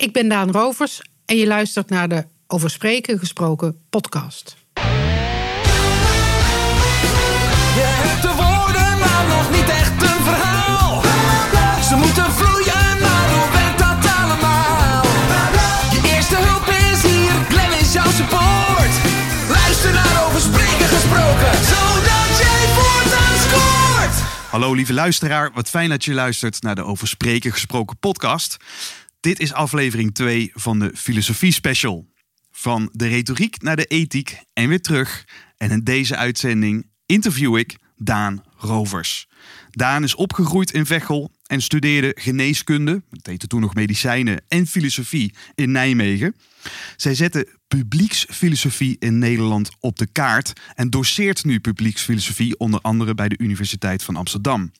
Ik ben Daan Rovers en je luistert naar de Over Spreken Gesproken podcast. Je hebt de woorden, maar nog niet echt een verhaal. Ze moeten vloeien, maar hoe werkt dat allemaal? Je eerste hulp is hier, Glenn is jouw support. Luister naar over spreken gesproken, zodat jij voortaan scoort. Hallo lieve luisteraar, wat fijn dat je luistert naar de Over Spreken gesproken podcast. Dit is aflevering 2 van de Filosofie Special. Van de retoriek naar de ethiek en weer terug. En in deze uitzending interview ik Daan Rovers. Daan is opgegroeid in Veghel en studeerde geneeskunde, het heette toen nog medicijnen, en filosofie in Nijmegen. Zij zette publieksfilosofie in Nederland op de kaart en doseert nu publieksfilosofie onder andere bij de Universiteit van Amsterdam.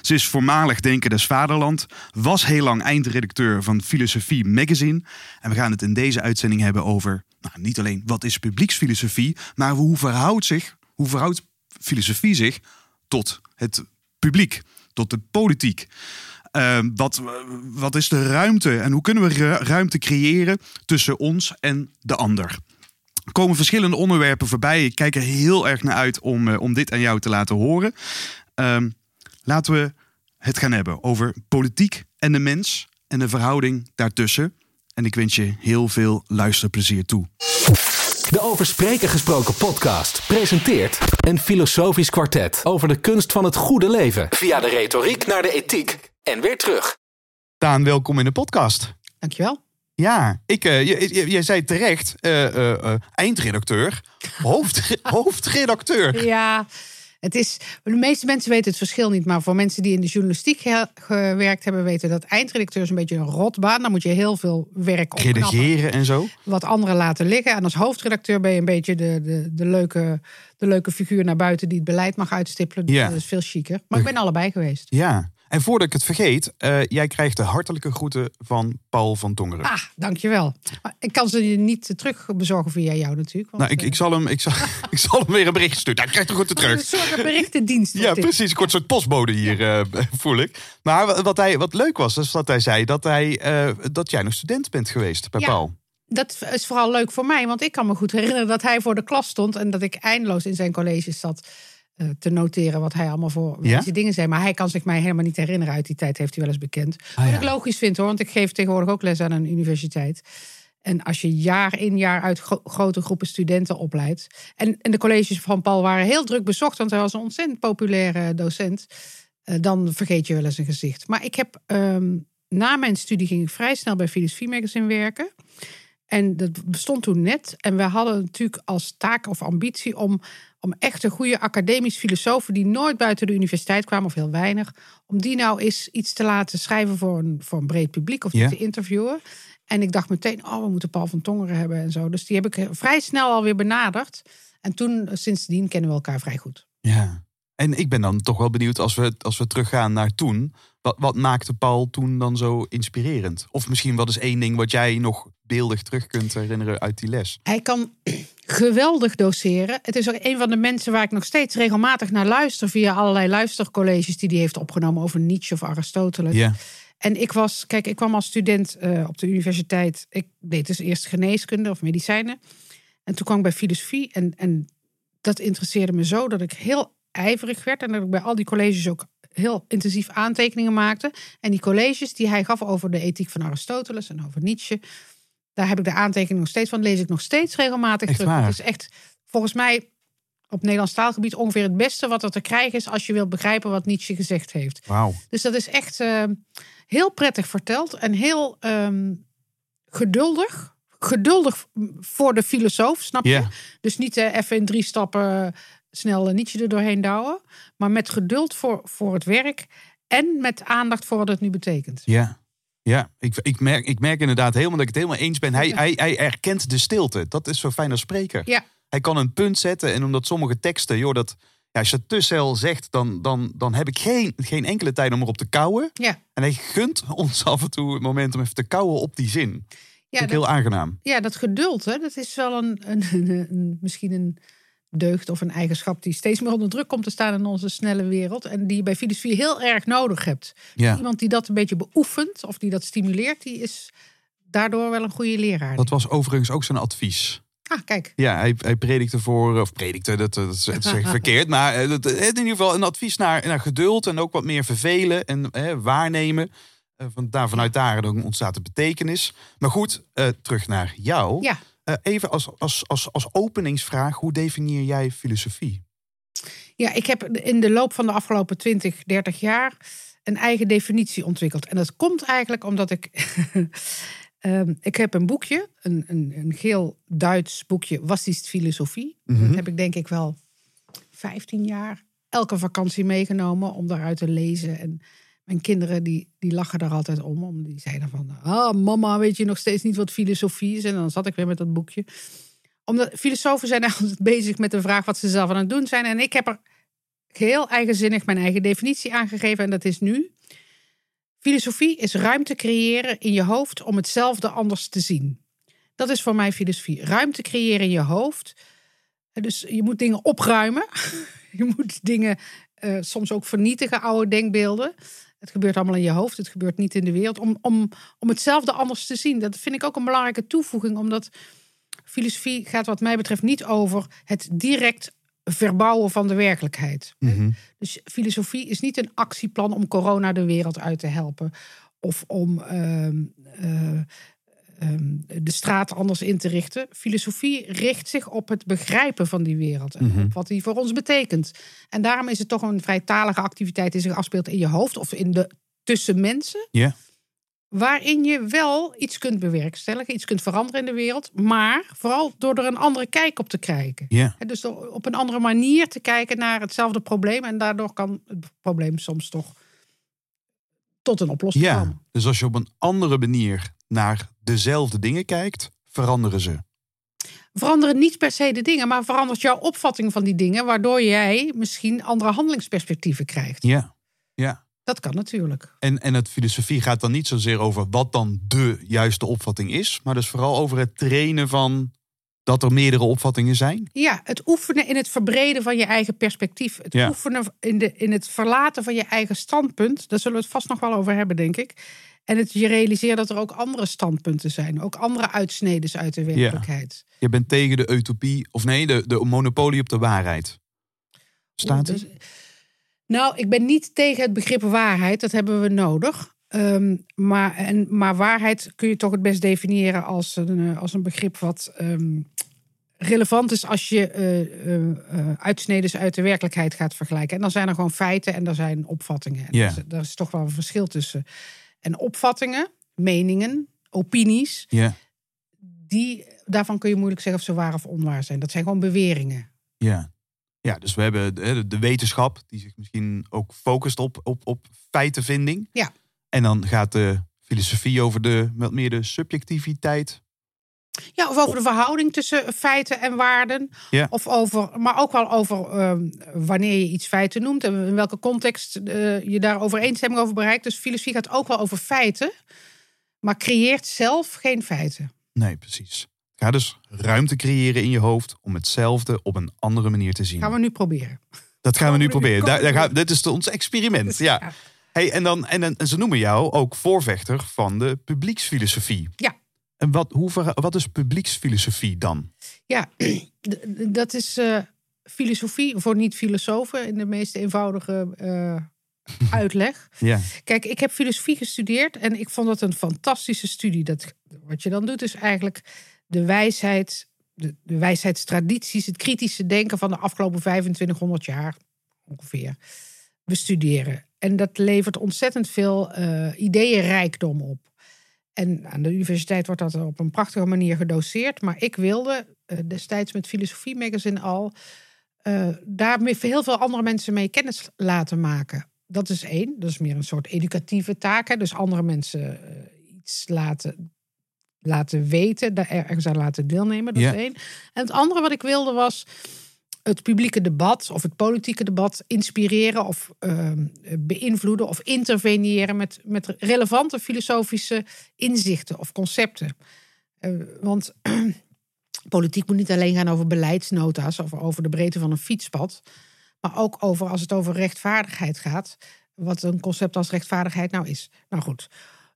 Ze is voormalig Denker des Vaderland, was heel lang eindredacteur van Filosofie Magazine. En we gaan het in deze uitzending hebben over nou, niet alleen wat is publieksfilosofie, maar hoe verhoudt, zich, hoe verhoudt filosofie zich tot het publiek, tot de politiek. Uh, wat, wat is de ruimte en hoe kunnen we ru- ruimte creëren tussen ons en de ander? Er komen verschillende onderwerpen voorbij. Ik kijk er heel erg naar uit om, eh, om dit aan jou te laten horen. Ehm, laten we het gaan hebben over politiek en de mens en de verhouding daartussen. En ik wens je heel veel luisterplezier toe. De Over Spreken gesproken podcast presenteert een filosofisch kwartet over de kunst van het goede leven. Via de retoriek naar de ethiek en weer terug. Daan, welkom in de podcast. Dankjewel. Ja, ik, eh, je- je- jij zei terecht, eh, eh, eh, eindredacteur, hoofd, hoofdredacteur. Ja, het is, de meeste mensen weten het verschil niet, maar voor mensen die in de journalistiek ge- gewerkt hebben, weten dat eindredacteur is een beetje een rotbaan. Dan moet je heel veel werk Redigeren en zo. wat anderen laten liggen. En als hoofdredacteur ben je een beetje de, de, de, leuke, de leuke figuur naar buiten die het beleid mag uitstippelen. Dus Ja. Dat is veel chiquer. Maar ik ben allebei geweest. Ja, en voordat ik het vergeet, eh, jij krijgt de hartelijke groeten van Paul van Tongeren. Ah, dankjewel. Maar ik kan ze niet terug bezorgen via jou natuurlijk. Want, nou, ik, eh, ik, zal hem, ik, zal, ik zal hem weer een bericht sturen. Hij krijgt er goed een terug. soort berichtendienst. Ja, dit. precies. Een soort postbode hier, eh, voel ik. Maar wa- wat, hij, wat leuk was, is dat hij zei dat, hij, eh, dat jij nog student bent geweest bij Ja. Paul. Dat is vooral leuk voor mij, want ik kan me goed herinneren dat hij voor de klas stond en dat ik eindeloos in zijn colleges zat eh, te noteren wat hij allemaal voor Ja? deze dingen zei. Maar hij kan zich mij helemaal niet herinneren uit die tijd, heeft hij wel eens bekend. Ah, Wat ja. ik logisch vind hoor, want ik geef tegenwoordig ook les aan een universiteit. En als je jaar in jaar uit gro- grote groepen studenten opleidt. En, en de colleges van Paul waren heel druk bezocht, want hij was een ontzettend populaire docent. eh, dan vergeet je wel eens een gezicht. Maar ik heb ehm, na mijn studie ging ik vrij snel bij Filosofie Magazine werken. En dat bestond toen net. En we hadden natuurlijk als taak of ambitie om, om echt een goede academisch filosofen die nooit buiten de universiteit kwamen, of heel weinig, om die nou eens iets te laten schrijven voor een, voor een breed publiek of Ja. te interviewen. En ik dacht meteen, oh, we moeten Paul van Tongeren hebben en zo. Dus die heb ik vrij snel alweer benaderd. En toen, sindsdien, kennen we elkaar vrij goed. Ja. En ik ben dan toch wel benieuwd als we, als we teruggaan naar toen. Wat, wat maakte Paul toen dan zo inspirerend? Of misschien wat is één ding wat jij nog beeldig terug kunt herinneren uit die les? Hij kan geweldig doseren. Het is ook een van de mensen waar ik nog steeds regelmatig naar luister via allerlei luistercolleges die hij heeft opgenomen over Nietzsche of Aristoteles. Ja. En ik was, kijk, ik kwam als student eh, op de universiteit. Ik deed dus eerst geneeskunde of medicijnen. En toen kwam ik bij filosofie. En, en dat interesseerde me zo dat ik heel ijverig werd. En dat ik bij al die colleges ook heel intensief aantekeningen maakte. En die colleges die hij gaf over de ethiek van Aristoteles en over Nietzsche. Daar heb ik de aantekeningen nog steeds van. Lees ik nog steeds regelmatig Echt terug. Het is echt volgens mij op Nederlands taalgebied ongeveer het beste wat er te krijgen is. als je wilt begrijpen wat Nietzsche gezegd heeft. Wauw. Dus dat is echt eh, heel prettig verteld en heel ehm, geduldig. Geduldig voor de filosoof, snap je? Dus niet eh, even in drie stappen snel een Nietzsche er doorheen douwen. Maar met geduld voor, voor het werk. En met aandacht voor wat het nu betekent. Ja. Ja, ik, ik, merk, ik merk inderdaad helemaal dat ik het helemaal eens ben. Hij, hij, hij erkent de stilte. Dat is zo fijn als spreker. Ja, Hij kan een punt zetten en omdat sommige teksten, joh, dat, ja, als je het te snel zegt, dan, dan, dan heb ik geen, geen enkele tijd om erop te kouwen. ja. En hij gunt ons af en toe het moment om even te kouwen op die zin. Ja, Vind ik dat, heel aangenaam. ja, dat geduld, hè, dat is wel een, een, een, een- misschien een deugd of een eigenschap die steeds meer onder druk komt te staan in onze snelle wereld. En die je bij filosofie heel erg nodig hebt. Ja. Iemand die dat een beetje beoefent of die dat stimuleert, die is daardoor wel een goede leraar. Dat was overigens ook zijn advies. Ah, kijk. Ja, hij, hij predikte voor, of predikte, dat, dat is zeg verkeerd. Maar eh, dat, in ieder geval een advies naar, naar geduld en ook wat meer vervelen en eh, waarnemen. Eh, van, daar, vanuit daar ontstaat de betekenis. Maar goed, eh, terug naar jou. Ja. Eh, even als, als, als, als openingsvraag, hoe definieer jij filosofie? Ja, ik heb in de loop van de afgelopen 20, 30 jaar een eigen definitie ontwikkeld. En dat komt eigenlijk omdat ik. Ehm, ik heb een boekje, een, een, een geel Duits boekje, Was is filosofie? Mhm. Dat heb ik denk ik wel 15 jaar elke vakantie meegenomen om daaruit te lezen. En mijn kinderen die, die lachen daar altijd om. om die zeiden van, ah mama, weet je nog steeds niet wat filosofie is? En dan zat ik weer met dat boekje. Omdat filosofen zijn altijd bezig met de vraag wat ze zelf aan het doen zijn. En ik heb er geheel eigenzinnig mijn eigen definitie aangegeven. En dat is nu. Filosofie is ruimte creëren in je hoofd om hetzelfde anders te zien. Dat is voor mij filosofie. Ruimte creëren in je hoofd. Dus je moet dingen opruimen. Je moet dingen eh, soms ook vernietigen, oude denkbeelden. Het gebeurt allemaal in je hoofd, het gebeurt niet in de wereld. Om, om, om hetzelfde anders te zien. Dat vind ik ook een belangrijke toevoeging, omdat filosofie gaat, wat mij betreft, niet over het direct verbouwen van de werkelijkheid. Dus filosofie is niet een actieplan om corona de wereld uit te helpen. Of om ehm, eh, ehm, de straat anders in te richten. Filosofie richt zich op het begrijpen van die wereld. En op wat die voor ons betekent. En daarom is het toch een vrij talige activiteit die zich afspeelt in je hoofd. Of in de tussen mensen. Ja. Waarin je wel iets kunt bewerkstelligen, iets kunt veranderen in de wereld. Maar vooral door er een andere kijk op te krijgen. Ja. Dus door op een andere manier te kijken naar hetzelfde probleem. En daardoor kan het probleem soms toch tot een oplossing Ja, komen. dus als je op een andere manier naar dezelfde dingen kijkt, veranderen ze. Veranderen niet per se de dingen, maar verandert jouw opvatting van die dingen. Waardoor jij misschien andere handelingsperspectieven krijgt. Ja. ja. Dat kan natuurlijk. En, en het filosofie gaat dan niet zozeer over wat dan de juiste opvatting is, maar dus vooral over het trainen van dat er meerdere opvattingen zijn. Ja, het oefenen in het verbreden van je eigen perspectief. Het Ja. oefenen in, de, in het verlaten van je eigen standpunt. Daar zullen we het vast nog wel over hebben, denk ik. En het je realiseren dat er ook andere standpunten zijn. Ook andere uitsneden uit de werkelijkheid. Je bent tegen de utopie, of nee, de, de monopolie op de waarheid. Staat het? dus- Nou, ik ben niet tegen het begrip waarheid. Dat hebben we nodig. Ehm, maar, en, maar waarheid kun je toch het best definiëren als een, eh, als een begrip wat ehm, relevant is als je eh eh, eh, uitsneden uit de werkelijkheid gaat vergelijken. En dan zijn er gewoon feiten en er zijn opvattingen. En dus, er is toch wel een verschil tussen. En opvattingen, meningen, opinies, Ja, die, daarvan kun je moeilijk zeggen of ze waar of onwaar zijn. Dat zijn gewoon beweringen. ja. Ja, dus we hebben de, de wetenschap die zich misschien ook focust op, op, op feitenvinding. Ja. En dan gaat de filosofie over de, wat meer de subjectiviteit. Ja, of over de verhouding tussen feiten en waarden. Ja. Of over, maar ook wel over ehm, wanneer je iets feiten noemt en in welke context eh, je daar overeenstemming over bereikt. Dus filosofie gaat ook wel over feiten, maar creëert zelf geen feiten. Nee, precies. Ga dus ruimte creëren in je hoofd om hetzelfde op een andere manier te zien. Gaan we nu proberen. Dat gaan we nu proberen. Daar, gaan, dit is ons experiment. Ja. Ja. Hey, en, dan, en, en ze noemen jou ook voorvechter van de publieksfilosofie. Ja. En wat, hoe, wat is publieksfilosofie dan? Ja, dat is eh, filosofie voor niet-filosofen in de meest eenvoudige eh, uitleg. Ja. Kijk, ik heb filosofie gestudeerd en ik vond dat een fantastische studie. Dat, wat je dan doet is eigenlijk de wijsheid, de, de wijsheidstradities, het kritische denken van de afgelopen 2500 jaar ongeveer bestuderen. En dat levert ontzettend veel eh ideeënrijkdom op. En aan de universiteit wordt dat op een prachtige manier gedoseerd. Maar ik wilde eh, destijds met Filosofie Magazine al eh, daar heel veel andere mensen mee kennis laten maken. Dat is één. Dat is meer een soort educatieve taak. Hè? Dus andere mensen eh, iets laten, laten weten, daar ergens aan laten deelnemen. Dat Ja. is één. En het andere wat ik wilde was het publieke debat of het politieke debat inspireren of ehm, beïnvloeden of interveneren met, met relevante filosofische inzichten of concepten. Eh, want politiek moet niet alleen gaan over beleidsnota's of over de breedte van een fietspad, maar ook over als het over rechtvaardigheid gaat, wat een concept als rechtvaardigheid nou is. Nou goed.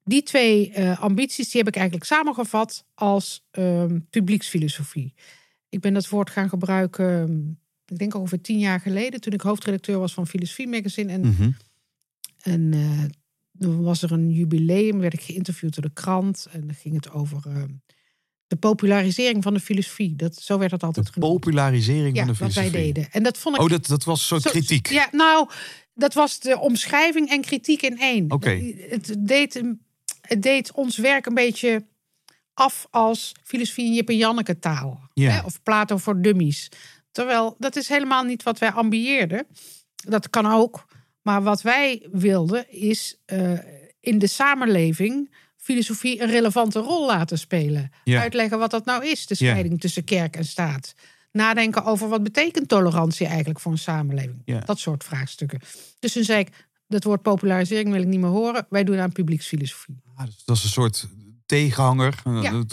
die twee eh, ambities die heb ik eigenlijk samengevat als ehm, publieksfilosofie. Ik ben dat woord gaan gebruiken, ehm, ik denk ongeveer tien jaar geleden, toen ik hoofdredacteur was van Filosofie Magazine. En, Mhm. en eh, was er een jubileum, werd ik geïnterviewd door de krant. En dan ging het over ehm, de popularisering van de filosofie. Dat, zo werd dat altijd De genoemd. popularisering Ja, van de wat wij filosofie. deden. En dat vond ik Oh, dat, dat was een soort zo- kritiek. Ja, nou, dat was de omschrijving en kritiek in één. Oké. Het, deed, hem- het deed ons werk een beetje af als filosofie in Jip en Janneke taal. Ja. Hè? Of Plato voor dummies. Terwijl dat is helemaal niet wat wij ambieerden. Dat kan ook. Maar wat wij wilden is eh, in de samenleving filosofie een relevante rol laten spelen. Ja. Uitleggen wat dat nou is, de Ja. scheiding tussen kerk en staat. Nadenken over wat betekent tolerantie eigenlijk voor een samenleving. Ja. Dat soort vraagstukken. Dus toen zei ik, dat woord popularisering wil ik niet meer horen. Wij doen aan publieksfilosofie. Ah, dat is een soort tegenhanger. Een Ja. een-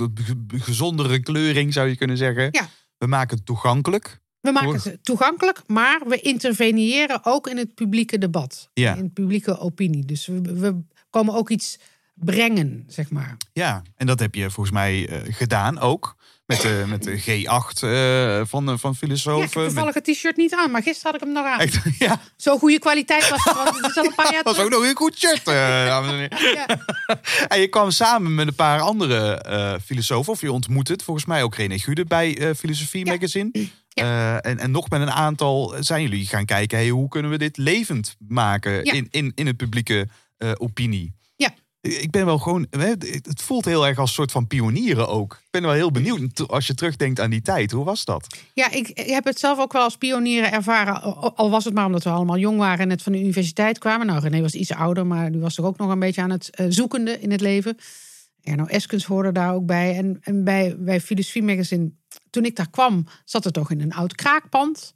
een gezondere kleuring zou je kunnen zeggen. Ja. We maken het toegankelijk. We maken het toegankelijk, maar we interveneren ook in het publieke debat. Ja. In publieke opinie. Dus we, we komen ook iets brengen, zeg maar. Ja, en dat heb je volgens mij eh, gedaan ook. Met de, met de G8 eh, van, eh, van Ja, ik filosofen. heb toevallig het t-shirt niet aan, maar gisteren had ik hem nog aan. Echt, ja, Zo goede kwaliteit was het, want het is al een paar jaar dat was ook nog een goed shirt. eh, dames en heren. Ja. En je kwam samen met een paar andere filosofen, of je ontmoet het volgens mij ook René Gude bij Filosofie Ja. Magazine. En, en nog met een aantal zijn jullie gaan kijken, hey, hoe kunnen we dit levend maken in, in, in het publieke opinie? Ik ben wel gewoon, het voelt heel erg als een soort van pionieren ook. Ik ben wel heel benieuwd als je terugdenkt aan die tijd. Hoe was dat? Ja, ik, heb het zelf ook wel als pionieren ervaren. Al al was het maar omdat we allemaal jong waren en net van de universiteit kwamen. Nou, René was iets ouder, maar die was toch ook nog een beetje aan het eh, zoekende in het leven. Erno Eskens hoorde daar ook bij. En, en bij, bij Filosofie Magazine, toen ik daar kwam, zat het toch in een oud kraakpand.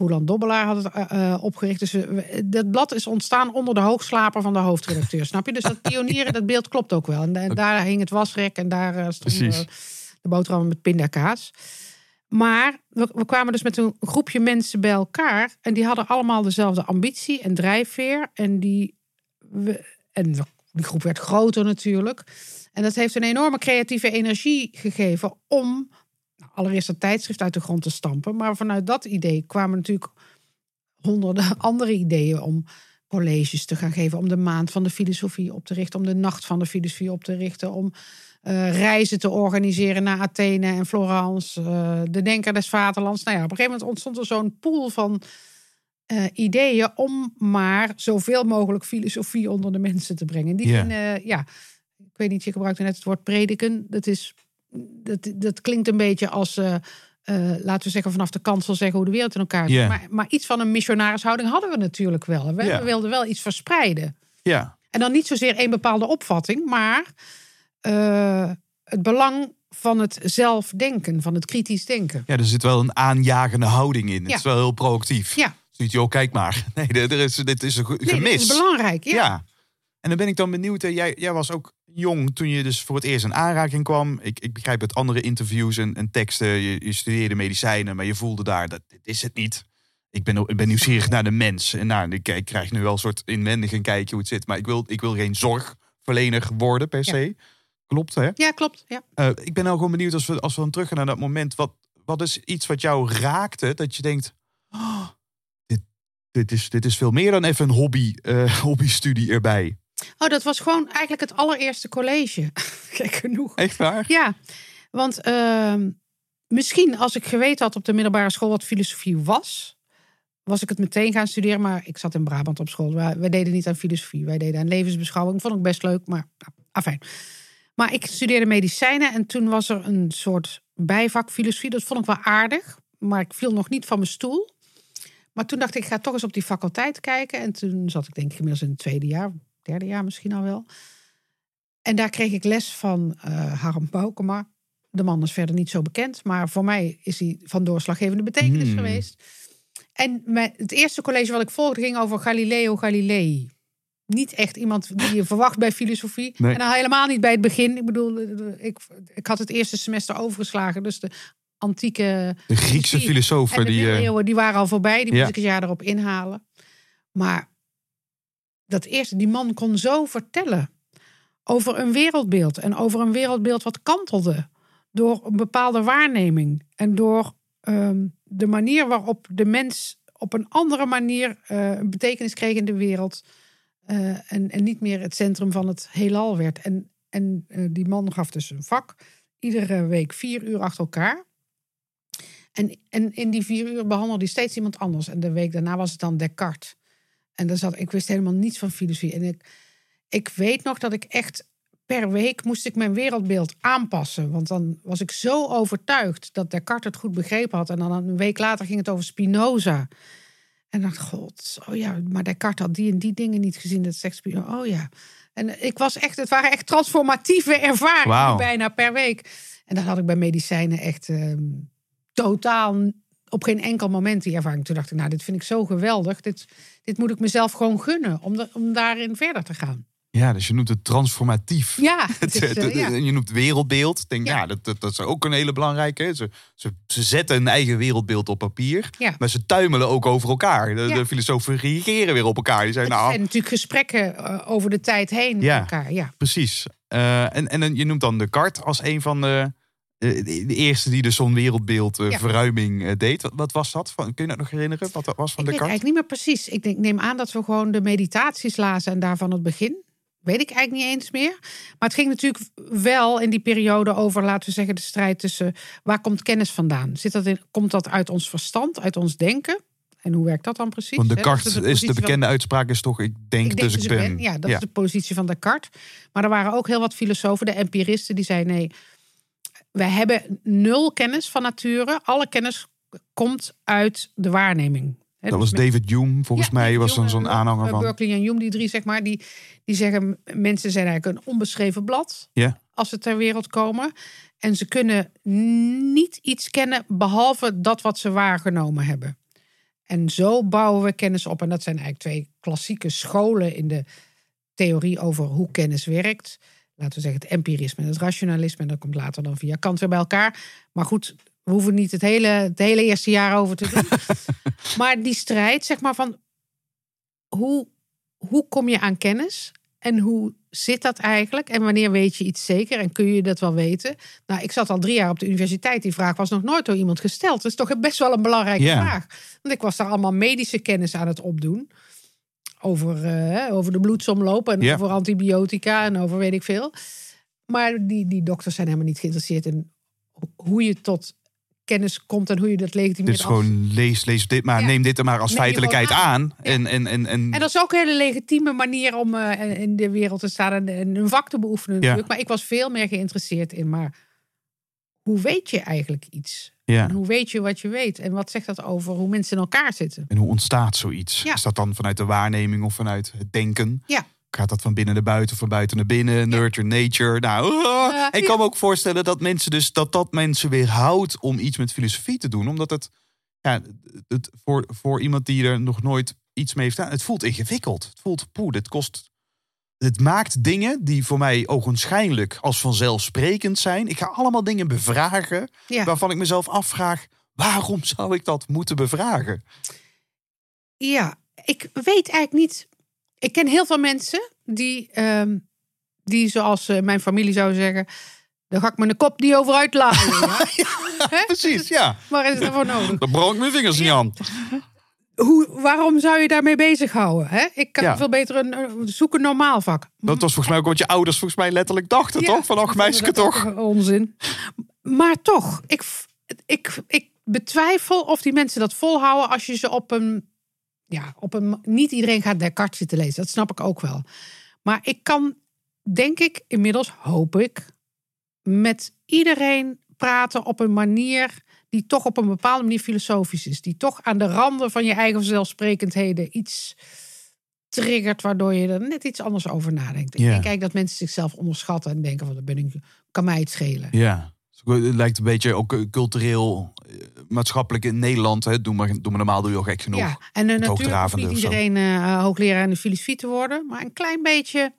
Roland Dobbelaar had het eh, eh, opgericht. Dus dat blad is ontstaan onder de hoogslaper van de hoofdredacteur. snap je? Dus dat pionieren, dat beeld klopt ook wel. En, da- daar hing het wasrek en daar eh, stond Precies. eh, de boterhammen met pindakaas. Maar we, we kwamen dus met een groepje mensen bij elkaar. En die hadden allemaal dezelfde ambitie en drijfveer. En die, we, en die groep werd groter natuurlijk. En dat heeft een enorme creatieve energie gegeven om allereerst een tijdschrift uit de grond te stampen. Maar vanuit dat idee kwamen natuurlijk honderden andere ideeën om colleges te gaan geven, om de maand van de filosofie op te richten, om de nacht van de filosofie op te richten, om eh, reizen te organiseren naar Athene en Florence, eh, de Denker des Vaderlands. Nou ja, op een gegeven moment ontstond er zo'n pool van eh, ideeën om maar zoveel mogelijk filosofie onder de mensen te brengen. Die vinden, ja, ik weet niet, je gebruikte net het woord prediken. Dat, is, dat, dat klinkt een beetje als, eh, eh, laten we zeggen, vanaf de kansel zeggen hoe de wereld in elkaar zit. Maar, maar iets van een missionarishouding hadden we natuurlijk wel. We, wilden wel iets verspreiden. Ja, En dan niet zozeer één bepaalde opvatting, maar eh, het belang van het zelfdenken, van het kritisch denken. ja er zit wel een aanjagende houding in. Het Ja. is wel heel proactief. Ja, Ziet, joh, kijk maar. Nee, er is, dit is een ge- nee, gemis. dat is belangrijk. Ja. Ja. En dan ben ik dan benieuwd. Jij, jij was ook jong toen je dus voor het eerst in aanraking kwam. Ik, ik begrijp uit andere interviews en, en teksten. Je, je studeerde medicijnen, maar je voelde daar dat dit is het niet. Ik ben, ik ben nieuwsgierig naar de mens. En nou, ik, ik krijg nu wel een soort inwendig een kijkje hoe het zit. Maar ik wil, ik wil geen zorgverlener worden per se. Klopt, hè? Ja, klopt. Ja. Eh, ik ben nou gewoon benieuwd als we, als we dan teruggaan naar dat moment. Wat, wat is iets wat jou raakte dat je denkt... "Oh, dit, dit, is, dit is veel meer dan even een hobby, eh, hobbystudie erbij. Oh, dat was gewoon eigenlijk het allereerste college. Gek genoeg. Echt waar? Ja, want ehm, misschien als ik geweten had op de middelbare school wat filosofie was, was ik het meteen gaan studeren. Maar ik zat in Brabant op school. Wij, wij deden niet aan filosofie, wij deden aan levensbeschouwing. Vond ik best leuk, maar nou, afijn. Maar ik studeerde medicijnen en toen was er een soort bijvak filosofie. Dat vond ik wel aardig, maar ik viel nog niet van mijn stoel. Maar toen dacht ik, ik ga toch eens op die faculteit kijken. En toen zat ik denk ik inmiddels in het tweede jaar, derde jaar misschien al wel. En daar kreeg ik les van eh Harm Boukema. De man is verder niet zo bekend, maar voor mij is hij van doorslaggevende betekenis Hmm. geweest. En mijn, het eerste college wat ik volgde ging over Galileo Galilei. Niet echt iemand die je verwacht bij filosofie. Nee. En dan helemaal niet bij het begin. Ik bedoel, ik, ik had het eerste semester overgeslagen. Dus de antieke De Griekse en filosofen de die... eh, middeleeuwen, die waren al voorbij. Die Ja. moest ik een jaar erop inhalen. Maar dat eerste, die man kon zo vertellen over een wereldbeeld. En over een wereldbeeld wat kantelde door een bepaalde waarneming. En door ehm, de manier waarop de mens op een andere manier eh, betekenis kreeg in de wereld. eh, en, en niet meer het centrum van het heelal werd. En, en eh, die man gaf dus een vak. Iedere week vier uur achter elkaar. En, en in die vier uur behandelde hij steeds iemand anders. En de week daarna was het dan Descartes. En dan zat, ik wist helemaal niets van filosofie. En ik, ik weet nog dat ik echt per week moest ik mijn wereldbeeld aanpassen. Want dan was ik zo overtuigd dat Descartes het goed begrepen had. En dan een week later ging het over Spinoza. En dacht, god, oh ja, maar Descartes had die en die dingen niet gezien. Dat zegt Spinoza, oh ja. En ik was echt, het waren echt transformatieve ervaringen bijna per week. En dat had ik bij medicijnen echt ehm, totaal op geen enkel moment die ervaring. Toen dacht ik, nou, dit vind ik zo geweldig. Dit, dit moet ik mezelf gewoon gunnen om, de- om daarin verder te gaan. Ja, dus je noemt het transformatief. Ja, Het, is, eh, ja. Je noemt wereldbeeld. Denk, Ja. ja, dat, dat, dat is ook een hele belangrijke. Ze, ze, ze zetten een eigen wereldbeeld op papier. Ja. Maar ze tuimelen ook over elkaar. De, de filosofen reageren weer op elkaar. Die Het nou, zijn natuurlijk gesprekken eh, over de tijd heen Ja. met elkaar. Ja. precies. Eh, en, en je noemt dan Descartes als een van de, de, de eerste die dus zo'n wereldbeeld eh, Ja. verruiming eh, deed. Wat, wat was dat? Van, kun je dat nog herinneren? Wat dat was van Ik weet Descartes? eigenlijk niet meer precies. Ik denk, neem aan dat we gewoon de meditaties lazen en daarvan het begin. Weet ik eigenlijk niet eens meer. Maar het ging natuurlijk wel in die periode over, laten we zeggen, de strijd tussen waar komt kennis vandaan? Zit dat in, komt dat uit ons verstand, uit ons denken? En hoe werkt dat dan precies? Want Descartes is de, positie van- bekende uitspraak is toch, ik denk, Ik denk dus ik ben. Ja, dat is de positie van Descartes. Maar er waren ook heel wat filosofen, de empiristen, die zeiden nee, wij hebben nul kennis van nature. Alle kennis komt uit de waarneming. Dat dus was David Hume, volgens Ja, mij was dan zo'n eh, aanhanger eh, van. Berkeley en Hume, die drie zeg maar, die, die zeggen mensen zijn eigenlijk een onbeschreven blad Ja. als ze ter wereld komen. En ze kunnen niet iets kennen behalve dat wat ze waargenomen hebben. En zo bouwen we kennis op. En dat zijn eigenlijk twee klassieke scholen in de theorie over hoe kennis werkt. Laten we zeggen het empirisme en het rationalisme. En dat komt later dan via Kant weer bij elkaar. Maar goed, we hoeven niet het hele, het hele eerste jaar over te doen. maar die strijd, zeg maar, van hoe, hoe kom je aan kennis? En hoe zit dat eigenlijk? En wanneer weet je iets zeker? En kun je dat wel weten? Nou, ik zat al drie jaar op de universiteit. Die vraag was nog nooit door iemand gesteld. Dat is toch best wel een belangrijke vraag. Want ik was daar allemaal medische kennis aan het opdoen. Over, eh, over de bloedsomloop en over antibiotica en over weet ik veel. Maar die, die dokters zijn helemaal niet geïnteresseerd in hoe je tot kennis komt en hoe je dat legitimeert. Dit is als- gewoon lees, lees dit maar, Ja. neem dit er maar als Neem feitelijkheid aan. En, en, en, en, En dat is ook een hele legitieme manier om eh, in de wereld te staan en, en een vak te beoefenen. Ja. Maar ik was veel meer geïnteresseerd in, maar hoe weet je eigenlijk iets? ja. En hoe weet je wat je weet? En wat zegt dat over hoe mensen in elkaar zitten? En hoe ontstaat zoiets? Ja. Is dat dan vanuit de waarneming of vanuit het denken? Ja. Gaat dat van binnen naar buiten, van buiten naar binnen? Nurture, nature. Nou, ik kan me ook voorstellen dat mensen dus dat dat mensen weerhoudt om iets met filosofie te doen, omdat het, ja, het voor, voor iemand die er nog nooit iets mee heeft gedaan, het voelt ingewikkeld. Het voelt poeh, dit kost. Het maakt dingen die voor mij ogenschijnlijk als vanzelfsprekend zijn. Ik ga allemaal dingen bevragen Ja. waarvan ik mezelf afvraag: waarom zou ik dat moeten bevragen? Ja, ik weet eigenlijk niet. Ik ken heel veel mensen die, ehm, die zoals eh, mijn familie zou zeggen, daar ga ik mijn kop niet over uitlaten. ja. Precies, ja. Waar is het daarvoor nodig? Daar brand ik mijn vingers niet aan. Hoe, waarom zou je daarmee bezighouden? Hè? Ik kan Ja. veel beter een, zoek een normaal vak. Dat was volgens mij ook wat je ouders volgens mij letterlijk dachten, Ja, toch? Van, ach, meisje toch? Onzin. Maar toch, ik, ik, ik betwijfel of die mensen dat volhouden als je ze op een. Ja, op een. Niet iedereen gaat Descartes zitten lezen, dat snap ik ook wel. Maar ik kan, denk ik, inmiddels hoop ik, met iedereen praten op een manier die toch op een bepaalde manier filosofisch is. Die toch aan de randen van je eigen zelfsprekendheden iets triggert, waardoor je er net iets anders over nadenkt. Ik Ja. denk eigenlijk dat mensen zichzelf onderschatten en denken van, dat ben ik, kan mij het schelen. Ja. Het lijkt een beetje ook eh, cultureel, eh, maatschappelijk in Nederland. Hè. Doe, maar, doe maar normaal, doe je ook gek genoeg. Ja, en uh, natuurlijk niet iedereen hoogleraar in de filosofie te worden. Maar een klein beetje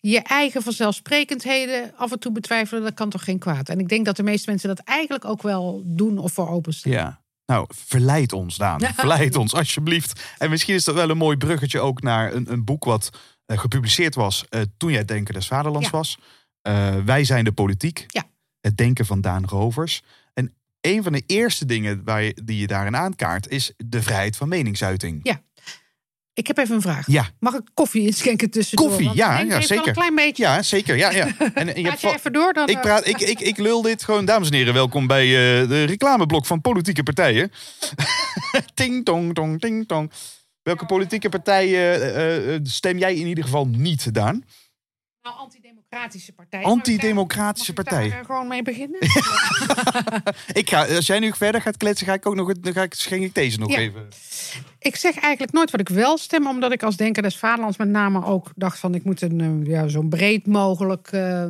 je eigen vanzelfsprekendheden af en toe betwijfelen, dat kan toch geen kwaad. En ik denk dat de meeste mensen dat eigenlijk ook wel doen of voor openstaan. Ja. Nou, verleid ons, Daan. Verleid ons, alsjeblieft. En misschien is dat wel een mooi bruggetje ook naar een, een boek wat eh, gepubliceerd was eh, toen jij Denken des Vaderlands Ja. was. Eh, wij zijn de politiek. Ja. Het denken van Daan Rovers. En een van de eerste dingen waar je, die je daarin aankaart is de vrijheid van meningsuiting. Ik heb even een vraag. Ja, Mag ik koffie inschenken tussendoor? Koffie, Want ja, ja, zeker. een klein beetje. ja zeker. Ja, ja. En, en je Praat je even door dan? ik, eh, praat, ik, ik, ik lul dit gewoon, dames en heren, welkom bij eh, de reclameblok van politieke partijen. ting tong tong ting tong. Welke politieke partijen eh, eh, stem jij in ieder geval niet, Daan? Nou, antidemocratische partij. Antidemocratische Mag ik daar, partij. gewoon mee beginnen? Ik ga, als jij nu verder gaat kletsen, ga ik ook nog, dan ga ik, schenk ik deze nog Ja. even. ik zeg eigenlijk nooit wat ik wel stem, omdat ik als Denker des Vaderlands met name ook dacht van ik moet een eh, ja, zo'n breed mogelijk. eh,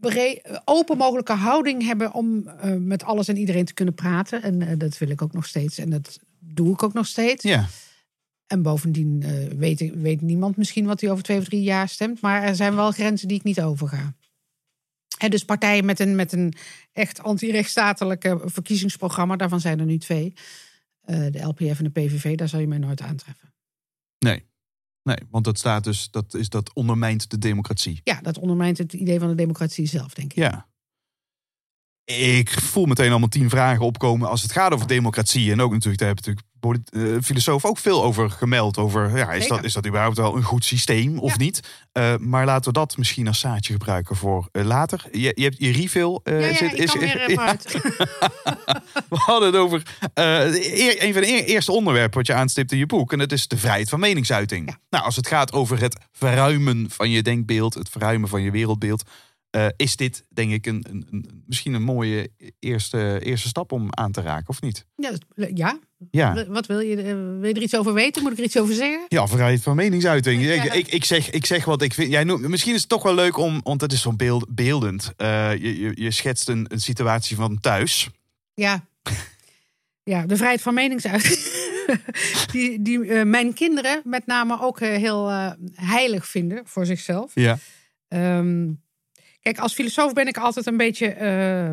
breed- open mogelijke houding hebben om eh, met alles en iedereen te kunnen praten. En eh, dat wil ik ook nog steeds. En dat doe ik ook nog steeds. Ja, En bovendien eh, weet, weet niemand misschien wat hij over twee of drie jaar stemt. Maar er zijn wel grenzen die ik niet overga. En dus partijen met een, met een echt anti-rechtsstatelijke verkiezingsprogramma, daarvan zijn er nu twee. Eh, de LPF en de PVV, daar zal je mij nooit aantreffen. nee. Nee, want dat staat dus, dat, is, dat ondermijnt de democratie. Ja, dat ondermijnt het idee van de democratie zelf, denk ik. Ja. Ik voel meteen allemaal tien vragen opkomen als het gaat over democratie. En ook natuurlijk, daar hebben natuurlijk eh, filosofen ook veel over gemeld. Over, ja, is, Zeker. dat, is dat überhaupt wel een goed systeem of Ja. niet? Eh, maar laten we dat misschien als zaadje gebruiken voor eh, later. Je, je hebt je refill. Ja, ja, zit, ik kan weer ja, vooruit. we hadden het over eer- een van de eer- eerste onderwerpen wat je aanstipt in je boek. En dat is de vrijheid van meningsuiting. Nou, als het gaat over het verruimen van je denkbeeld, het verruimen van je wereldbeeld. Eh, is dit denk ik een, een, een, misschien een mooie eerste, eerste stap om aan te raken, of niet? Ja, dat- ja. Ja, wat wil je? eh, Wil je er iets over weten? Moet ik er iets over zeggen? ja vrijheid van meningsuiting. Ja. Ik, ik, ik, zeg, ik zeg wat ik vind. Jij noemt, misschien is het toch wel leuk om, want het is zo'n beeld, beeldend. Eh, je, je, je schetst een, een situatie van thuis. Ja. Ja, de vrijheid van meningsuiting. die die mijn kinderen met name ook heel heilig vinden voor zichzelf. Ja. Ehm, kijk, als filosoof ben ik altijd een beetje eh,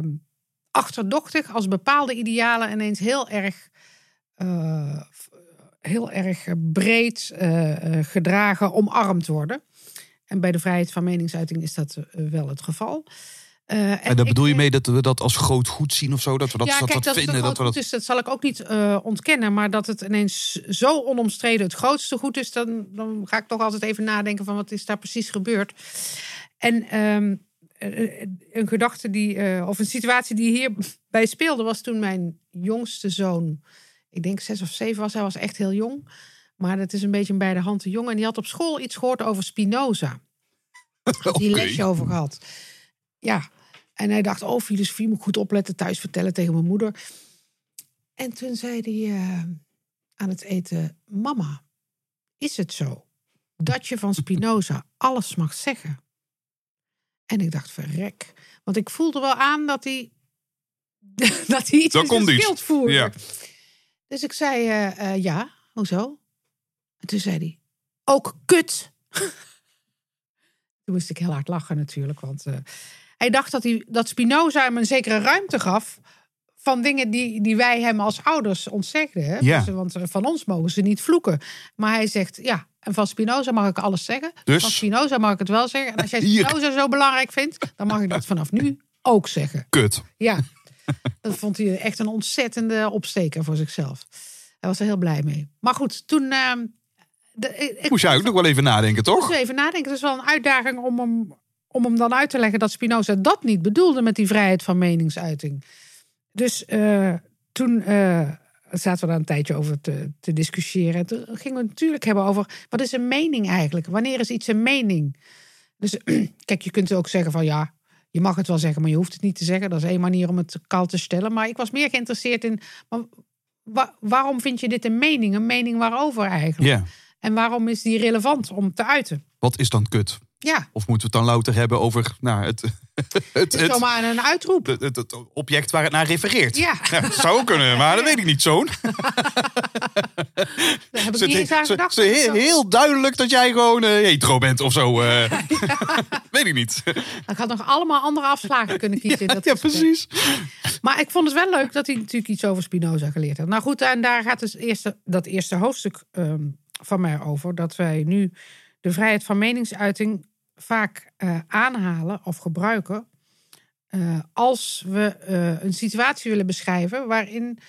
achterdochtig als bepaalde idealen ineens heel erg, eh, heel erg breed eh, eh, gedragen, omarmd worden. En bij de vrijheid van meningsuiting is dat wel het geval. En daar bedoel je mee dat we dat als groot goed zien of zo? Dat we dat, dat, kijk, dat dat vinden? Dat we dat... is, dat zal ik ook niet ontkennen. Maar dat het ineens zo onomstreden het grootste goed is, dan, dan ga ik toch altijd even nadenken van wat is daar precies gebeurd. En ehm, eh, een gedachte die, eh, of een situatie die hierbij speelde, was toen mijn jongste zoon, ik denk zes of zeven was, hij was echt heel jong. Maar dat is een beetje een bij de hand te jong. En die had op school iets gehoord over Spinoza. Had die lesje over gehad. Ja, en hij dacht, oh, filosofie moet ik goed opletten, thuis vertellen tegen mijn moeder. En toen zei hij eh, aan het eten, mama, is het zo dat je van Spinoza alles mag zeggen? En ik dacht, verrek. Want ik voelde wel aan dat hij, dat hij iets in zijn iets. schild voerde. Ja. Dus ik zei, eh, eh, ja, hoezo? En toen zei hij, ook kut. toen moest ik heel hard lachen natuurlijk, want... eh, hij dacht dat, hij, dat Spinoza hem een zekere ruimte gaf van dingen die, die wij hem als ouders ontzegden. Hè? Ja. Dus, want van ons mogen ze niet vloeken. Maar hij zegt, ja, en van Spinoza mag ik alles zeggen. Dus? Van Spinoza mag ik het wel zeggen. En als jij. Spinoza zo belangrijk vindt, dan mag ik dat vanaf nu ook zeggen. Kut. Ja, dat vond hij echt een ontzettende opsteker voor zichzelf. Hij was er heel blij mee. Maar goed, toen... ehm, de, ik, ik Moest jij ook nog wel even nadenken, toch? moest even nadenken. Het is wel een uitdaging om hem, om hem dan uit te leggen dat Spinoza dat niet bedoelde met die vrijheid van meningsuiting. Dus eh, toen eh, zaten we daar een tijdje over te, te discussiëren. Toen gingen we het natuurlijk hebben over wat is een mening eigenlijk? Wanneer is iets een mening? Dus kijk, je kunt ook zeggen van ja, je mag het wel zeggen, maar je hoeft het niet te zeggen. Dat is één manier om het kal te stellen. Maar ik was meer geïnteresseerd in maar wa- waarom vind je dit een mening? Een mening waarover eigenlijk? Ja. En waarom is die relevant om te uiten? Wat is dan kut? Ja, Of moeten we het dan louter hebben over nou, het, het, het zomaar een uitroep. het, het- het object waar het naar refereert? Ja. dat zou kunnen, maar dat weet ik niet, zoon. Daar heb ik Het niet eens aan gedacht. heel, heel duidelijk dat jij gewoon eh, hetero bent of zo. eh. weet ik niet. Ik had nog allemaal andere afslagen kunnen kiezen. dat ja, precies. Maar ik vond het wel leuk dat hij natuurlijk iets over Spinoza geleerd had. Nou goed, en daar gaat dus eerste, dat eerste hoofdstuk ehm, van mij over dat wij nu de vrijheid van meningsuiting vaak eh, aanhalen of gebruiken eh, als we eh, een situatie willen beschrijven waarin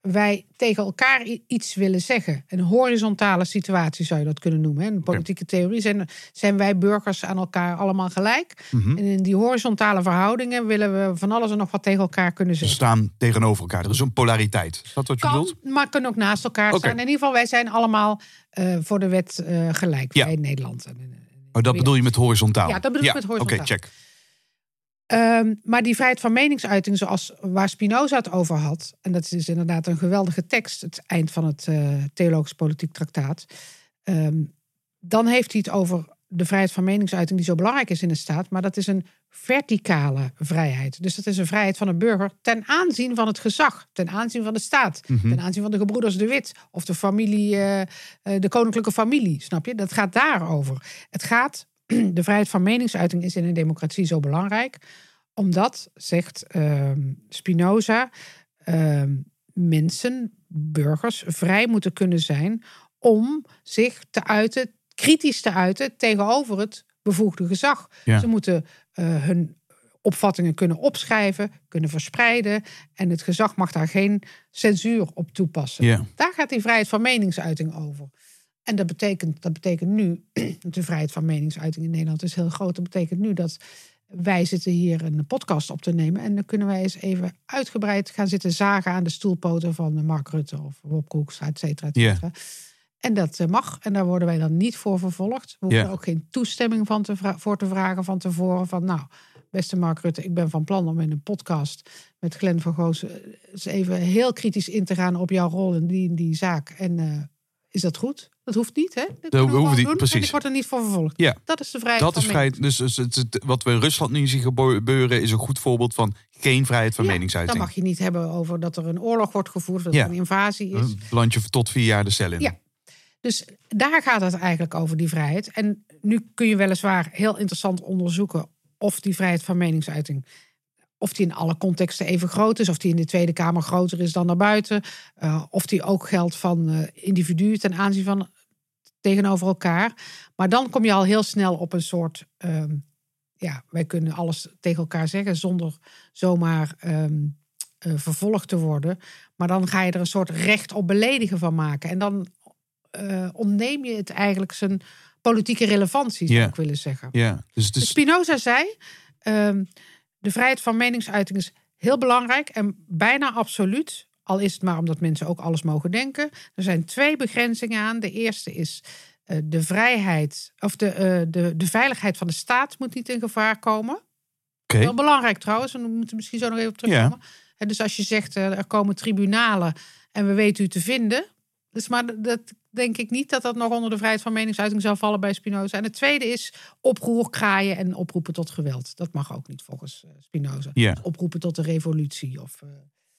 wij tegen elkaar iets willen zeggen. Een horizontale situatie zou je dat kunnen noemen. In de politieke theorie zijn, zijn wij burgers aan elkaar allemaal gelijk. Mhm. En in die horizontale verhoudingen willen we van alles en nog wat tegen elkaar kunnen Ze zeggen. staan tegenover elkaar. Er is een polariteit. Is dat wat je Kan, bedoelt? maar kunnen ook naast elkaar staan. In ieder geval, wij zijn allemaal eh, voor de wet eh, gelijk. Ja. Wij in Nederland. En, en- Oh, dat bedoel je met horizontaal? Ja, dat bedoel ik met horizontaal. Oké, check. Ehm, maar die vrijheid van meningsuiting, zoals waar Spinoza het over had, en dat is inderdaad een geweldige tekst, het eind van het eh, Theologisch Politiek Traktaat, ehm, dan heeft hij het over de vrijheid van meningsuiting die zo belangrijk is in de staat, maar dat is een verticale vrijheid. Dus dat is een vrijheid van een burger ten aanzien van het gezag, ten aanzien van de staat, ten aanzien van de gebroeders de Wit of de familie, eh, eh, de koninklijke familie, snap je? Dat gaat daarover. Het gaat, de vrijheid van meningsuiting is in een democratie zo belangrijk, omdat, zegt ehm, Spinoza, ehm, mensen, burgers, vrij moeten kunnen zijn om zich te uiten, kritisch te uiten tegenover het bevoegde gezag. Ja. Ze moeten eh, hun opvattingen kunnen opschrijven, kunnen verspreiden. En het gezag mag daar geen censuur op toepassen. Daar gaat die vrijheid van meningsuiting over. En dat betekent, dat betekent nu, de vrijheid van meningsuiting in Nederland is heel groot. Dat betekent nu dat wij zitten hier een podcast op te nemen. En dan kunnen wij eens even uitgebreid gaan zitten zagen aan de stoelpoten van Mark Rutte of Rob Koeks, et cetera, et cetera. En dat eh, mag. En daar worden wij dan niet voor vervolgd. We hoeven ook geen toestemming van te voor te vragen van tevoren. Van nou, beste Mark Rutte, ik ben van plan om in een podcast met Glenn van Goosen eh, eens even heel kritisch in te gaan op jouw rol in die, in die zaak. En eh, is dat goed? Dat hoeft niet, hè? Dat hoeft niet, doen precies. En ik word er niet voor vervolgd. Ja. Dat is de vrijheid Dat van is vrijheid. Dus, dus het, het- wat we in Rusland nu zien gebeuren is een goed voorbeeld van geen vrijheid van Ja, meningsuiting. Dan mag je niet hebben over dat er een oorlog wordt gevoerd, dat Ja. er een invasie is. Een landje tot vier jaar de cel in. Ja. Dus daar gaat het eigenlijk over, die vrijheid. En nu kun je weliswaar heel interessant onderzoeken of die vrijheid van meningsuiting. Of die in alle contexten even groot is, of die in de Tweede Kamer groter is dan daarbuiten. eh, of die ook geldt van eh, individuen ten aanzien van tegenover elkaar. Maar dan kom je al heel snel op een soort. ehm, ja, wij kunnen alles tegen elkaar zeggen zonder zomaar eh, vervolgd te worden. Maar dan ga je er een soort recht op beledigen van maken. En dan ontneem je het eigenlijk zijn politieke relevantie, zou ik willen zeggen. Ja, dus is, Spinoza zei: ehm, de vrijheid van meningsuiting is heel belangrijk en bijna absoluut. Al is het maar omdat mensen ook alles mogen denken. Er zijn twee begrenzingen aan. De eerste is eh, de vrijheid, of de, eh, de, de veiligheid van de staat moet niet in gevaar komen. oké. Heel belangrijk trouwens, en we moeten misschien zo nog even op terugkomen. Ja. Dus als je zegt, eh, er komen tribunalen en we weten u te vinden. Dus maar dat- denk ik niet dat dat nog onder de vrijheid van meningsuiting zou vallen bij Spinoza. En het tweede is oproer kraaien en oproepen tot geweld. Dat mag ook niet volgens eh, Spinoza. Ja. Oproepen tot de revolutie of, eh,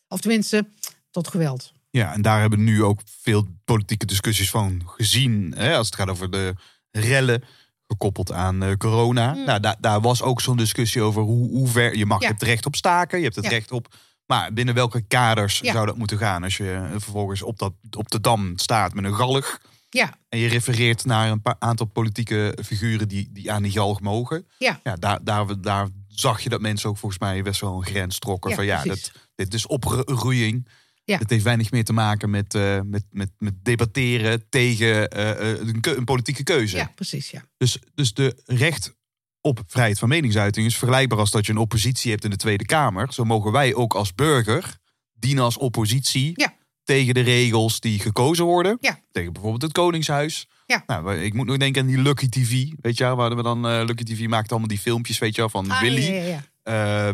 of tenminste tot geweld. Ja, en daar hebben we nu ook veel politieke discussies van gezien. Hè, als het gaat over de rellen gekoppeld aan eh, corona. Nou, daar, daar was ook zo'n discussie over hoe, hoe ver... Je mag Ja. je hebt recht op staken, je hebt het Ja. recht op... Maar binnen welke kaders Ja. zou dat moeten gaan? Als je vervolgens op, dat, op de dam staat met een galg... Ja, en je refereert naar een paar aantal politieke figuren die, die aan die galg mogen... ja. Ja, daar, daar, daar zag je dat mensen ook volgens mij best wel een grens trokken. Ja, van ja, dat, dit is opgroeiing. Ja. Het heeft weinig meer te maken met, eh, met, met, met debatteren tegen eh, eh, een, een politieke keuze. ja, precies. Ja. Dus, dus de recht op vrijheid van meningsuiting is vergelijkbaar als dat je een oppositie hebt in de Tweede Kamer. Zo mogen wij ook als burger dienen als oppositie Ja. tegen de regels die gekozen worden. Ja. Tegen bijvoorbeeld het Koningshuis. Ja. Nou, ik moet nog denken aan die Lucky TV. Weet je waar we dan eh, Lucky TV maakt allemaal die filmpjes, weet je van Ah, Willy. ja, ja,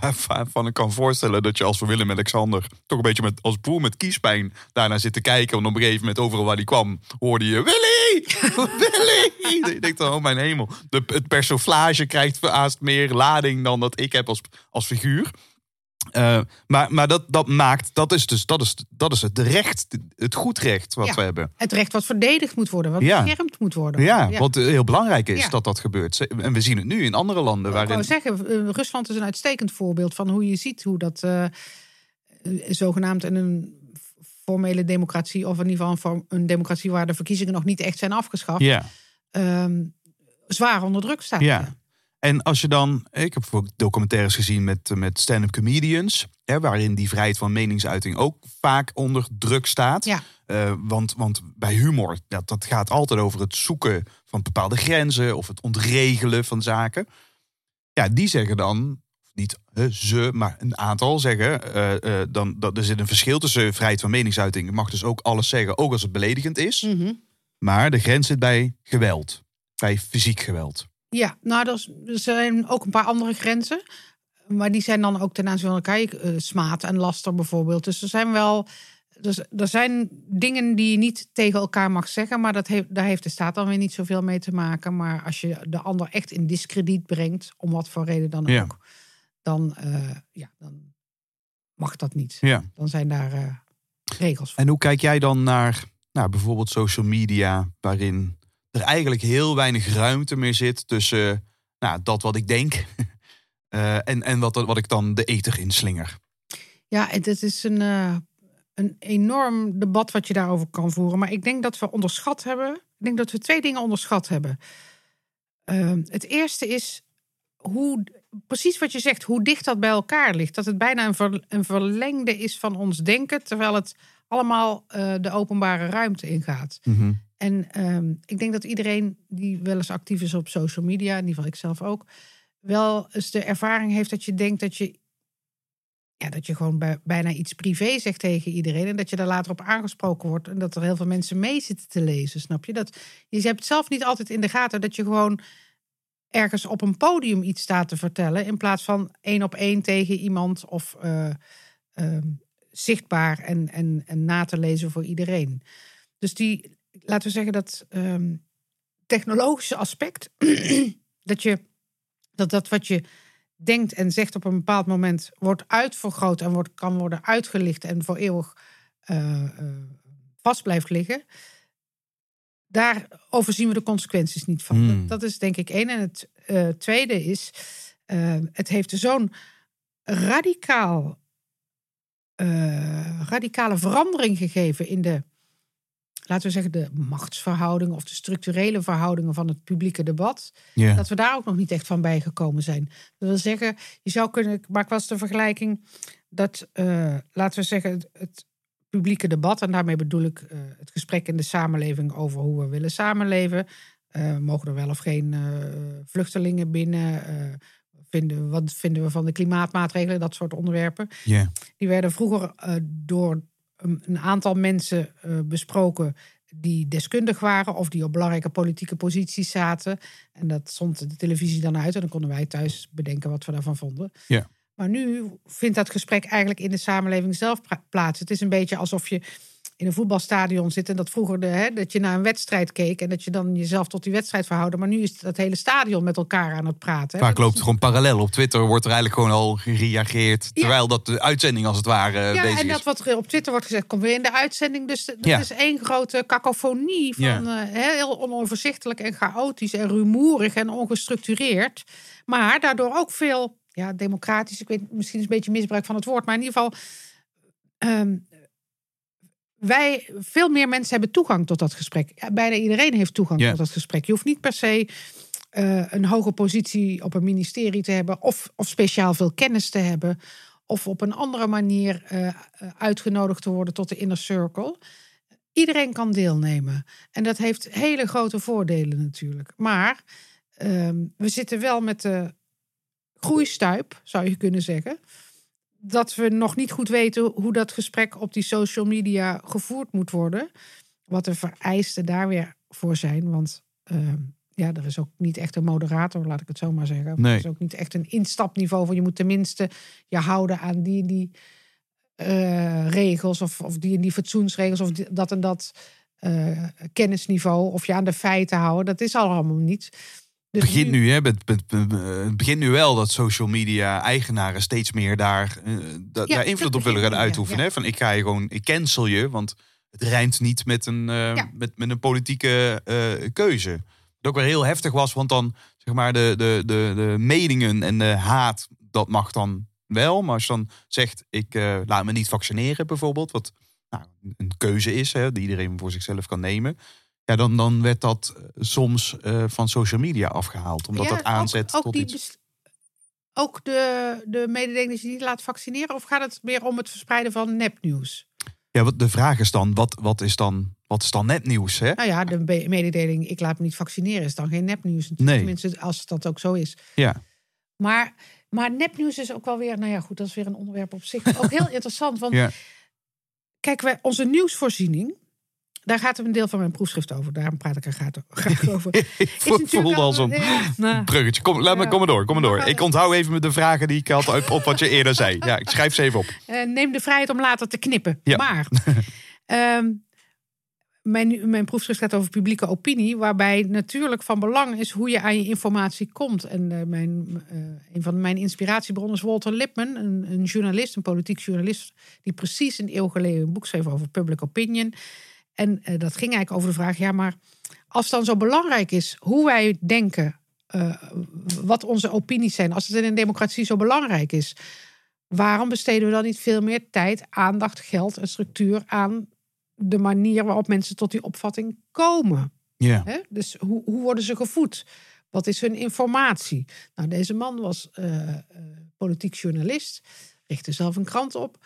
waarvan ik kan voorstellen dat je als voor Willem-Alexander toch een beetje met, als boer met kiespijn daarna zit te kijken. En op een gegeven moment overal waar hij kwam, hoorde je Willy! Willy! ik denk dan, oh mijn hemel. De, het persiflage krijgt haast meer lading dan dat ik heb als, als figuur. Eh, maar maar dat, dat maakt, dat is dus dat is, dat is het recht, het goed recht wat Ja. we hebben. Het recht wat verdedigd moet worden, wat Ja. beschermd moet worden. Ja, wat heel belangrijk is dat dat gebeurt. En we zien het nu in andere landen. Ik Waarin, wou zeggen, eh, Rusland is een uitstekend voorbeeld van hoe je ziet hoe dat eh, zogenaamd in een formele democratie, of in ieder geval een, democratie waar de verkiezingen nog niet echt zijn afgeschaft, ehm, zwaar onder druk staat. Ja. En als je dan, ik heb ook documentaires gezien met, met stand-up comedians, hè, waarin die vrijheid van meningsuiting ook vaak onder druk staat. Ja. Eh, want, want bij humor, ja, dat gaat altijd over het zoeken van bepaalde grenzen of het ontregelen van zaken. Ja, die zeggen dan, niet ze, maar een aantal zeggen, eh, eh, dan, dat, er zit een verschil tussen vrijheid van meningsuiting. Je mag dus ook alles zeggen, ook als het beledigend is. Mhm. Maar de grens zit bij geweld, bij fysiek geweld. Ja, nou, er, zijn ook een paar andere grenzen. Maar die zijn dan ook ten aanzien van elkaar. Eh, smaad en laster bijvoorbeeld. Dus er zijn wel. Dus er zijn dingen die je niet tegen elkaar mag zeggen. Maar dat heeft, daar heeft de staat dan weer niet zoveel mee te maken. Maar als je de ander echt in diskrediet brengt. om wat voor reden dan Ja. ook. Dan, eh, ja, dan mag dat niet. Ja. Dan zijn daar eh, regels voor. En hoe kijk jij dan naar nou, bijvoorbeeld social media, waarin er eigenlijk heel weinig ruimte meer zit tussen nou, dat wat ik denk eh, en, en wat, wat ik dan de ether inslinger? Ja, het het is een, eh, een enorm debat wat je daarover kan voeren. Maar ik denk dat we onderschat hebben. Ik denk dat we twee dingen onderschat hebben. Ehm, het eerste is hoe, precies wat je zegt, hoe dicht dat bij elkaar ligt. Dat het bijna een, ver- een verlengde is van ons denken, terwijl het allemaal eh, de openbare ruimte ingaat. En ehm, ik denk dat iedereen die wel eens actief is op social media, in ieder geval ik zelf ook, wel eens de ervaring heeft dat je denkt dat je, ja, dat je gewoon bij, bijna iets privé zegt tegen iedereen en dat je daar later op aangesproken wordt en dat er heel veel mensen mee zitten te lezen, snap je? Dat, je hebt zelf niet altijd in de gaten dat je gewoon ergens op een podium iets staat te vertellen in plaats van één op één tegen iemand of eh, ehm, zichtbaar en, en, en na te lezen voor iedereen. Dus die, laten we zeggen dat ehm, technologische aspect, dat, je, dat dat wat je denkt en zegt op een bepaald moment wordt uitvergroot en wordt, kan worden uitgelicht en voor eeuwig eh, eh, vast blijft liggen. Daar overzien we de consequenties niet van. Hmm. Dat, is denk ik één. En het eh, tweede is, het heeft zo'n radicaal, eh, radicale verandering gegeven in de, laten we zeggen, de machtsverhoudingen of de structurele verhoudingen van het publieke debat dat we daar ook nog niet echt van bijgekomen zijn. Dat wil zeggen, je zou kunnen, ik maak wel eens de vergelijking dat, eh, laten we zeggen, het, het publieke debat, en daarmee bedoel ik eh, het gesprek in de samenleving over hoe we willen samenleven. Mogen er wel of geen vluchtelingen binnen? Vinden, wat vinden we van de klimaatmaatregelen? Dat soort onderwerpen. Die werden vroeger eh, door een, een aantal mensen eh, besproken die deskundig waren of die op belangrijke politieke posities zaten. En dat zond de televisie dan uit en dan konden wij thuis bedenken wat we daarvan vonden. Ja. Maar nu vindt dat gesprek eigenlijk in de samenleving zelf plaats. Het is een beetje alsof je in een voetbalstadion zit en dat vroeger de, hè, dat je naar een wedstrijd keek en dat je dan jezelf tot die wedstrijd verhouden. Maar nu is dat hele stadion met elkaar aan het praten. hè. Vaak loopt het gewoon parallel. Op Twitter wordt er eigenlijk gewoon al gereageerd. Terwijl dat de uitzending als het ware Ja, bezig en dat wat er op Twitter wordt gezegd, komt weer in de uitzending. Dus dat Ja. is één grote cacophonie van Ja. eh, heel onoverzichtelijk en chaotisch en rumoerig en ongestructureerd. Maar daardoor ook veel ja, democratisch. Ik weet misschien is een beetje misbruik van het woord, maar in ieder geval. ehm, wij, veel meer mensen hebben toegang tot dat gesprek. Ja, bijna iedereen heeft toegang tot dat gesprek. Je hoeft niet per se eh, een hoge positie op een ministerie te hebben, of, of speciaal veel kennis te hebben, of op een andere manier eh, uitgenodigd te worden tot de inner circle. Iedereen kan deelnemen. En dat heeft hele grote voordelen natuurlijk. Maar ehm, we zitten wel met de groeistuip, zou je kunnen zeggen. Dat we nog niet goed weten hoe dat gesprek op die social media gevoerd moet worden. Wat de vereisten daar weer voor zijn. Want ehm, ja, er is ook niet echt een moderator, laat ik het zo maar zeggen. Nee. Er is ook niet echt een instapniveau van je moet tenminste je houden aan die en die eh, regels. Of, of die en die fatsoensregels. Of die- dat en dat eh, kennisniveau. Of je aan de feiten houden. Dat is allemaal niet. Dus Het begint nu, hè, het, het, het- het begint nu wel dat social media eigenaren steeds meer daar, eh, da- Ja, daar invloed dat op willen gaan ja, uitoefenen. ja. Hè? Van ik ga je gewoon, ik cancel je, want het rijmt niet met een, eh, met, met een politieke eh, keuze. Wat ook weer heel heftig was, want dan zeg maar de, de, de, de meningen en de haat, dat mag dan wel. Maar als je dan zegt, ik laat me niet vaccineren bijvoorbeeld, wat nou, een keuze is, hè, die iedereen voor zichzelf kan nemen. Ja, dan, dan werd dat eh, soms eh, van social media afgehaald. Omdat Ja, dat aanzet ook, ook tot die iets. Ook de, de mededeling dat je niet laat vaccineren? Of gaat het meer om het verspreiden van nepnieuws? Ja, wat de vraag is dan, wat, wat, is dan, wat is dan net nieuws? Hè? Nou ja, de mededeling ik laat me niet vaccineren is dan geen nepnieuws. natuurlijk. Nee. Tenminste, als dat ook zo is. Ja. Maar, maar nepnieuws is ook wel weer, nou ja, goed, dat is weer een onderwerp op zich. Ook heel interessant, want Ja. kijk, wij, onze nieuwsvoorziening, daar gaat een deel van mijn proefschrift over. Daarom praat ik er graag, over. Ik Is natuurlijk voelde al zo'n nou, bruggetje. Kom, laat me, kom maar door, kom maar door. Ik onthoud even de vragen die ik had op, op wat je eerder zei. Ja, ik schrijf ze even op. eh, neem de vrijheid om later te knippen. Ja. Maar ehm, mijn, mijn proefschrift gaat over publieke opinie, waarbij natuurlijk van belang is hoe je aan je informatie komt. En eh, mijn, eh, een van mijn inspiratiebronnen is Walter Lippmann, een, een journalist, een politiek journalist, die precies een eeuw geleden een boek schreef over public opinion. En eh, dat ging eigenlijk over de vraag: ja, maar als het dan zo belangrijk is hoe wij denken, eh, wat onze opinies zijn, als het in een democratie zo belangrijk is, waarom besteden we dan niet veel meer tijd, aandacht, geld en structuur aan de manier waarop mensen tot die opvatting komen? Ja. Hè? Dus hoe, hoe worden ze gevoed? Wat is hun informatie? Nou, deze man was eh, politiek journalist, richtte zelf een krant op,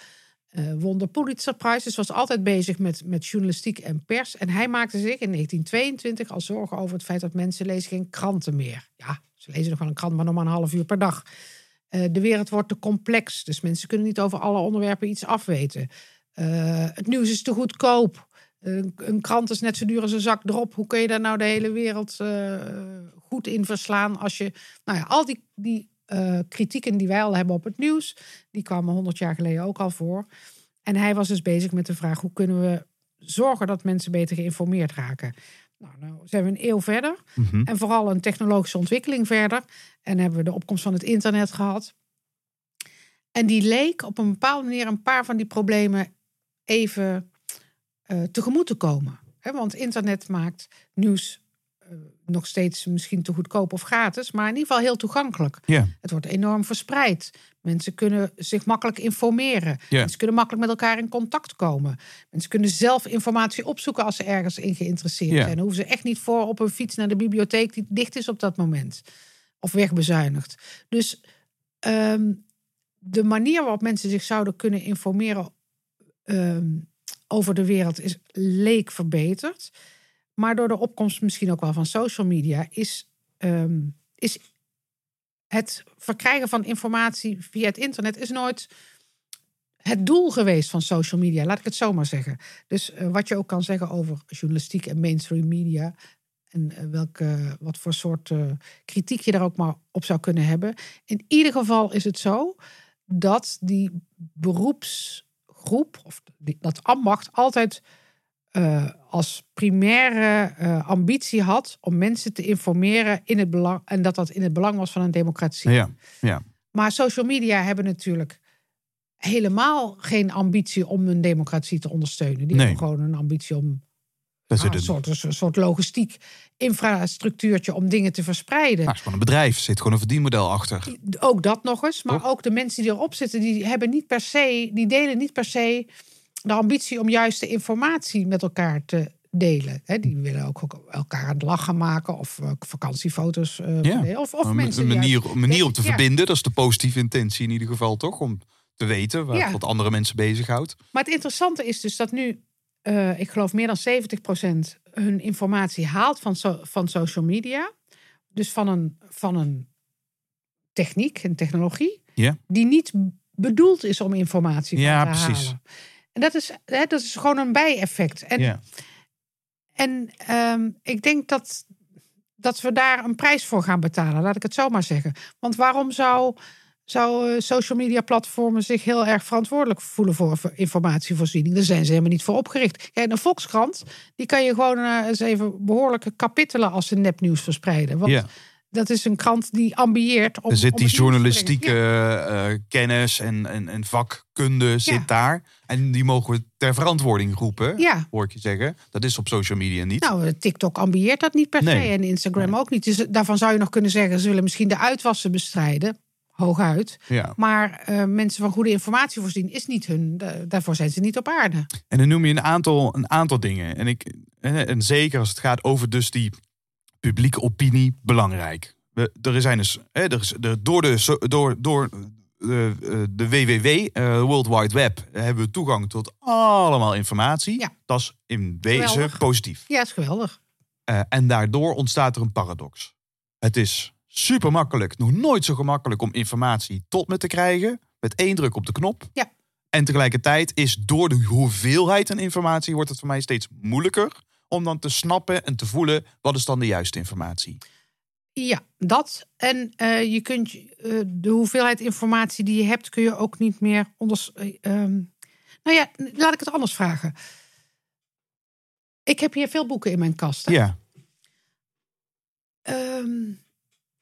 eh, won dus was altijd bezig met, met journalistiek en pers. En hij maakte zich in 1922 al zorgen over het feit dat mensen lezen geen kranten meer. Ja, ze lezen nog wel een krant, maar nog maar een half uur per dag. Eh, de wereld wordt te complex, dus mensen kunnen niet over alle onderwerpen iets afweten. Eh, het nieuws is te goedkoop. Een, krant is net zo duur als een zak drop. Hoe kun je daar nou de hele wereld goed in verslaan? Als je, nou ja, al die, die eh, kritieken die wij al hebben op het nieuws, die kwamen honderd jaar geleden ook al voor. En hij was dus bezig met de vraag: hoe kunnen we zorgen dat mensen beter geïnformeerd raken? Nou, nou zijn we een eeuw verder. Mhm. En vooral een technologische ontwikkeling verder. En hebben we de opkomst van het internet gehad. En die leek op een bepaalde manier een paar van die problemen even eh, tegemoet te komen. Hè, want internet maakt nieuws nog steeds misschien te goedkoop of gratis, maar in ieder geval heel toegankelijk. Ja. Het wordt enorm verspreid. Mensen kunnen zich makkelijk informeren. Ja. Mensen kunnen makkelijk met elkaar in contact komen. Mensen kunnen zelf informatie opzoeken als ze ergens in geïnteresseerd zijn. Dan hoeven ze echt niet voor op een fiets naar de bibliotheek die dicht is op dat moment. Of wegbezuinigd. Dus ehm, de manier waarop mensen zich zouden kunnen informeren ehm, over de wereld is, leek verbeterd. Maar door de opkomst misschien ook wel van social media is, ehm, is het verkrijgen van informatie via het internet is nooit het doel geweest van social media, laat ik het zo maar zeggen. Dus eh, wat je ook kan zeggen over journalistiek en mainstream media. En eh, welke, wat voor soort eh, kritiek je daar ook maar op zou kunnen hebben. In ieder geval is het zo dat die beroepsgroep, of die, dat ambacht, altijd eh, als primaire eh, ambitie had om mensen te informeren in het belang. En dat dat in het belang was van een democratie. Ja. ja. Maar social media hebben natuurlijk helemaal geen ambitie om een democratie te ondersteunen. Die Nee. hebben gewoon een ambitie om ah, is een, een, soort, een soort logistiek infrastructuurtje om dingen te verspreiden. nou, het is gewoon een bedrijf. Er zit gewoon een verdienmodel achter. Ook dat nog eens. Maar Toch? ook de mensen die erop zitten, die hebben niet per se, die delen niet per se de ambitie om juist de informatie met elkaar te delen. Die willen ook elkaar aan het lachen maken of eh, vakantiefoto's eh, Ja. Of, of Een, mensen een manier, een manier om te Ja. verbinden. Dat is de positieve intentie in ieder geval, toch? Om te weten wat, Ja. wat andere mensen bezighoudt. Maar het interessante is dus dat nu, eh, ik geloof meer dan 70% hun informatie haalt van, so- van social media. Dus van een, van een techniek, een technologie, Ja. die niet bedoeld is om informatie van Ja, te precies. En dat is, hè, dat is gewoon een bijeffect. En, Ja. en ehm, ik denk dat, dat we daar een prijs voor gaan betalen, laat ik het zo maar zeggen. Want waarom zou, zou eh, social media platformen zich heel erg verantwoordelijk voelen voor voor informatievoorziening? Daar zijn ze helemaal niet voor opgericht. Kijk, een Volkskrant, die kan je gewoon eh, eens even behoorlijke kapitelen als ze nepnieuws verspreiden. Want Ja. Dat is een krant die ambieert om. Er zit om die journalistieke. Ja. eh, kennis en, en, en vakkunde zit daar. En die mogen we ter verantwoording roepen, Ja. hoor ik je zeggen. Dat is op social media niet. Nou, eh, TikTok ambieert dat niet per se en Instagram ook niet. Dus daarvan zou je nog kunnen zeggen, ze willen misschien de uitwassen bestrijden. hooguit. Ja. Maar eh, mensen van goede informatie voorzien is niet hun. da- daarvoor zijn ze niet op aarde. En dan noem je een aantal, een aantal dingen. En, ik, en, en zeker als het gaat over dus die publieke opinie, belangrijk. We, er zijn dus, hè, er is, er, door de, door, door de, eh, de WWW, eh, World Wide Web, hebben we toegang tot allemaal informatie. Ja. Dat is in wezen Geweldig. positief. Ja, is geweldig. Eh, en daardoor ontstaat er een paradox. Het is super makkelijk, nog nooit zo gemakkelijk om informatie tot me te krijgen. Met één druk op de knop. Ja. En tegelijkertijd is door de hoeveelheid aan informatie wordt het voor mij steeds moeilijker om dan te snappen en te voelen wat is dan de juiste informatie. Ja, dat. En eh, je kunt eh, de hoeveelheid informatie die je hebt, kun je ook niet meer onders. eh, ehm, nou ja, laat ik het anders vragen. Ik heb hier veel boeken in mijn kast. hè. Ja, Ehm,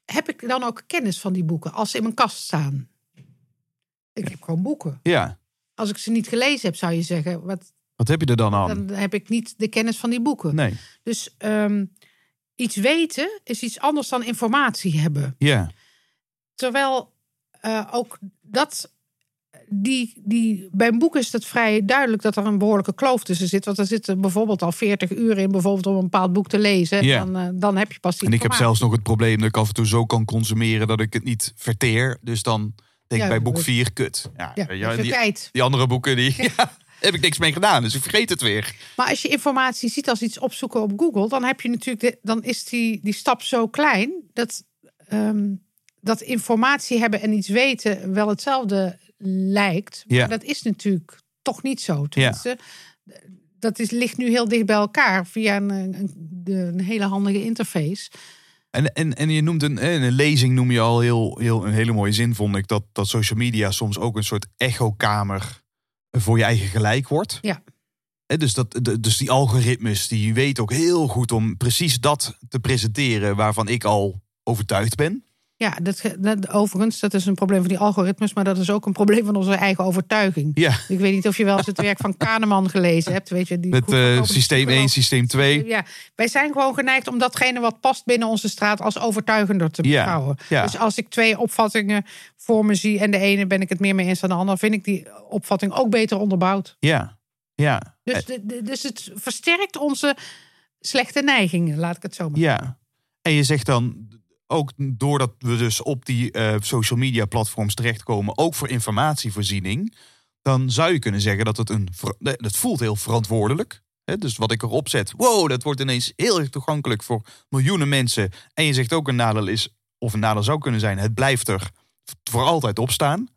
heb ik dan ook kennis van die boeken als ze in mijn kast staan? Ik heb gewoon boeken. ja. Als ik ze niet gelezen heb, zou je zeggen, wat, Wat heb je er dan aan? dan heb ik niet de kennis van die boeken. Nee, Dus ehm, iets weten is iets anders dan informatie hebben. ja, Terwijl eh, ook dat. Die, die, bij een boek is het vrij duidelijk dat er een behoorlijke kloof tussen zit. Want er zitten bijvoorbeeld al 40 uur in, bijvoorbeeld om een bepaald boek te lezen. Ja. Dan, eh, dan heb je pas die En ik heb zelfs nog het probleem dat ik af en toe zo kan consumeren dat ik het niet verteer. Dus dan denk ik Ja, bij boek dat- 4, kut. Ja, Ja, die, die andere boeken, die ja, heb ik niks mee gedaan. Dus ik vergeet het weer. Maar als je informatie ziet als iets opzoeken op Google, dan heb je natuurlijk de- dan is die, die stap zo klein dat, ehm, dat informatie hebben en iets weten wel hetzelfde lijkt. Maar Ja. dat is natuurlijk toch niet zo. Tenminste, dat is, ligt nu heel dicht bij elkaar via een, een, een hele handige interface. En, en, en je noemt een, een lezing, noem je al heel, heel, een hele mooie zin, vond ik. Dat, dat social media soms ook een soort echokamer voor je eigen gelijk wordt. Ja. Dus, dat, de- dus die algoritmes, die weten ook heel goed om precies dat te presenteren waarvan ik al overtuigd ben. Ja, dat, dat, overigens, dat is een probleem van die algoritmes, maar dat is ook een probleem van onze eigen overtuiging. Ja, Ik weet niet of je wel eens het werk van Kahneman gelezen hebt. Weet je, die met eh, verkopende systeem 1, psycholoog. systeem 2. Ja, wij zijn gewoon geneigd om datgene wat past binnen onze straat als overtuigender te Ja, beschouwen. ja. Dus als ik twee opvattingen voor me zie en de ene ben ik het meer mee eens dan de ander, vind ik die opvatting ook beter onderbouwd. Ja, ja. Dus, de, de- dus het versterkt onze slechte neigingen, laat ik het zo maar Ja. En je zegt dan ook doordat we dus op die eh, social media platforms terechtkomen, ook voor informatievoorziening, dan zou je kunnen zeggen dat het een. Dat voelt heel verantwoordelijk. Hè? Dus wat ik erop zet, wow, dat wordt ineens heel erg toegankelijk voor miljoenen mensen. En je zegt ook een nadeel is, of een nadeel zou kunnen zijn, het blijft er voor altijd op staan.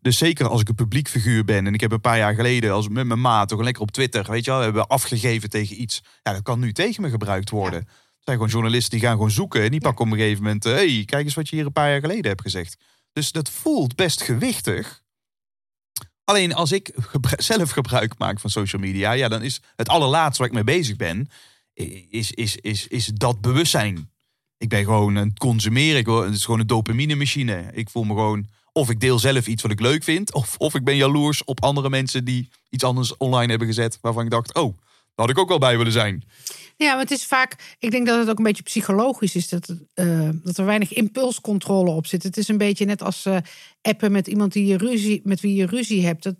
Dus zeker als ik een publiek figuur ben en ik heb een paar jaar geleden als met mijn maat toch lekker op Twitter, weet je wel, hebben we afgegeven tegen iets. Ja, dat kan nu tegen me gebruikt worden. Zijn gewoon journalisten die gaan gewoon zoeken en die pakken op een gegeven moment, hé, hey, kijk eens wat je hier een paar jaar geleden hebt gezegd. Dus dat voelt best gewichtig. Alleen als ik gebru- zelf gebruik maak van social media, ja, dan is het allerlaatste waar ik mee bezig ben, is, is, is, is dat bewustzijn. Ik ben gewoon een consumeren. Ik, wil- het is gewoon een dopamine machine. Ik voel me gewoon. Of ik deel zelf iets wat ik leuk vind. Of, of ik ben jaloers op andere mensen die iets anders online hebben gezet. Waarvan ik dacht, oh, had ik ook wel bij willen zijn. Ja, maar het is vaak. Ik denk dat het ook een beetje psychologisch is dat, eh, dat er weinig impulscontrole op zit. Het is een beetje net als eh, appen met iemand die je ruzie, met wie je ruzie hebt. Dat,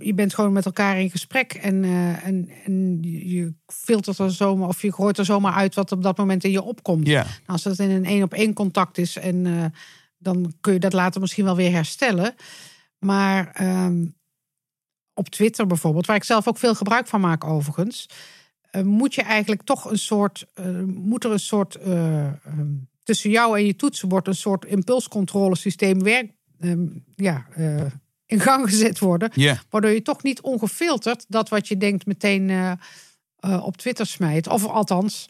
je bent gewoon met elkaar in gesprek en, eh, en, en je filtert er zomaar of je gooit er zomaar uit wat op dat moment in je opkomt. Nou, Als dat in een één op één contact is en dan kun je dat later misschien wel weer herstellen. Maar ehm, op Twitter bijvoorbeeld, waar ik zelf ook veel gebruik van maak overigens, eh, moet je eigenlijk toch een soort, eh, moet er een soort eh, ehm, tussen jou en je toetsenbord een soort impulscontrolesysteem werk, ehm, ja, in gang gezet worden. Waardoor je toch niet ongefilterd dat wat je denkt meteen op Twitter smijt. Of althans,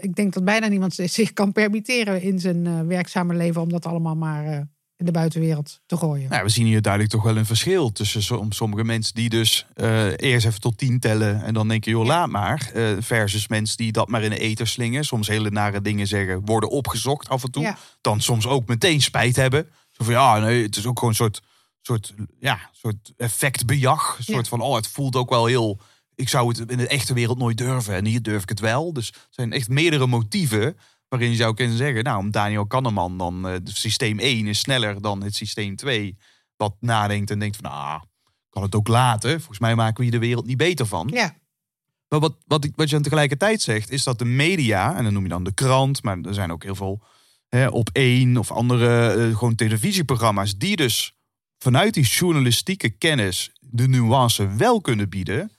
ik denk dat bijna niemand zich kan permitteren in zijn werkzame leven om dat allemaal maar in de buitenwereld te gooien. Nou, we zien hier duidelijk toch wel een verschil tussen som- sommige mensen die dus eh, eerst even tot tien tellen en dan denken, joh, laat maar. eh, versus mensen die dat maar in de eter slingen. Soms hele nare dingen zeggen, worden opgezocht af en toe. Ja. Dan soms ook meteen spijt hebben. Zo van, ja, nee, het is ook gewoon een soort, soort, ja, soort effectbejag. Een soort Ja. van, oh, het voelt ook wel heel... Ik zou het in de echte wereld nooit durven en hier durf ik het wel. Dus er zijn echt meerdere motieven Waarin je zou kunnen zeggen, nou, om Daniel Kahneman dan eh, systeem 1 is sneller dan het systeem 2. Wat nadenkt en denkt van, nou, kan het ook laten. Volgens mij maken we hier de wereld niet beter van. Ja, Maar wat, wat, wat je aan tegelijkertijd zegt, is dat de media, en dan noem je dan de krant, maar er zijn ook heel veel hè, op één of andere eh, gewoon televisieprogramma's, die dus vanuit die journalistieke kennis de nuance wel kunnen bieden.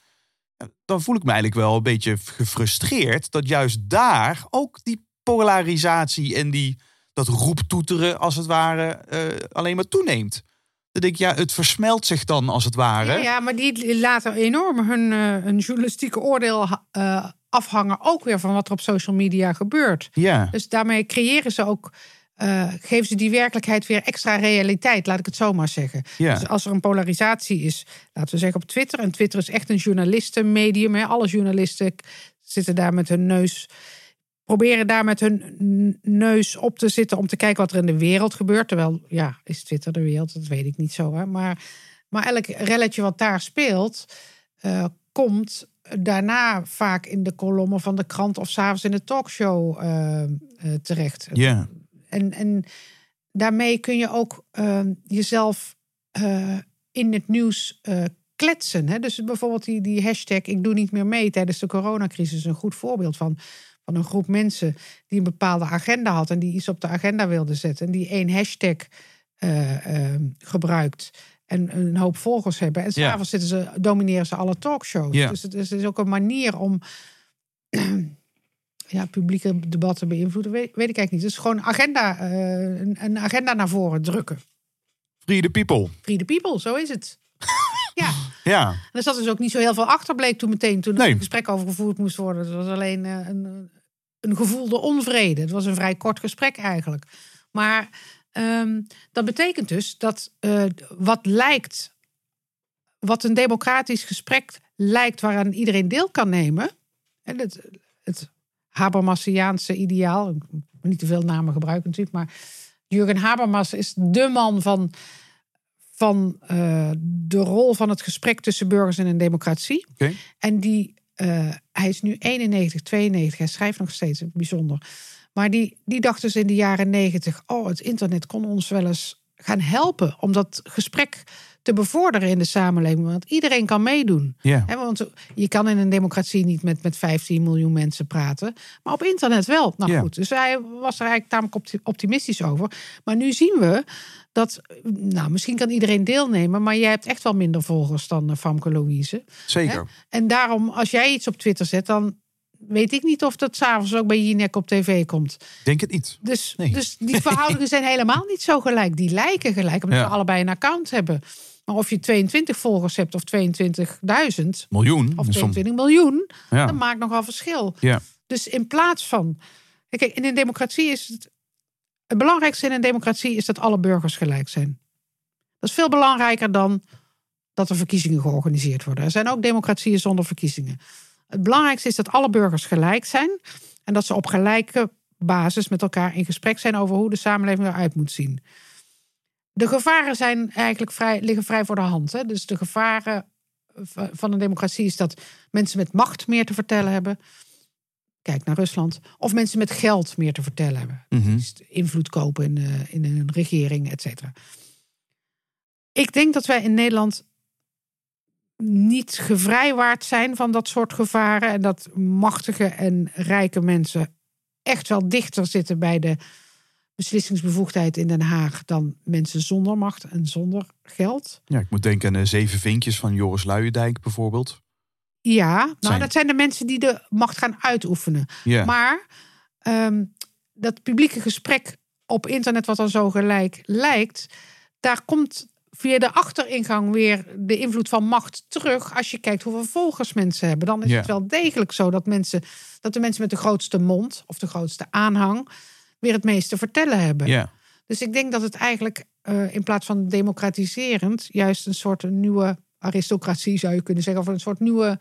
Dan voel ik me eigenlijk wel een beetje gefrustreerd dat juist daar ook die polarisatie en die, dat roeptoeteren als het ware eh, alleen maar toeneemt. Dan denk ik, ja, het versmelt zich dan als het ware. ja, ja, maar die laten enorm hun, hun journalistieke oordeel eh, afhangen. Ook weer van wat er op social media gebeurt. ja. Dus daarmee creëren ze ook, geven ze die werkelijkheid weer extra realiteit, laat ik het zo maar zeggen. Ja. Dus als er een polarisatie is, laten we zeggen op Twitter, en Twitter is echt een journalistenmedium, hè, alle journalisten zitten daar met hun neus, proberen daar met hun neus op te zitten om te kijken wat er in de wereld gebeurt. Terwijl, ja, is Twitter de wereld? Dat weet ik niet zo. Hè? Maar, maar elk relletje wat daar speelt, eh, komt daarna vaak in de kolommen van de krant of s'avonds in de talkshow eh, eh, terecht. Ja. En, en daarmee kun je ook eh, jezelf in het nieuws kletsen. Hè? Dus bijvoorbeeld die, die hashtag ik doe niet meer mee tijdens de coronacrisis is een goed voorbeeld van. Van een groep mensen die een bepaalde agenda had en die iets op de agenda wilde zetten. En die één hashtag eh, gebruikt en een hoop volgers hebben. En s'avonds zitten ze, domineren ze alle talkshows. Dus het is, het is ook een manier om ja, publieke debatten beïnvloeden, weet, weet ik eigenlijk niet. Het is gewoon agenda, eh, een, een agenda naar voren drukken. Free the people. Free the people, zo is het. ja, Ja. en er zat dus ook niet zo heel veel achter, bleek toen meteen, toen er Nee. een gesprek over gevoerd moest worden. Het was alleen eh, een, een gevoelde onvrede. Het was een vrij kort gesprek eigenlijk. Maar ehm, dat betekent dus dat eh, wat lijkt, wat een democratisch gesprek lijkt waaraan iedereen deel kan nemen. En het, het Habermasiaanse ideaal, ik moet niet te veel namen gebruiken natuurlijk, maar Jurgen Habermas is de man van, van eh, de rol van het gesprek tussen burgers en een democratie. En die, eh, hij is nu 91, 92, hij schrijft nog steeds, bijzonder. Maar die, die dacht dus in de jaren 90, oh, het internet kon ons wel eens gaan helpen om dat gesprek te bevorderen in de samenleving. Want iedereen kan meedoen. Ja. Want je kan in een democratie niet met, met 15 miljoen mensen praten. Maar op internet wel. Nou Ja. goed, dus hij was er eigenlijk tamelijk opti- optimistisch over. Maar nu zien we dat, nou misschien kan iedereen deelnemen. Maar jij hebt echt wel minder volgers dan eh, Famke Louise. Zeker. Hè? En daarom, als jij iets op Twitter zet, dan weet ik niet of dat s'avonds ook bij Jinek op tv komt. Denk het niet. Dus, Nee. dus die verhoudingen zijn helemaal niet zo gelijk. Die lijken gelijk, omdat Ja. we allebei een account hebben. Maar of je 22 volgers hebt of 22.000 Miljoen. of Soms- 22 miljoen, Ja. dat maakt nogal verschil. Ja. Dus in plaats van. Kijk, in een democratie is het. Het belangrijkste in een democratie is dat alle burgers gelijk zijn. Dat is veel belangrijker dan dat er verkiezingen georganiseerd worden. Er zijn ook democratieën zonder verkiezingen. Het belangrijkste is dat alle burgers gelijk zijn. En dat ze op gelijke basis met elkaar in gesprek zijn over hoe de samenleving eruit moet zien. De gevaren zijn eigenlijk vrij, liggen vrij voor de hand. Hè? Dus de gevaren van een democratie is dat mensen met macht meer te vertellen hebben. Kijk naar Rusland. Of mensen met geld meer te vertellen hebben. Mhm. Dus invloed kopen in, eh, in een regering, et cetera. Ik denk dat wij in Nederland niet gevrijwaard zijn van dat soort gevaren. En dat machtige en rijke mensen echt wel dichter zitten bij de beslissingsbevoegdheid in Den Haag dan mensen zonder macht en zonder geld. Ja, ik moet denken aan de zeven vinkjes van Joris Luijendijk bijvoorbeeld. Ja, nou, Zijn- dat zijn de mensen die de macht gaan uitoefenen. Ja. Maar ehm, dat publieke gesprek op internet, wat dan zo gelijk lijkt, daar komt via de achteringang weer de invloed van macht terug. Als je kijkt hoeveel volgers mensen hebben, dan is Ja. het wel degelijk zo dat, mensen, dat de mensen met de grootste mond of de grootste aanhang weer het meeste vertellen hebben. ja. Dus ik denk dat het eigenlijk eh, in plaats van democratiserend, juist een soort nieuwe aristocratie zou je kunnen zeggen, of een soort nieuwe,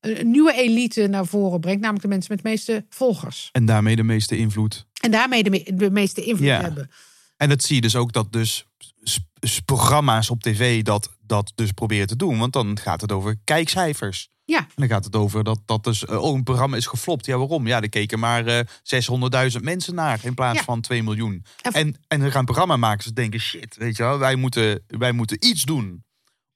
een nieuwe elite naar voren brengt, namelijk de mensen met de meeste volgers. En daarmee de meeste invloed. En daarmee de, me- de meeste invloed Ja. hebben. En dat zie je dus ook dat dus programma's op tv dat, dat dus proberen te doen. Want dan gaat het over kijkcijfers. Ja. En dan gaat het over dat, dat dus, eh, oh, een programma is geflopt. Ja, waarom? Ja, er keken maar eh 600.000 mensen naar in plaats Ja. van 2 miljoen. En- En, en dan gaan programmamakers denken, shit, weet je wel, wij moeten, wij moeten iets doen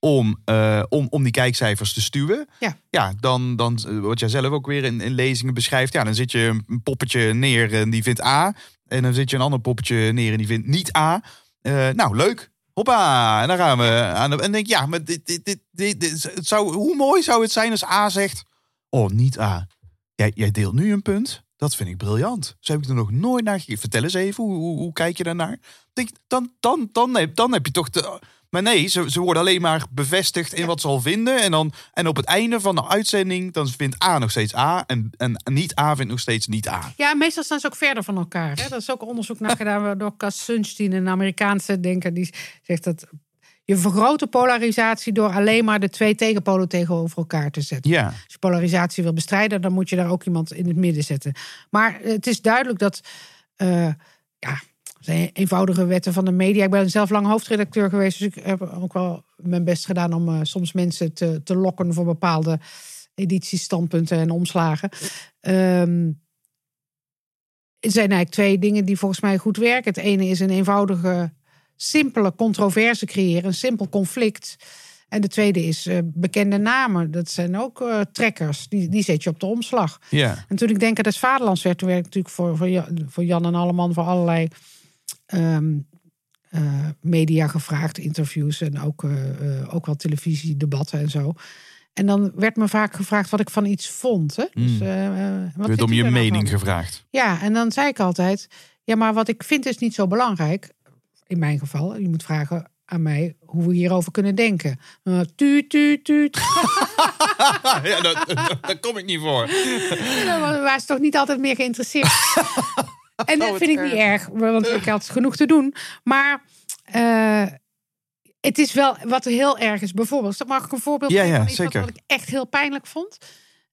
om, eh, om, om die kijkcijfers te stuwen. Ja. Ja, dan, dan eh, wat jij zelf ook weer in, in lezingen beschrijft, ja, dan zit je een poppetje neer en die vindt A. En dan zit je een ander poppetje neer en die vindt niet A. Eh, nou, leuk. Hoppa, en dan gaan we aan de, en denk ja, maar dit, dit, dit, dit, dit- het zou, hoe mooi zou het zijn als A zegt, oh, niet A. Jij, jij deelt nu een punt. Dat vind ik briljant. Zo heb ik er nog nooit naar gekeken. Vertel eens even, hoe, hoe, kijk je daarnaar? Denk, dan, dan, dan, heb, dan heb je toch. Maar nee, ze, ze worden alleen maar bevestigd in wat ze al vinden. En, dan, en op het einde van de uitzending, dan vindt A nog steeds A. En, en niet A vindt nog steeds niet A. Ja, meestal staan ze ook verder van elkaar. Hè? Dat is ook onderzoek naar gedaan door Cass Sunstein, een Amerikaanse denker. Die zegt dat je vergroot de polarisatie door alleen maar de twee tegenpolen tegenover elkaar te zetten. Ja, Als je polarisatie wil bestrijden, dan moet je daar ook iemand in het midden zetten. Maar het is duidelijk dat. eh, ja, zijn eenvoudige wetten van de media. Ik ben zelf lang hoofdredacteur geweest, dus ik heb ook wel mijn best gedaan om eh, soms mensen te, te lokken voor bepaalde edities, standpunten en omslagen. Ehm er zijn eigenlijk twee dingen die volgens mij goed werken. Het ene is een eenvoudige, simpele controverse creëren, een simpel conflict. En de tweede is eh, bekende namen. Dat zijn ook eh, trekkers. Die, die zet je op de omslag. ja. En toen ik denk aan het Vaderlands werd, toen werd ik natuurlijk voor, voor, Jan, voor Jan en Alleman voor allerlei ehm, eh, media gevraagd, interviews en ook, eh, eh, ook wel televisiedebatten en zo. En dan werd me vaak gevraagd wat ik van iets vond. Hè? Dus, Mm. eh, eh, wat Er werd om je nou mening van? gevraagd. Ja, en dan zei ik altijd: ja, maar wat ik vind is niet zo belangrijk. In mijn geval, je moet vragen aan mij hoe we hierover kunnen denken. Uh, tuut, tuut, tuut. ja, dat, daar kom ik niet voor. Waren ze toch niet altijd meer geïnteresseerd. en dat wat vind ik niet erg, want ik had genoeg te doen. Maar eh, het is wel wat heel erg is. Bijvoorbeeld, mag ik een voorbeeld Ja, geven ja, van iets zeker. Wat, ik echt heel pijnlijk vond?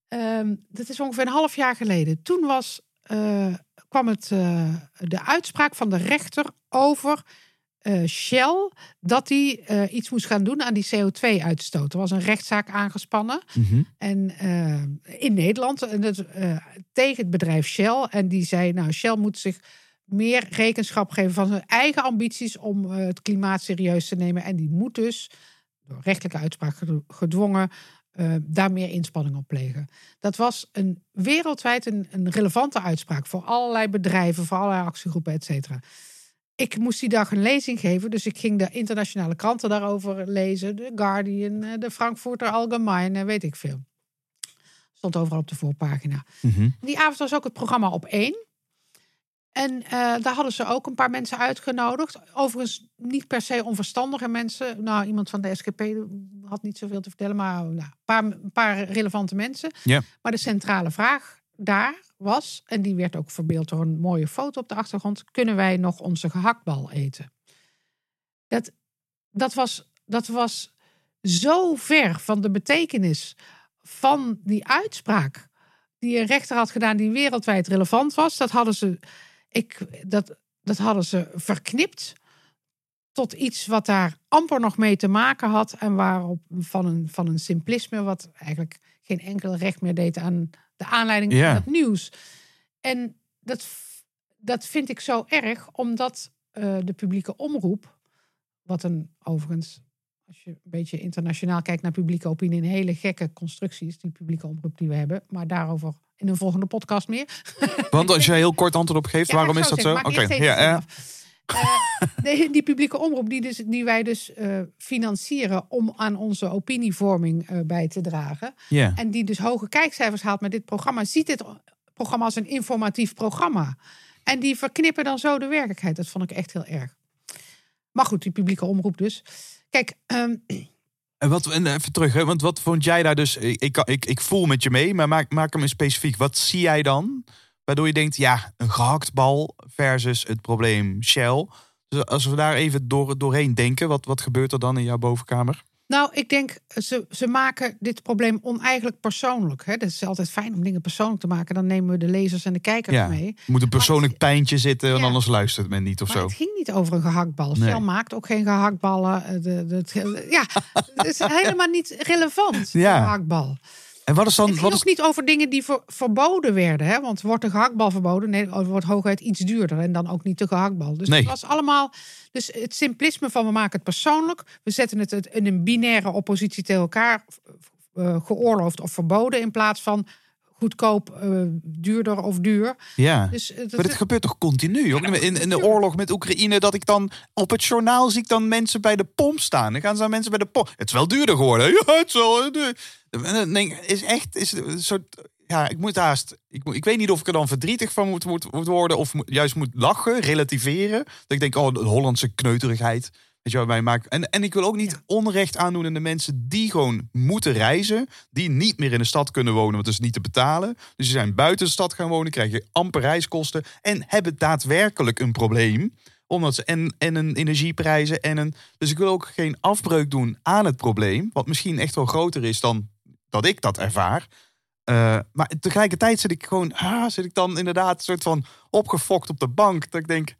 Ehm, dat is ongeveer een half jaar geleden. Toen was, eh, kwam het, eh, de uitspraak van de rechter over eh, Shell dat die eh, iets moest gaan doen aan die CO2-uitstoot. Er was een rechtszaak aangespannen. Mhm. En eh, in Nederland en eh, tegen het bedrijf Shell. En die zei, nou, Shell moet zich meer rekenschap geven van zijn eigen ambities om het klimaat serieus te nemen. En die moet dus, door rechtelijke uitspraak gedwongen, daar meer inspanning op plegen. Dat was een wereldwijd een, een relevante uitspraak voor allerlei bedrijven, voor allerlei actiegroepen, et cetera. Ik moest die dag een lezing geven, dus ik ging de internationale kranten daarover lezen. De Guardian, eh, de Frankfurter Allgemeine, weet ik veel. Stond overal op de voorpagina. Mhm. Die avond was ook het programma op één. En eh, daar hadden ze ook een paar mensen uitgenodigd. Overigens niet per se onverstandige mensen. Nou, iemand van de SGP had niet zoveel te vertellen, maar nou, een, paar, een paar relevante mensen. Ja. Maar de centrale vraag daar was, en die werd ook verbeeld door een mooie foto op de achtergrond: kunnen wij nog onze gehaktbal eten? Dat, dat, was, dat was zo ver van de betekenis van die uitspraak die een rechter had gedaan die wereldwijd relevant was. Dat hadden ze, ik, dat, dat hadden ze verknipt tot iets wat daar amper nog mee te maken had. En waarop van een, van een simplisme wat eigenlijk geen enkel recht meer deed aan de aanleiding Ja. van het nieuws. En dat, dat vind ik zo erg, omdat eh, de publieke omroep, wat een overigens, als je een beetje internationaal kijkt naar publieke opinie, een hele gekke constructie is, die publieke omroep die we hebben. Maar daarover in een volgende podcast meer. Want als je heel kort antwoord op geeft, Ja, waarom is dat zo? Oké, ja, Eh, de- die publieke omroep die, dus, die wij dus eh, financieren om aan onze opinievorming eh, bij te dragen. En die dus hoge kijkcijfers haalt met dit programma, ziet dit programma als een informatief programma. En die verknippen dan zo de werkelijkheid. Dat vond ik echt heel erg. Maar goed, die publieke omroep dus. Kijk, ehm, En wat, en even terug, hè, want wat vond jij daar dus? Ik, ik, ik, ik voel met je mee, maar maak, maak hem eens specifiek. Wat zie jij dan? Waardoor je denkt, ja, een gehaktbal versus het probleem Shell. Dus als we daar even door, doorheen denken, wat, wat gebeurt er dan in jouw bovenkamer? Nou, ik denk, ze, ze maken dit probleem oneigenlijk persoonlijk. Hè? Het is altijd fijn om dingen persoonlijk te maken. Dan nemen we de lezers en de kijkers Ja, mee. moet een persoonlijk pijntje zitten, want Ja. anders luistert men niet of Maar zo. het ging niet over een gehaktbal. Nee. Shell maakt ook geen gehaktballen. Eh, De, de, ja, het is helemaal niet relevant, Ja. gehaktbal. En wat is dan... Het ging Wat is, ook niet over dingen die ver- verboden werden. Hè? Want wordt de gehaktbal verboden? Nee, het wordt hooguit iets duurder. En dan ook niet de gehaktbal. Dus Nee. het was allemaal... Dus het simplisme van we maken het persoonlijk. We zetten het het in een binaire oppositie tegen elkaar. eh, geoorloofd of verboden. In plaats van goedkoop, eh, duurder of duur. ja. Dus het, Maar dit gebeurt toch continu? Ook in, in de oorlog met Oekraïne, dat ik dan op het journaal zie ik dan mensen bij de pomp staan. Dan gaan ze aan mensen bij de pomp. Het is wel duurder geworden. Ja, het is wel duur. Is echt is een soort. Ja, ik moet haast. Ik, ik weet niet of ik er dan verdrietig van moet, moet, moet worden. Of moet- juist moet lachen, relativeren. Dat ik denk, oh, de Hollandse kneuterigheid. Weet je wat mij maakt. En, en ik wil ook niet Ja. onrecht aandoen aan de mensen die gewoon moeten reizen. Die niet meer in de stad kunnen wonen, want het is niet te betalen. Dus ze zijn buiten de stad gaan wonen, krijgen amper reiskosten. En hebben daadwerkelijk een probleem. Omdat ze en, en een energieprijzen en een. Dus ik wil ook geen afbreuk doen aan het probleem. Wat misschien echt wel groter is dan dat ik dat ervaar. Eh, maar tegelijkertijd zit ik gewoon. Ah, zit ik dan inderdaad een soort van opgefokt op de bank. Dat ik denk.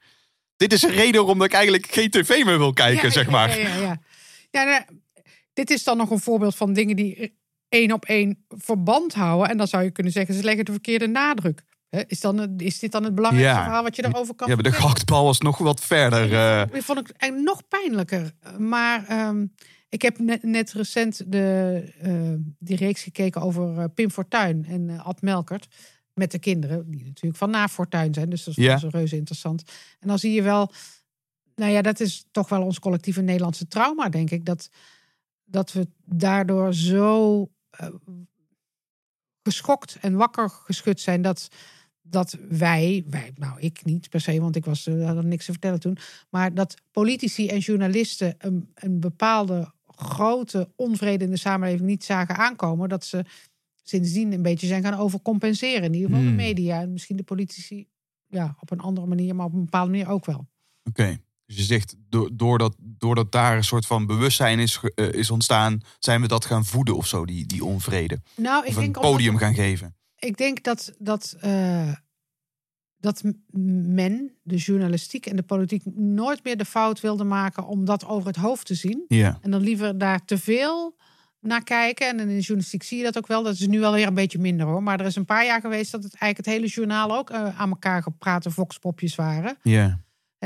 Dit is een reden waarom ik eigenlijk geen tv meer wil kijken, Ja, zeg maar. Ja, ja, ja. ja nou, dit is dan nog een voorbeeld van dingen die één op één verband houden. En dan zou je kunnen zeggen, ze leggen de verkeerde nadruk. Is, dan, is dit dan het belangrijkste verhaal wat je daarover kan Ja, maar de gehaktbal was nog wat verder. Dat vond ik nog pijnlijker. Maar ehm, ik heb net, net recent de, eh, die reeks gekeken over eh, Pim Fortuyn en eh, Ad Melkert. Met de kinderen, die natuurlijk van na Fortuyn zijn. Dus dat is, is reuze interessant. En dan zie je wel, nou ja, dat is toch wel ons collectieve Nederlandse trauma, denk ik. Dat, dat we daardoor zo geschokt en wakker geschud zijn dat, dat wij, wij, nou ik niet per se, want ik was had er niks te vertellen toen, maar dat politici en journalisten een, een bepaalde grote onvrede in de samenleving niet zagen aankomen, dat ze sindsdien een beetje zijn gaan overcompenseren. In ieder geval Hmm. de media en misschien de politici ja, op een andere manier, maar op een bepaalde manier ook wel. Oké. Dus je zegt, do- doordat, doordat daar een soort van bewustzijn is, eh, is ontstaan, zijn we dat gaan voeden of zo, die, die onvrede. Nou, ik Of een denk omdat- podium gaan geven. ik denk dat, dat, eh, dat men, de journalistiek en de politiek, nooit meer de fout wilde maken om dat over het hoofd te zien. Ja. En dan liever daar te veel naar kijken. En in de journalistiek zie je dat ook wel. Dat is nu wel weer een beetje minder hoor. Maar er is een paar jaar geweest dat het eigenlijk het hele journaal ook eh, aan elkaar geprate voxpopjes waren. Ja.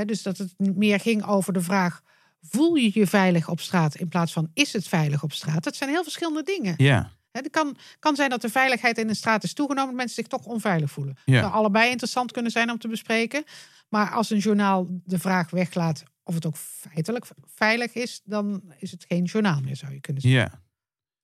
Dus dat het meer ging over de vraag: voel je je veilig op straat in plaats van is het veilig op straat? Dat zijn heel verschillende dingen. Ja. Het kan, kan zijn dat de veiligheid in de straat is toegenomen, dat mensen zich toch onveilig voelen. Ja. zou allebei interessant kunnen zijn om te bespreken. Maar als een journaal de vraag weglaat of het ook feitelijk veilig is, dan is het geen journaal meer, zou je kunnen zeggen. Ja.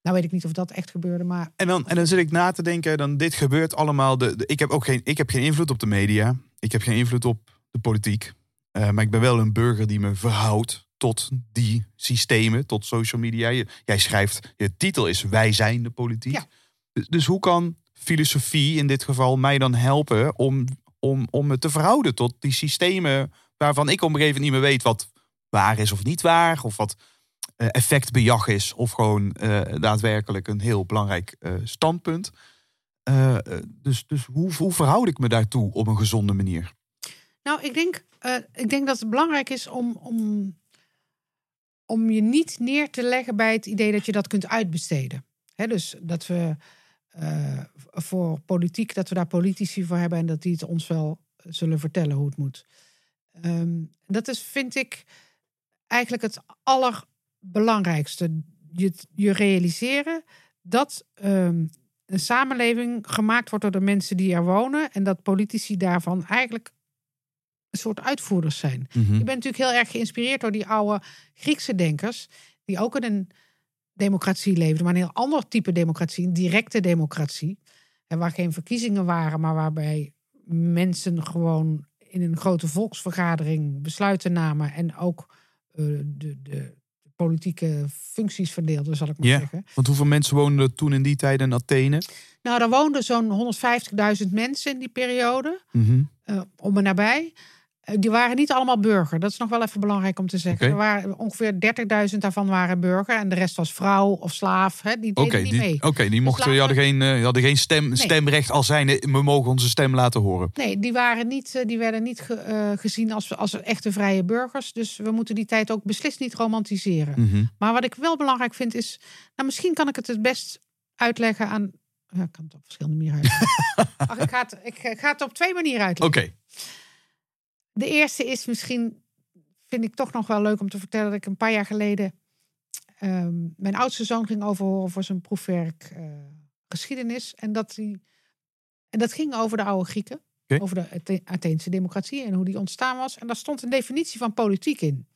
Nou weet ik niet of dat echt gebeurde, maar En dan, en dan zit ik na te denken, dan dit gebeurt allemaal. De, de- ik heb ook geen, ik heb geen invloed op de media. Ik heb geen invloed op de politiek. Eh, maar ik ben wel een burger die me verhoudt tot die systemen, tot social media. Jij schrijft, je titel is Wij zijn de politiek. Ja. Dus, dus hoe kan filosofie in dit geval mij dan helpen om, om, om me te verhouden tot die systemen waarvan ik op een gegeven moment niet meer weet wat waar is of niet waar, of wat eh, effectbejag is, of gewoon eh, daadwerkelijk een heel belangrijk eh, standpunt. Dus dus hoe, hoe verhoud ik me daartoe op een gezonde manier? Nou, ik denk, ik denk dat het belangrijk is om, om, om je niet neer te leggen bij het idee dat je dat kunt uitbesteden. Dus dat we eh, voor politiek, dat we daar politici voor hebben en dat die het ons wel zullen vertellen hoe het moet. Ehm, dat is, vind ik, eigenlijk het allerbelangrijkste. Je, je realiseren dat ehm, een samenleving gemaakt wordt door de mensen die er wonen en dat politici daarvan eigenlijk een soort uitvoerders zijn. Je bent natuurlijk heel erg geïnspireerd door die oude Griekse denkers, die ook in een democratie leefden, maar een heel ander type democratie, een directe democratie. En waar geen verkiezingen waren, maar waarbij mensen gewoon in een grote volksvergadering besluiten namen en ook eh, de, de politieke functies verdeelden, zal ik maar Ja. zeggen. Want hoeveel mensen woonden er toen in die tijd in Athene? Nou, daar woonden zo'n 150.000 mensen in die periode. Mhm. eh, om en nabij. Eh, die waren niet allemaal burger. Dat is nog wel even belangrijk om te zeggen. Er waren ongeveer 30.000 daarvan waren burger. En de rest was vrouw of slaaf. Hè? Die deden niet die, mee. oké, die, mochten, die hadden geen, eh, die hadden geen stem, stemrecht als zijn. We mogen onze stem laten horen. Nee, die, waren niet, eh, die werden niet ge- gezien als, als echte vrije burgers. Dus we moeten die tijd ook beslist niet romantiseren. Mhm. Maar wat ik wel belangrijk vind is... Nou, misschien kan ik het het best uitleggen aan Ja, ik kan het op verschillende manieren uitleggen. Ach, ik, ga het, ik ga het op twee manieren uitleggen. Oké. De eerste is misschien, vind ik toch nog wel leuk om te vertellen, dat ik een paar jaar geleden ehm, mijn oudste zoon ging overhoren voor zijn proefwerk eh, geschiedenis. En dat, die, en dat ging over de oude Grieken, over de Athe- Atheense democratie en hoe die ontstaan was. En daar stond een definitie van politiek in.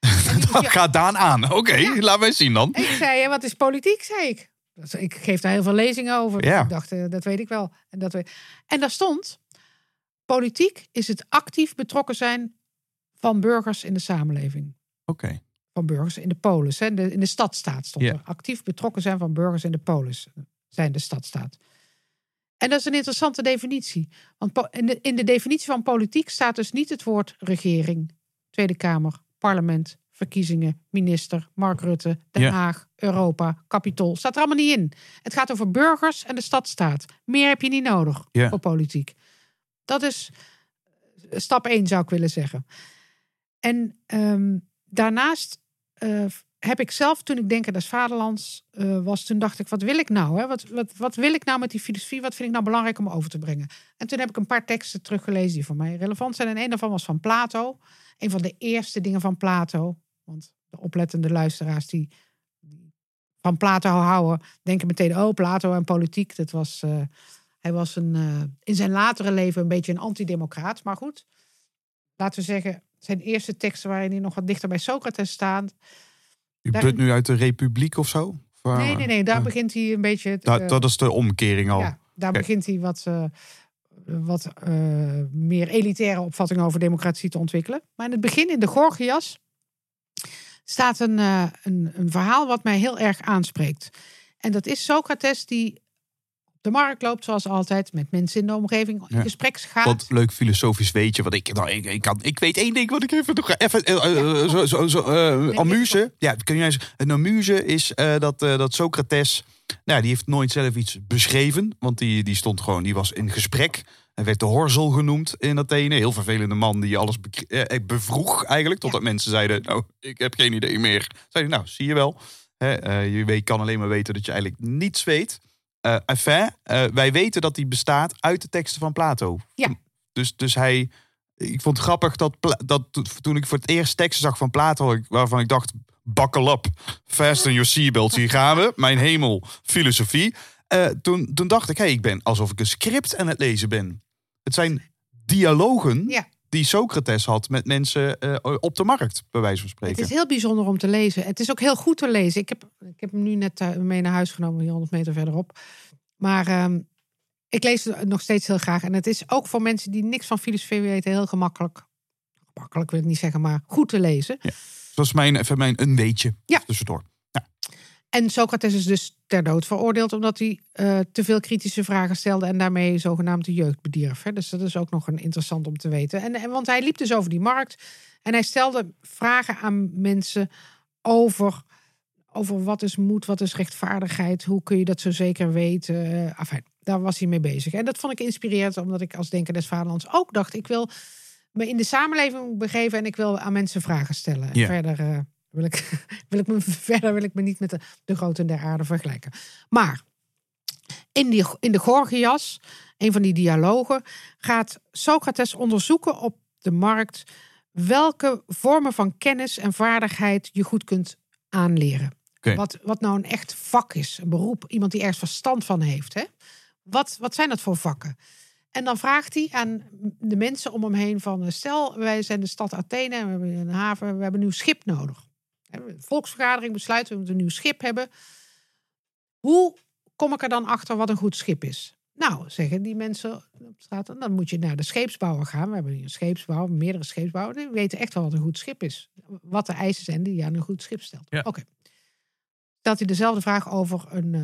Ja, gaat Daan aan. Oké, laat mij zien dan. ik zei, "Ja, wat is politiek, zei ik. Dus Ik geef daar heel veel lezingen over. Dus Ja. Ik dacht, eh, dat weet ik wel. En, dat weet... en daar stond, politiek is het actief betrokken zijn van burgers in de samenleving. Oké. Van burgers in de polis. Hè. De, in de stadstaat stond er. Actief betrokken zijn van burgers in de polis. Zijn de stadstaat. En dat is een interessante definitie. Want in de, in de definitie van politiek staat dus niet het woord regering, Tweede Kamer, parlement, verkiezingen, minister, Mark Rutte, Den Ja. Haag, Europa, kapitool. Staat er allemaal niet in. Het gaat over burgers en de stadstaat. Meer heb je niet nodig Ja. voor politiek. Dat is eh, stap 1 zou ik willen zeggen. En ehm, daarnaast eh, heb ik zelf, toen ik Denken des Vaderlands eh, was, toen dacht ik, wat wil ik nou? Hè? Wat, wat, wat wil ik nou met die filosofie? Wat vind ik nou belangrijk om over te brengen? En toen heb ik een paar teksten teruggelezen die voor mij relevant zijn. En een daarvan was van Plato. Een van de eerste dingen van Plato. Want de oplettende luisteraars die, van Plato houden, denken meteen, oh, Plato en politiek. Dat was, hij was een, eh, in zijn latere leven een beetje een antidemocraat. Maar goed, laten we zeggen, zijn eerste teksten waarin hij nog wat dichter bij Socrates staat. U Daar- put nu uit de Republiek of zo? Of, Nee, eh, nee, nee, daar eh, begint hij een beetje. het, dat, dat is de omkering al. ja, daar begint hij wat, wat meer elitaire opvattingen over democratie te ontwikkelen. Maar in het begin, in de Gorgias, staat een, een, een verhaal wat mij heel erg aanspreekt. En dat is Socrates die de markt loopt, zoals altijd, met mensen in de omgeving in Ja. gesprek gaat. Wat leuk filosofisch weet je. Wat ik, nou, ik, ik, kan, ik weet één ding wat ik even nog even. eh, eh, zo, zo, zo, eh, amuse. Ja, kun je eens. Een amuse is dat, dat Socrates. Nou, die heeft nooit zelf iets beschreven. Want die, die stond gewoon. Die was in gesprek. Hij werd de Horzel genoemd in Athene. Heel vervelende man die alles bevroeg eigenlijk. Totdat mensen zeiden: Nou, ik heb geen idee meer. Zei hij: Nou, zie je wel. Hè, je weet, kan alleen maar weten dat je eigenlijk niets weet. Eh enfin, eh, wij weten dat die bestaat uit de teksten van Plato. Ja. Dus, dus hij. Ik vond het grappig dat, dat to- toen ik voor het eerst teksten zag van Plato, waarvan ik dacht: buckle up, fasten your seatbelt, hier gaan we. Mijn hemel, filosofie. Eh, toen, toen dacht ik: hé, hey, ik ben alsof ik een script aan het lezen ben. Het zijn dialogen Ja. Die Socrates had met mensen eh, op de markt, bij wijze van Het spreken. is heel bijzonder om te lezen. Het is ook heel goed te lezen. Ik heb, ik heb hem nu net eh, mee naar huis genomen, hier 100 meter verderop. Maar ehm, ik lees het nog steeds heel graag. En het is ook voor mensen die niks van filosofie weten heel gemakkelijk. Gemakkelijk wil ik niet zeggen, maar goed te lezen. Dat is mijn, even mijn een weetje Ja. tussendoor. En Socrates is dus ter dood veroordeeld omdat hij eh, te veel kritische vragen stelde en daarmee zogenaamd de jeugd bedierf. Hè. Dus dat is ook nog een interessant om te weten. En, en, want hij liep dus over die markt en hij stelde vragen aan mensen over, over wat is moed, wat is rechtvaardigheid, hoe kun je dat zo zeker weten. Enfin, daar was hij mee bezig. En dat vond ik inspirerend, omdat ik als Denker des Vaderlands ook dacht, ik wil me in de samenleving begeven en ik wil aan mensen vragen stellen. En Ja. verder eh, wil ik, wil ik me, verder wil ik me niet met de, de groten der aarde vergelijken. Maar in, die, in de Gorgias, een van die dialogen, gaat Socrates onderzoeken op de markt welke vormen van kennis en vaardigheid je goed kunt aanleren. Wat, wat nou een echt vak is, een beroep, iemand die ergens verstand van heeft. Hè? Wat, wat zijn dat voor vakken? En dan vraagt hij aan de mensen om hem heen van... eh, stel, wij zijn de stad Athene, we hebben een haven, we hebben een nieuw schip nodig. De Volksvergadering besluit, we moeten een nieuw schip hebben. Hoe kom ik er dan achter wat een goed schip is? Nou, zeggen die mensen op straat, dan moet je naar de scheepsbouwer gaan. We hebben hier een scheepsbouwer, meerdere scheepsbouwers. Die weten echt wel wat een goed schip is. Wat de eisen zijn die je aan een goed schip stelt. Ja. Oké. Stelt hij dezelfde vraag over een, eh,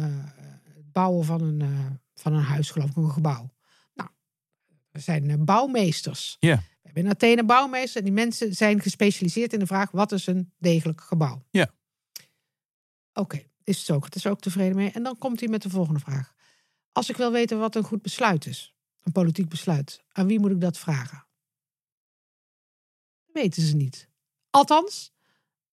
het bouwen van een, eh, van een huis, geloof ik, een gebouw. Nou, er zijn eh, bouwmeesters. Ja. In Athene bouwmeesters. En die mensen zijn gespecialiseerd in de vraag, wat is een degelijk gebouw? Ja. Oké, is Socrates ook tevreden mee? En dan komt hij met de volgende vraag. Als ik wil weten wat een goed besluit is, een politiek besluit, aan wie moet ik dat vragen? Dat weten ze niet. Althans,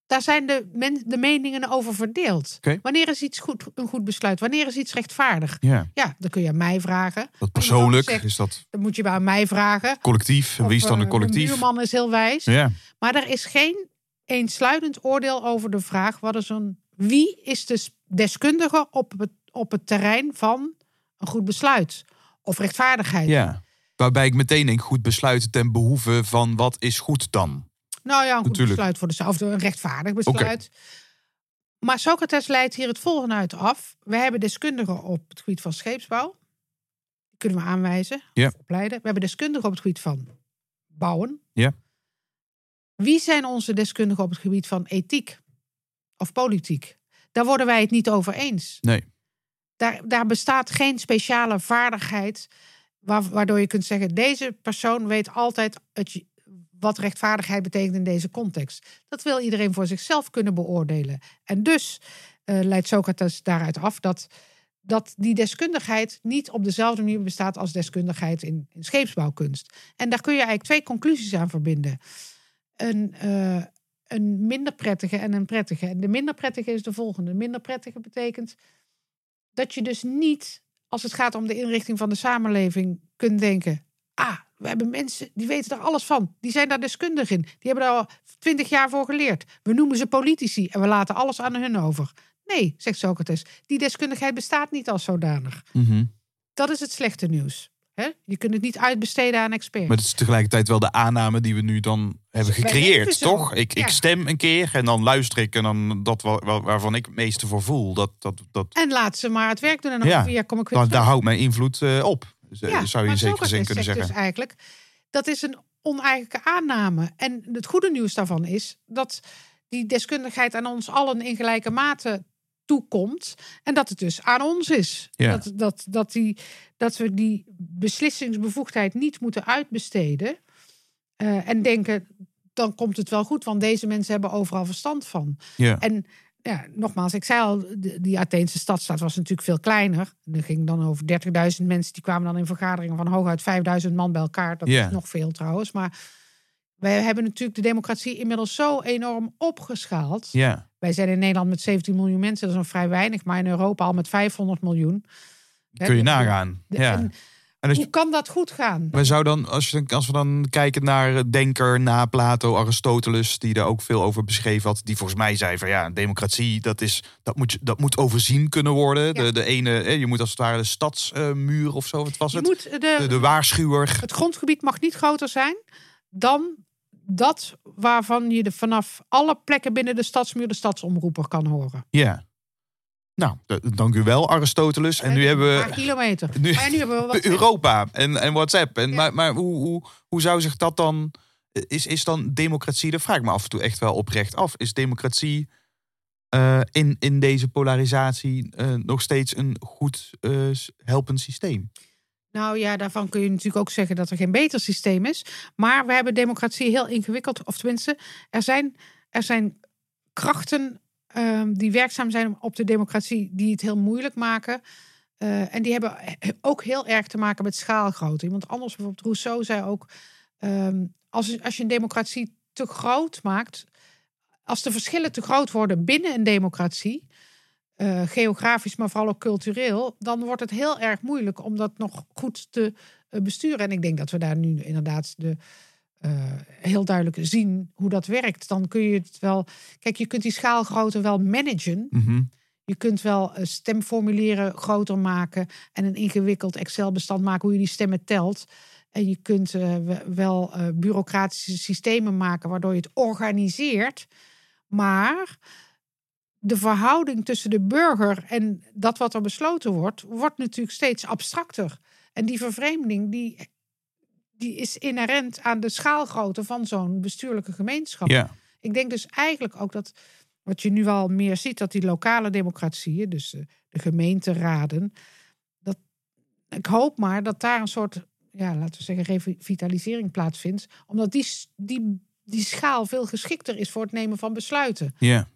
daar zijn de, men, de meningen over verdeeld. Wanneer is iets goed, een goed besluit? Wanneer is iets rechtvaardig? Ja. Ja, dan kun je aan mij vragen. Dat persoonlijk zegt, is dat Dan moet je bij aan mij vragen. collectief. En wie is dan een collectief? De buurman is heel wijs. Ja. Maar er is geen eensluidend oordeel over de vraag: wat is een, wie is de deskundige op het, op het terrein van een goed besluit of rechtvaardigheid? ja. Waarbij ik meteen denk, goed besluiten ten behoeve van wat is goed dan? Nou ja, een goed Natuurlijk. besluit voor de of een rechtvaardig besluit. Maar Socrates leidt hier het volgende uit af. We hebben deskundigen op het gebied van scheepsbouw. Die kunnen we aanwijzen Ja. opleiden. We hebben deskundigen op het gebied van bouwen. Ja. Wie zijn onze deskundigen op het gebied van ethiek of politiek? Daar worden wij het niet over eens. Nee. Daar, daar bestaat geen speciale vaardigheid wa- waardoor je kunt zeggen: deze persoon weet altijd het, wat rechtvaardigheid betekent in deze context. Dat wil iedereen voor zichzelf kunnen beoordelen. En dus eh, leidt Socrates daaruit af dat, dat die deskundigheid niet op dezelfde manier bestaat als deskundigheid in, in scheepsbouwkunst. En daar kun je eigenlijk twee conclusies aan verbinden. Een, eh, een minder prettige en een prettige. En de minder prettige is de volgende. Minder prettige betekent dat je dus niet, als het gaat om de inrichting van de samenleving, kunt denken: ah, we hebben mensen die weten er alles van. Die zijn daar deskundig in. Die hebben daar al twintig jaar voor geleerd. We noemen ze politici en we laten alles aan hun over. Nee, zegt Socrates, die deskundigheid bestaat niet als zodanig. Mhm. Dat is het slechte nieuws. Hè? Je kunt het niet uitbesteden aan experts. Maar het is tegelijkertijd wel de aanname die we nu dan hebben gecreëerd, toch? Ik, ik stem een keer en dan luister ik en dan dat wa- wa- waarvan ik het meeste voor voel. Dat, dat, dat, En laat ze maar het werk doen en dan Ja. kom ik weer daar, terug. daar houdt mijn invloed eh, op. Ja, zou je maar in zekere Socrates zin kunnen zegt zeggen. Dus eigenlijk, dat is een oneigenlijke aanname. En het goede nieuws daarvan is dat die deskundigheid aan ons allen in gelijke mate toekomt. En dat het dus aan ons is. Ja. Dat, dat, dat, die, dat we die beslissingsbevoegdheid niet moeten uitbesteden. eh, en denken, dan komt het wel goed, want deze mensen hebben overal verstand van. Ja. En ja, nogmaals, ik zei al, die Atheense stadstaat was natuurlijk veel kleiner. Er ging dan over 30.000 mensen, die kwamen dan in vergaderingen van hooguit 5.000 man bij elkaar. Dat is nog veel trouwens. Maar wij hebben natuurlijk de democratie inmiddels zo enorm opgeschaald. ja, Wij zijn in Nederland met 17 miljoen mensen, dat is nog vrij weinig. Maar in Europa al met 500 miljoen. Kun je nagaan. ja. en En als je- hoe kan dat goed gaan? Maar zou dan, als, je, als we dan kijken naar eh, denker na Plato, Aristoteles, die daar ook veel over beschreven had, die volgens mij zei van ja, democratie, dat, is, dat, moet, dat moet overzien kunnen worden. Ja. De, de ene, eh, je moet als het ware de stadsmuur of zo, wat was Je het? moet de, De, de waarschuwer. Het grondgebied mag niet groter zijn dan dat waarvan je de, vanaf alle plekken binnen de stadsmuur de stadsomroeper kan horen. Ja. Nou, dank u wel, Aristoteles. En nu hebben Een paar we kilometer. nu- maar ja, nu hebben we wat. Europa en, en WhatsApp. En, Ja. Maar, maar hoe, hoe, hoe zou zich dat dan... Is, is dan democratie, dat vraag ik me af en toe echt wel oprecht af. Is democratie eh, in, in deze polarisatie eh, nog steeds een goed eh, helpend systeem? Nou ja, daarvan kun je natuurlijk ook zeggen dat er geen beter systeem is. Maar we hebben democratie heel ingewikkeld. Of tenminste, er zijn, er zijn krachten ehm, die werkzaam zijn op de democratie, die het heel moeilijk maken. Eh, en die hebben ook heel erg te maken met schaalgrootte. Iemand anders, bijvoorbeeld Rousseau, zei ook: ehm, als, als je een democratie te groot maakt, als de verschillen te groot worden binnen een democratie, eh, geografisch, maar vooral ook cultureel, dan wordt het heel erg moeilijk om dat nog goed te eh, besturen. En ik denk dat we daar nu inderdaad de, eh, heel duidelijk zien hoe dat werkt. Dan kun je het wel. Kijk, je kunt die schaalgrootte wel managen. Mhm. Je kunt wel stemformulieren groter maken en een ingewikkeld Excel-bestand maken hoe je die stemmen telt. En je kunt eh, we- wel eh, bureaucratische systemen maken waardoor je het organiseert. Maar de verhouding tussen de burger en dat wat er besloten wordt, wordt natuurlijk steeds abstracter. En die vervreemding die, die is inherent aan de schaalgrootte van zo'n bestuurlijke gemeenschap. Ja. Ik denk dus eigenlijk ook dat wat je nu al meer ziet, dat die lokale democratieën, dus de, de gemeenteraden, dat, ik hoop maar dat daar een soort, ja, laten we zeggen, revitalisering plaatsvindt. Omdat die, die, die schaal veel geschikter is voor het nemen van besluiten. ja.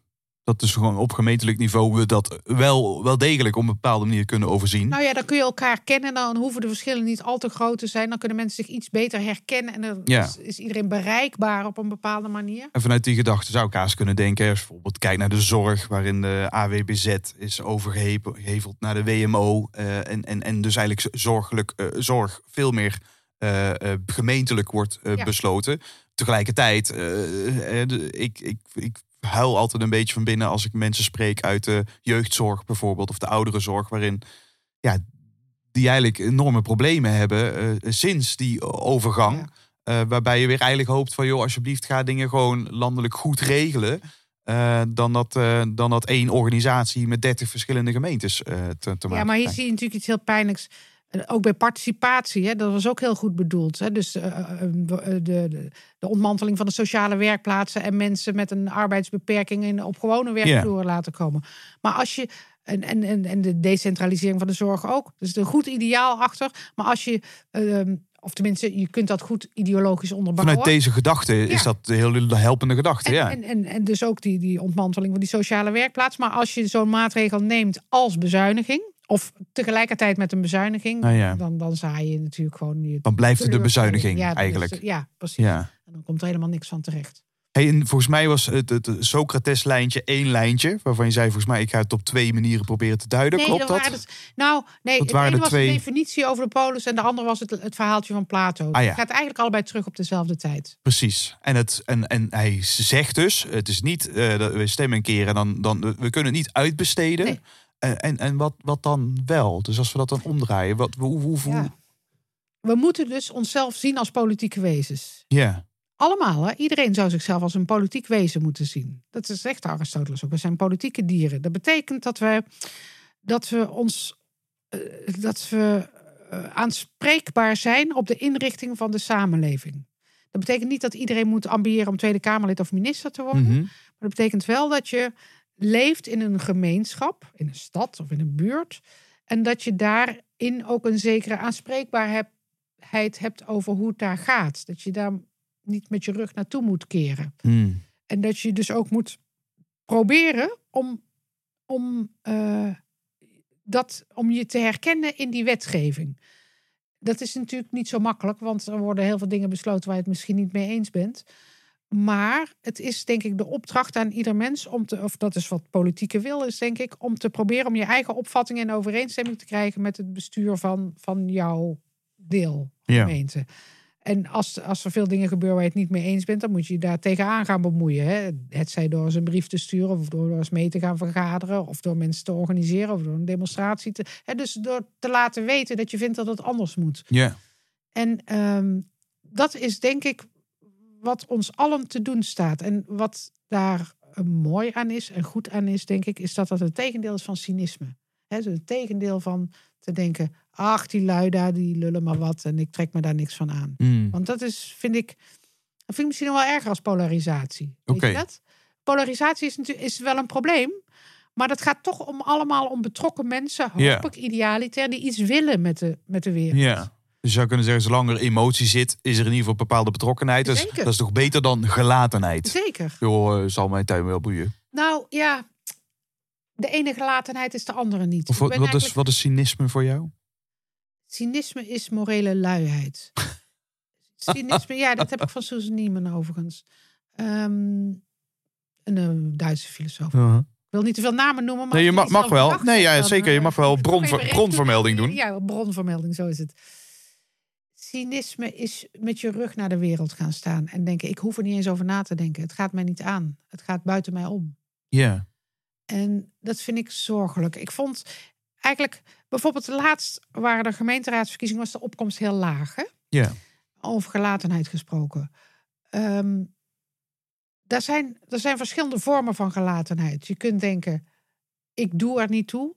Dat is gewoon op gemeentelijk niveau we dat wel, wel degelijk op een bepaalde manier kunnen overzien. Nou ja, dan kun je elkaar kennen. Dan hoeven de verschillen niet al te groot te zijn. Dan kunnen mensen zich iets beter herkennen. En dan Ja. is, is iedereen bereikbaar op een bepaalde manier. En vanuit die gedachte zou ik haast kunnen denken, als bijvoorbeeld kijk naar de zorg, waarin de AWBZ is overgeheveld naar de WMO. eh, en, en, en dus eigenlijk zorgelijk, eh, zorg veel meer eh, gemeentelijk wordt Ja. besloten. Tegelijkertijd, ik, ik, ik huil altijd een beetje van binnen als ik mensen spreek uit de jeugdzorg bijvoorbeeld, of de ouderenzorg, waarin ja, die eigenlijk enorme problemen hebben eh, sinds die overgang. Ja. Eh, waarbij je weer eigenlijk hoopt van, joh, alsjeblieft ga dingen gewoon landelijk goed regelen. eh, dan, dat, dan dat één organisatie met 30 verschillende gemeentes te, te maken Ja, maar hier zie je natuurlijk iets heel pijnlijks. Eh, Ook bij participatie, hè, dat was ook heel goed bedoeld. Hè? Dus eh, eh, eh, de, de, de ontmanteling van de sociale werkplaatsen en mensen met een arbeidsbeperking in, op gewone werkvloeren laten komen. Maar als je. En, en, en, en de decentralisering van de zorg ook. Dus een goed ideaal achter. Maar als je. ehm, of tenminste, je kunt dat goed ideologisch onderbouwen. Vanuit deze gedachte is dat een heel helpende gedachte. En, ja. en, en, en dus ook die, die ontmanteling van die sociale werkplaats. Maar als je zo'n maatregel neemt als bezuiniging, of tegelijkertijd met een bezuiniging, Nou ja. dan, dan zaai je natuurlijk gewoon. Je Dan blijft het de bezuiniging Ja, eigenlijk. het- ja, precies. ja. En dan komt er helemaal niks van terecht. Hey, en volgens mij was het, het Socrates-lijntje één lijntje. Waarvan je zei, volgens mij, ik ga het op twee manieren proberen te duiden. nee, Klopt dat? waren dus- nou, nee, het ene was twee? de definitie over de polis en de andere was het, het verhaaltje van Plato. Ah, ja. Het gaat eigenlijk allebei terug op dezelfde tijd. Precies. En, het, en, en hij zegt dus, het is niet, dat we stemmen een keer en dan, dan, we kunnen het niet uitbesteden. Nee. Eh, en en wat, wat dan wel? Dus als we dat dan omdraaien, wat, hoe, hoe, hoe- Ja. We moeten dus onszelf zien als politieke wezens. ja. Allemaal, hè? iedereen zou zichzelf als een politiek wezen moeten zien. Dat is zegt Aristoteles ook. We zijn politieke dieren. Dat betekent dat we, dat we ons eh, dat we eh, aanspreekbaar zijn op de inrichting van de samenleving. Dat betekent niet dat iedereen moet ambiëren om Tweede Kamerlid of minister te worden. Mhm. Maar dat betekent wel dat je leeft in een gemeenschap, in een stad of in een buurt. En dat je daarin ook een zekere aanspreekbaarheid hebt over hoe het daar gaat. Dat je daar niet met je rug naartoe moet keren. Hmm. En dat je dus ook moet proberen om, om, eh, dat, om je te herkennen in die wetgeving. Dat is natuurlijk niet zo makkelijk, want er worden heel veel dingen besloten waar je het misschien niet mee eens bent. Maar het is denk ik de opdracht aan ieder mens om te, of dat is wat politieke wil is, denk ik, om te proberen om je eigen opvatting in overeenstemming te krijgen met het bestuur van, van jouw deel, Ja. gemeente. En als, als er veel dingen gebeuren waar je het niet mee eens bent, dan moet je je daar tegenaan gaan bemoeien. Hè? Het zij door eens een brief te sturen, of door eens mee te gaan vergaderen, of door mensen te organiseren, of door een demonstratie te. Hè? Dus door te laten weten dat je vindt dat het anders moet. Ja. En ehm, dat is denk ik wat ons allen te doen staat. En wat daar eh, mooi aan is en goed aan is, denk ik, is dat dat het tegendeel is van cynisme. Hè, dus het tegendeel van te denken, ach, die lui daar, die lullen maar wat en ik trek me daar niks van aan. Hmm. Want dat is, vind ik, dat vind ik misschien wel erger als polarisatie. Weet je dat? Polarisatie is, natuurlijk, is wel een probleem. Maar dat gaat toch om allemaal om betrokken mensen, hoop ik idealiter, die iets willen met de, met de wereld. ja. Dus je zou kunnen zeggen, zolang er emotie zit, is er in ieder geval bepaalde betrokkenheid. Dus Zeker. dat is toch beter dan gelatenheid. Zeker. Joh, eh, zal mijn tuin wel boeien. Nou ja, de ene gelatenheid is de andere niet. Of wat, is, wat is cynisme voor jou? Cynisme is morele luiheid. Cynisme, ja, dat heb ik van Susan Neiman overigens. Ehm, een, eh, Duitse filosoof. Ik wil niet te veel namen noemen. Maar Nee, je mag- mag wel. Nee, ja, zeker. Je mag wel bronver- bronvermelding doen. Ja, bronvermelding, zo is het. Cynisme is met je rug naar de wereld gaan staan en denken: ik hoef er niet eens over na te denken. Het gaat mij niet aan. Het gaat buiten mij om. Ja. En dat vind ik zorgelijk. Ik vond eigenlijk, bijvoorbeeld laatst waren er gemeenteraadsverkiezingen, was de opkomst heel laag. Hè? Ja. Over gelatenheid gesproken. Ehm, daar, zijn, er zijn verschillende vormen van gelatenheid. Je kunt denken, ik doe er niet toe.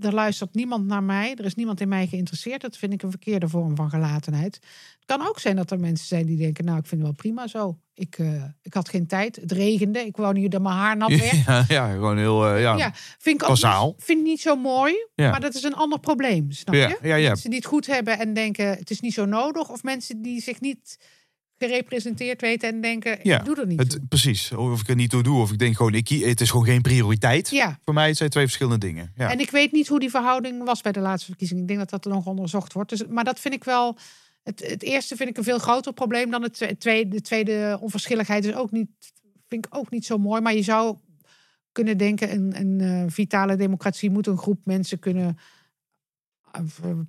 Er luistert niemand naar mij. Er is niemand in mij geïnteresseerd. Dat vind ik een verkeerde vorm van gelatenheid. Het kan ook zijn dat er mensen zijn die denken... nou, ik vind het wel prima zo. Ik, eh, ik had geen tijd. Het regende. Ik wou niet dat mijn haar nat werd. Ja, ja, gewoon heel... eh, ja. Ja, vind ik Bazaal. niet, vind ik niet zo mooi. Ja. Maar dat is een ander probleem, snap je? ja, ja. Mensen die het goed hebben en denken het is niet zo nodig. Of mensen die zich niet gerepresenteerd weten en denken, Ja, ik doe er niet toe. Het, precies. Of ik er niet toe doe. Of ik denk gewoon, ik, het is gewoon geen prioriteit. Ja, Voor mij zijn het twee verschillende dingen. Ja. en ik weet niet hoe die verhouding was bij de laatste verkiezing. Ik denk dat dat er nog onderzocht wordt. Dus, maar dat vind ik wel. Het, het eerste vind ik een veel groter probleem dan het twe- tweede. De tweede onverschilligheid is ook niet, vind ik ook niet zo mooi. Maar je zou kunnen denken: een, een eh, vitale democratie moet een groep mensen kunnen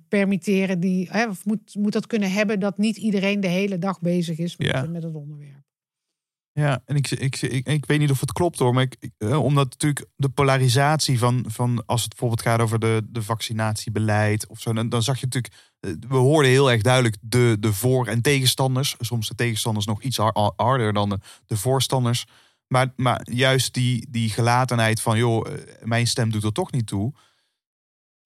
permitteren. Die, hè, of moet, moet dat kunnen hebben dat niet iedereen de hele dag bezig is met, Ja. met het onderwerp. Ja, en ik, ik, ik, ik weet niet of het klopt hoor, maar ik, eh, omdat natuurlijk de polarisatie van, van als het bijvoorbeeld gaat over de, de vaccinatiebeleid of zo, dan, dan zag je natuurlijk, eh, we hoorden heel erg duidelijk de, de voor- en tegenstanders, soms de tegenstanders nog iets har- harder dan de, de voorstanders, maar, maar juist die, die gelatenheid van, joh, eh, mijn stem doet er toch niet toe.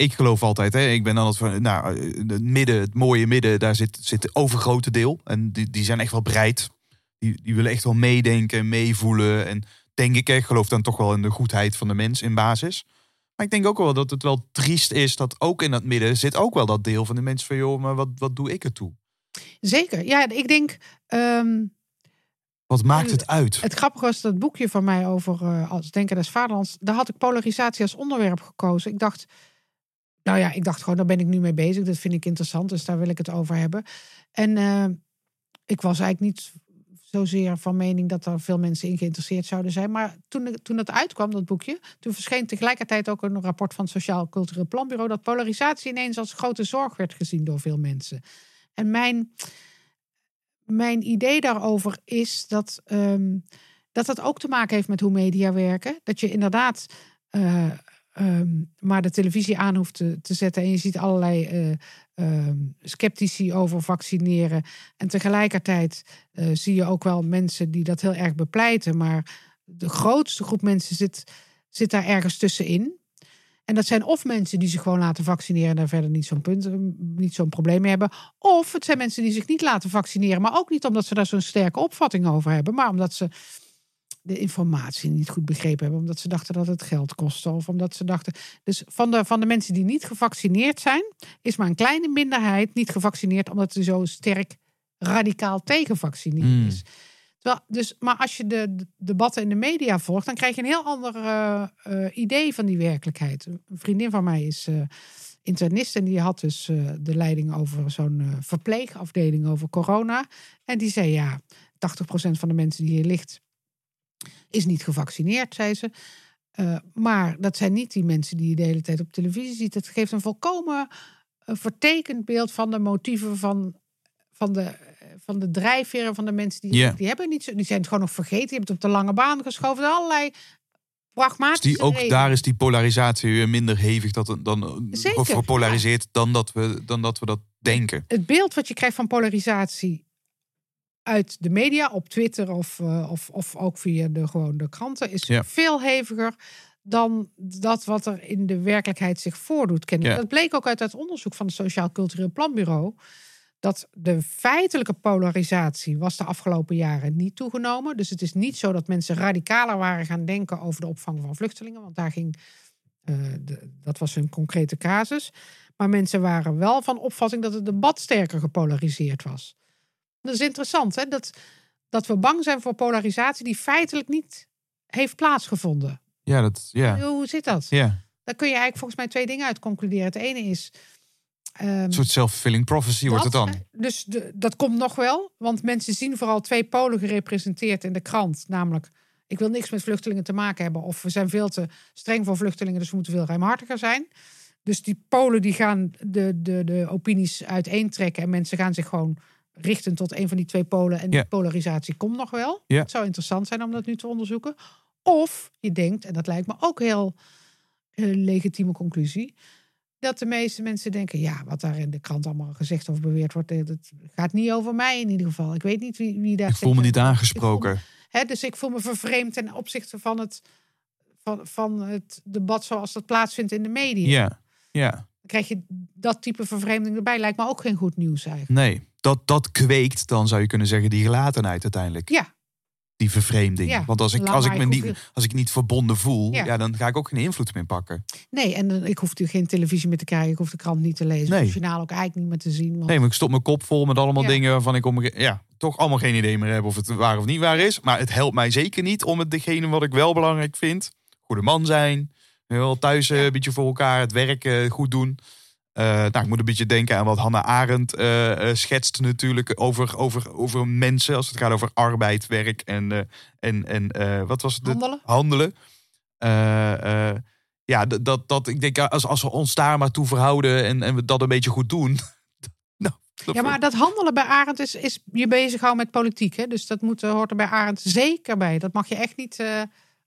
Ik geloof altijd, hè, ik ben dan het van, nou, het midden, het mooie midden, daar zit, zit het overgrote deel. En die, die zijn echt wel bereid die, die willen echt wel meedenken, meevoelen. En denk ik, ik geloof dan toch wel in de goedheid van de mens in basis. Maar ik denk ook wel dat het wel triest is dat ook in dat midden zit ook wel dat deel van de mensen van joh, maar wat, wat doe ik ertoe? Zeker. Ja, ik denk. ehm, Wat maakt het uit? Het grappige was dat boekje van mij over eh, als Denken des Vaderlands. Daar had ik polarisatie als onderwerp gekozen. Ik dacht, nou ja, ik dacht gewoon, daar ben ik nu mee bezig. Dat vind ik interessant, dus daar wil ik het over hebben. En eh, ik was eigenlijk niet zozeer van mening dat er veel mensen in geïnteresseerd zouden zijn. Maar toen, toen het uitkwam, dat boekje, toen verscheen tegelijkertijd ook een rapport van het Sociaal Cultureel Planbureau. dat polarisatie ineens als grote zorg werd gezien door veel mensen. En mijn, mijn idee daarover is dat, ehm, dat dat ook te maken heeft met hoe media werken. Dat je inderdaad eh, ehm, maar de televisie aan hoeft te, te zetten en je ziet allerlei ehm, sceptici over vaccineren. En tegelijkertijd eh, zie je ook wel mensen die dat heel erg bepleiten. Maar de grootste groep mensen zit, zit daar ergens tussenin. En dat zijn of mensen die zich gewoon laten vaccineren en daar verder niet zo'n punt, eh, niet zo'n probleem mee hebben. Of het zijn mensen die zich niet laten vaccineren, maar ook niet omdat ze daar zo'n sterke opvatting over hebben, maar omdat ze de informatie niet goed begrepen hebben, omdat ze dachten dat het geld kostte of omdat ze dachten. Dus van de, van de mensen die niet gevaccineerd zijn, is maar een kleine minderheid niet gevaccineerd omdat ze zo sterk radicaal tegen vaccineren Hmm. is. Terwijl, dus, maar als je de, de debatten in de media volgt, dan krijg je een heel ander eh, eh, idee van die werkelijkheid. Een vriendin van mij is eh, internist en die had dus de leiding over zo'n verpleegafdeling over corona. En die zei ja, 80% van de mensen die hier ligt is niet gevaccineerd, zei ze. Eh, maar dat zijn niet die mensen die je de hele tijd op televisie ziet. Het geeft een volkomen eh, vertekend beeld van de motieven van, van, de, eh, van de drijfveren van de mensen die, die hebben niet zo, die zijn het gewoon nog vergeten. Die hebben het op de lange baan geschoven. Allerlei pragmatische Dus die, ook redenen. daar is die polarisatie weer minder hevig dat, dan, Zeker, of gepolariseerd dan, dat we, dan dat we dat denken. het beeld wat je krijgt van polarisatie uit de media, op Twitter of, eh, of, of ook via de, gewoon de kranten, is Ja. veel heviger dan dat wat er in de werkelijkheid zich voordoet. Ja. Dat bleek ook uit het onderzoek van het Sociaal Cultureel Planbureau. Dat de feitelijke polarisatie was de afgelopen jaren niet toegenomen. Dus het is niet zo dat mensen radicaler waren gaan denken over de opvang van vluchtelingen. Want daar ging, eh, de, dat was een concrete casus. Maar mensen waren wel van opvatting dat het debat sterker gepolariseerd was. Dat is interessant, hè? Dat, dat we bang zijn voor polarisatie die feitelijk niet heeft plaatsgevonden. Ja, dat, ja. Hoe zit dat? ja. Daar kun je eigenlijk volgens mij twee dingen uit concluderen. Het ene is. ehm, Een soort self-fulfilling prophecy wordt het dan. Dus de, dat komt nog wel. Want mensen zien vooral twee polen gerepresenteerd in de krant. Namelijk, ik wil niks met vluchtelingen te maken hebben. Of we zijn veel te streng voor vluchtelingen, dus we moeten veel ruimhartiger zijn. Dus die polen die gaan de, de, de opinies uiteentrekken. En mensen gaan zich gewoon richten tot een van die twee polen. En Ja. die polarisatie komt nog wel. Ja. Het zou interessant zijn om dat nu te onderzoeken. Of je denkt, en dat lijkt me ook heel eh, legitieme conclusie dat de meeste mensen denken: ja, wat daar in de krant allemaal gezegd of beweerd wordt, eh, dat gaat niet over mij in ieder geval. Ik weet niet wie, wie daar. Ik voel me niet aangesproken. Ik voel me- hè, dus ik voel me vervreemd ten opzichte van het, van, van het debat zoals dat plaatsvindt in de media. Ja, ja. Krijg je dat type vervreemding erbij. Lijkt me ook geen goed nieuws eigenlijk. Nee, dat, dat kweekt dan zou je kunnen zeggen die gelatenheid uiteindelijk. Ja, die vervreemding. Ja, Want als ik, als, ik me niet, als ik niet verbonden voel, Ja. ja. dan ga ik ook geen invloed meer pakken. Nee, en eh, ik hoef natuurlijk geen televisie meer te krijgen. Ik hoef de krant niet te lezen. Nee. Het journaal ook eigenlijk niet meer te zien. Want Nee, maar ik stop mijn kop vol met allemaal Ja. dingen waarvan ik om, ja, toch allemaal geen idee meer heb of het waar of niet waar is. Maar het helpt mij zeker niet om het degene wat ik wel belangrijk vind. Goede man zijn. Wel thuis eh, een beetje voor elkaar. Het werk eh, goed doen. Eh, nou, ik moet een beetje denken aan wat Hannah Arendt schetst natuurlijk over, over, over mensen. Als het gaat over arbeid, werk en, en, en wat was het? Handelen. Handelen. Ja, dat, dat, ik denk als, als we ons daar maar toe verhouden en, en we dat een beetje goed doen. nou, Ja, maar dat handelen bij Arend is, is je bezighouden met politiek. Hè? Dus dat moet, hoort er bij Arend zeker bij. Dat mag je echt niet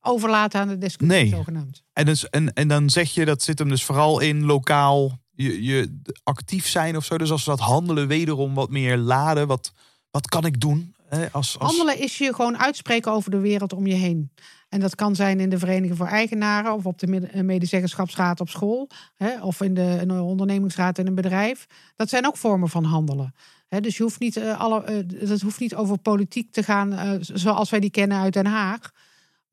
overlaten aan de discussie, Nee. zogenaamd. En, dus, en, en dan zeg je, dat zit hem dus vooral in lokaal je, je actief zijn of zo. Dus als we dat handelen wederom wat meer laden, wat, wat kan ik doen? Hè, als, als, Handelen is je gewoon uitspreken over de wereld om je heen. En dat kan zijn in de Vereniging voor Eigenaren of op de eh, medezeggenschapsraad op school. Hè, of in de, in de ondernemingsraad in een bedrijf. Dat zijn ook vormen van handelen. Hè, dus je hoeft niet, eh, alle, eh, dat hoeft niet over politiek te gaan zoals wij die kennen uit Den Haag.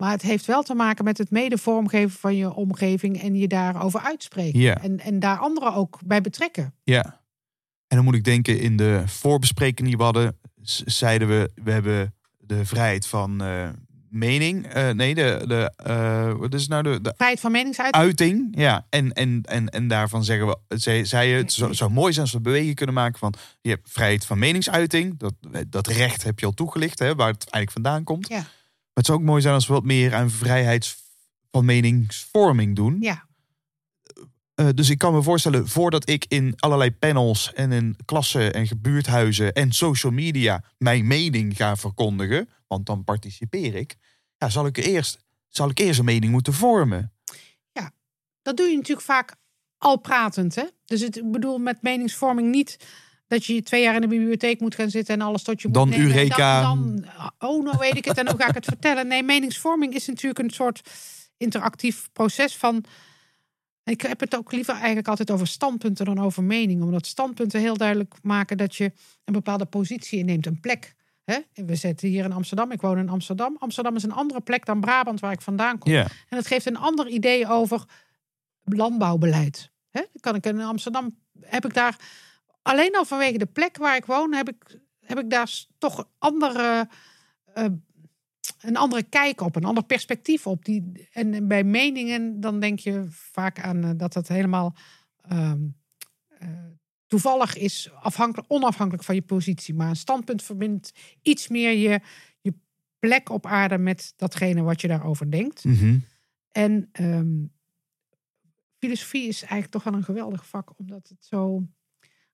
Maar het heeft wel te maken met het mede vormgeven van je omgeving en je daarover uitspreken. Ja. En, en daar anderen ook bij betrekken. Ja. En dan moet ik denken, in de voorbespreking die we hadden, zeiden we, we hebben de vrijheid van eh, mening. Eh, nee, de, de, eh, wat is het nou? De, de Vrijheid van meningsuiting. uiting. Ja, en, en, en, en daarvan zeggen we, zei, zei je, het zou, zou mooi zijn als we beweging kunnen maken van, je hebt vrijheid van meningsuiting. Dat, dat recht heb je al toegelicht, hè, waar het eigenlijk vandaan komt. Ja. Maar het zou ook mooi zijn als we wat meer aan vrijheid van meningsvorming doen. Ja. Eh, dus ik kan me voorstellen, voordat ik in allerlei panels en in klassen en gebuurthuizen en social media mijn mening ga verkondigen, want dan participeer ik, ja, zal, ik eerst, zal ik eerst een mening moeten vormen. Dat doe je natuurlijk vaak al pratend. Hè? Dus het, ik bedoel met meningsvorming niet dat je twee jaar in de bibliotheek moet gaan zitten en alles tot je moet Dan nemen. En Eureka. Dan, dan, oh, nou weet ik het en hoe ga ik het vertellen. Nee, meningsvorming is natuurlijk een soort interactief proces van... Ik heb het ook liever eigenlijk altijd over standpunten dan over meningen. Omdat standpunten heel duidelijk maken dat je een bepaalde positie inneemt, een plek. Hè? We zitten hier in Amsterdam, ik woon in Amsterdam. Amsterdam is een andere plek dan Brabant waar ik vandaan kom. En dat geeft een ander idee over landbouwbeleid. Hè? Kan ik in Amsterdam heb ik daar alleen al vanwege de plek waar ik woon, heb ik, heb ik daar toch andere, eh, een andere kijk op, een ander perspectief op. Die, en bij meningen, dan denk je vaak aan eh, dat het helemaal ehm, eh, toevallig is, afhankelijk, onafhankelijk van je positie. Maar een standpunt verbindt iets meer je, je plek op aarde met datgene wat je daarover denkt. Mhm. En ehm, filosofie is eigenlijk toch wel een geweldig vak, omdat het zo,